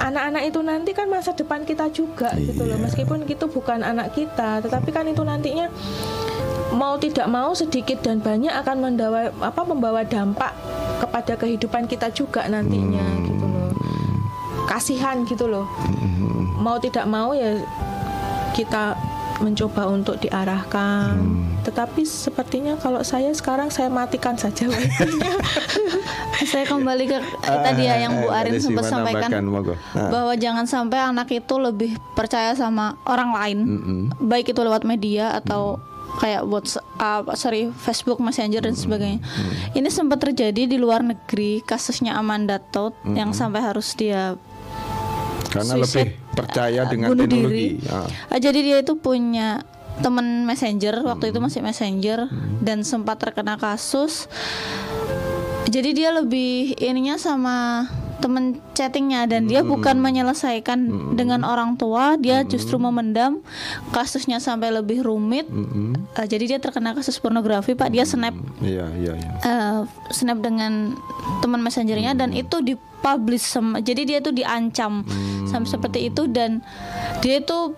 anak-anak itu nanti kan masa depan kita juga gitu Iya. loh meskipun itu bukan anak kita tetapi kan itu nantinya mau tidak mau sedikit dan banyak akan mendawa, apa membawa dampak kepada kehidupan kita juga nantinya gitu loh kasihan gitu loh mau tidak mau ya kita mencoba untuk diarahkan tetapi sepertinya kalau saya sekarang saya matikan saja wifi-nya. Saya kembali ke tadi ya yang Bu Ah, Arin sempat sampaikan menambahkan, monggo. Ah. bahwa jangan sampai anak itu lebih percaya sama orang lain, baik itu lewat media atau kayak WhatsApp, sorry Facebook Messenger dan sebagainya. Ini sempat terjadi di luar negeri kasusnya Amanda Todd yang sampai harus dia Karena suicide, lebih percaya uh, dengan bunuh teknologi. diri. Ah. Ah, jadi dia itu punya teman messenger waktu itu masih messenger dan sempat terkena kasus. Jadi dia lebih ininya sama temen chattingnya dan dia bukan menyelesaikan dengan orang tua, dia justru memendam kasusnya sampai lebih rumit. Ah, jadi dia terkena kasus pornografi, Pak. Dia snap Iya, iya, iya. eh, snap dengan teman messengernya dan itu dipublish sama jadi dia itu diancam sampai seperti itu dan dia itu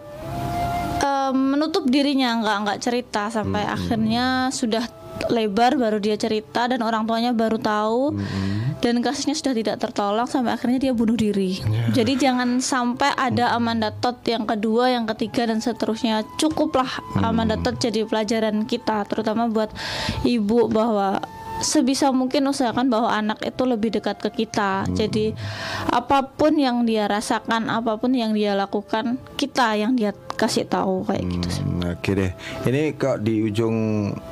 eh, menutup dirinya nggak nggak cerita sampai akhirnya sudah lebar baru dia cerita dan orang tuanya baru tahu dan kasusnya sudah tidak tertolong sampai akhirnya dia bunuh diri. Jadi jangan sampai ada Amanda Todd yang kedua, yang ketiga dan seterusnya. Cukuplah Amanda Todd jadi pelajaran kita terutama buat ibu bahwa sebisa mungkin usahakan bahwa anak itu lebih dekat ke kita. Jadi apa pun yang dia rasakan, apa pun yang dia lakukan, kita yang dia kasih tahu kayak gitu. sih. Hmm, Oke deh, ini kok di ujung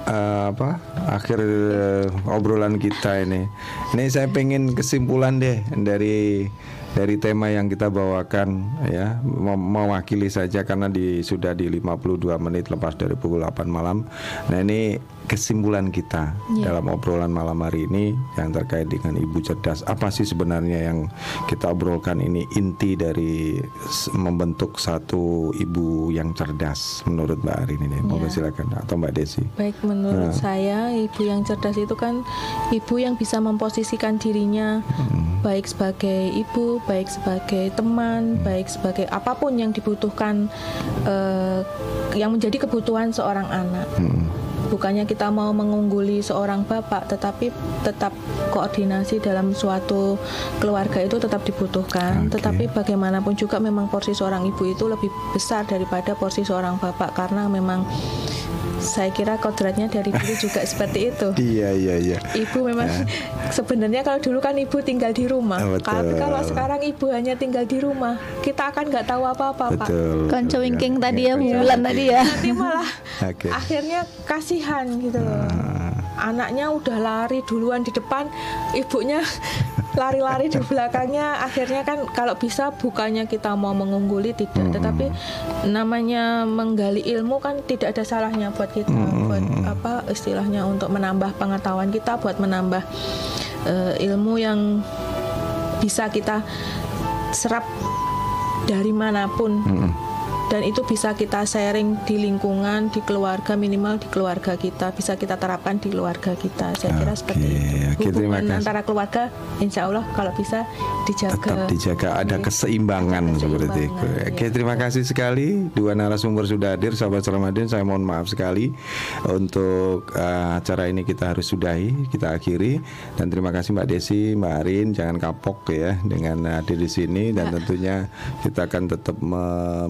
eh, apa akhir eh, obrolan kita ini, ini saya pengen kesimpulan deh dari dari tema yang kita bawakan ya mewakili saja karena di sudah di 52 menit lepas dari pukul 8 malam. Nah ini kesimpulan kita Iya. dalam obrolan malam hari ini yang terkait dengan ibu cerdas. Apa sih sebenarnya yang kita obrolkan ini inti dari membentuk satu ibu yang cerdas menurut Mbak Arin ini. Monggo Iya. silakan atau Mbak Desi. Baik menurut Nah. saya ibu yang cerdas itu kan ibu yang bisa memposisikan dirinya baik sebagai ibu, baik sebagai teman, baik sebagai apa pun yang dibutuhkan eh, yang menjadi kebutuhan seorang anak. Bukannya kita mau mengungguli seorang bapak, tetapi tetap koordinasi dalam suatu keluarga itu tetap dibutuhkan. Tetapi bagaimanapun juga memang porsi seorang ibu itu lebih besar daripada porsi seorang bapak karena memang saya kira kodratnya dari dulu juga seperti itu. Iya iya iya. Ibu memang sebenarnya kalau dulu kan ibu tinggal di rumah. Betul. Tapi kalau sekarang ibu hanya tinggal di rumah, kita akan nggak tahu apa-apa, Pak. Konco wingking ya. tadi Ya, ya, bulan tadi ya. Nanti malah Oke. akhirnya kasihan gitu loh. Anaknya udah lari duluan di depan, ibunya lari-lari di belakangnya. Akhirnya kan kalau bisa bukannya kita mau mengungguli tidak, tetapi namanya menggali ilmu kan tidak ada salahnya buat kita, buat apa istilahnya untuk menambah pengetahuan kita, buat menambah eh, ilmu yang bisa kita serap dari mana pun dan itu bisa kita sharing di lingkungan di keluarga minimal di keluarga kita. Bisa kita terapkan di keluarga kita. Saya kira seperti itu. terima hubungan antara keluarga insya Allah kalau bisa dijaga. Tetap dijaga ada keseimbangan seperti itu. Oke, terima kasih sekali. Dua narasumber sudah hadir sahabat Ramadan. Saya mohon maaf sekali. Untuk eh, acara ini kita harus sudahi, kita akhiri. Dan terima kasih Mbak Desi, Mbak Arin. Jangan kapok ya dengan hadir di sini. Dan tentunya kita akan tetap me-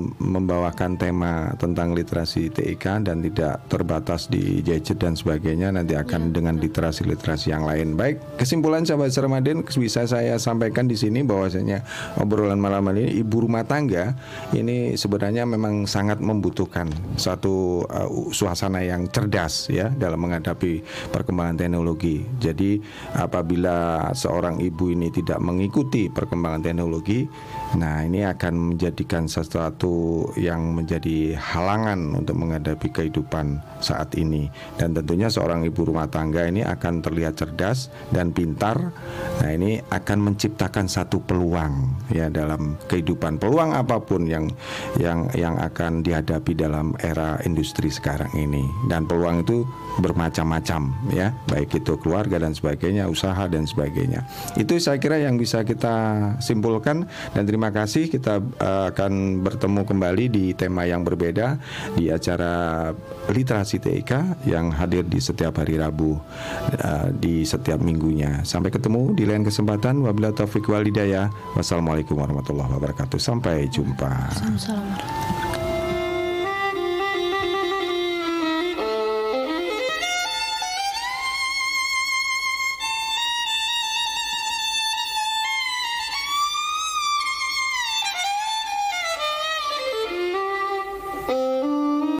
membawakan tema tentang literasi TIK dan tidak terbatas di gadget dan sebagainya nanti akan dengan literasi-literasi yang lain. Baik, kesimpulan sahabat Ramadan bisa saya sampaikan di sini bahwasanya obrolan malam ini ibu rumah tangga ini sebenarnya memang sangat membutuhkan satu uh, suasana yang cerdas ya dalam menghadapi perkembangan teknologi. Jadi apabila seorang ibu ini tidak mengikuti perkembangan teknologi, nah ini akan menjadikan sesuatu yang menjadi halangan untuk menghadapi kehidupan saat ini. Dan tentunya seorang ibu rumah tangga ini akan terlihat cerdas dan pintar. Nah, ini akan menciptakan satu peluang ya dalam kehidupan. Peluang apa pun yang yang yang akan dihadapi dalam era industri sekarang ini. Dan peluang itu bermacam-macam ya, baik itu keluarga dan sebagainya, usaha dan sebagainya. Itu saya kira yang bisa kita simpulkan dan terima kasih kita eh, akan bertemu kembali di tema yang berbeda di acara literasi TIK yang hadir di setiap hari Rabu uh, di setiap minggunya. Sampai ketemu di lain kesempatan. Wabillahi taufiq wal hidayah. Wassalamualaikum warahmatullahi wabarakatuh. Sampai jumpa. Assalamualaikum.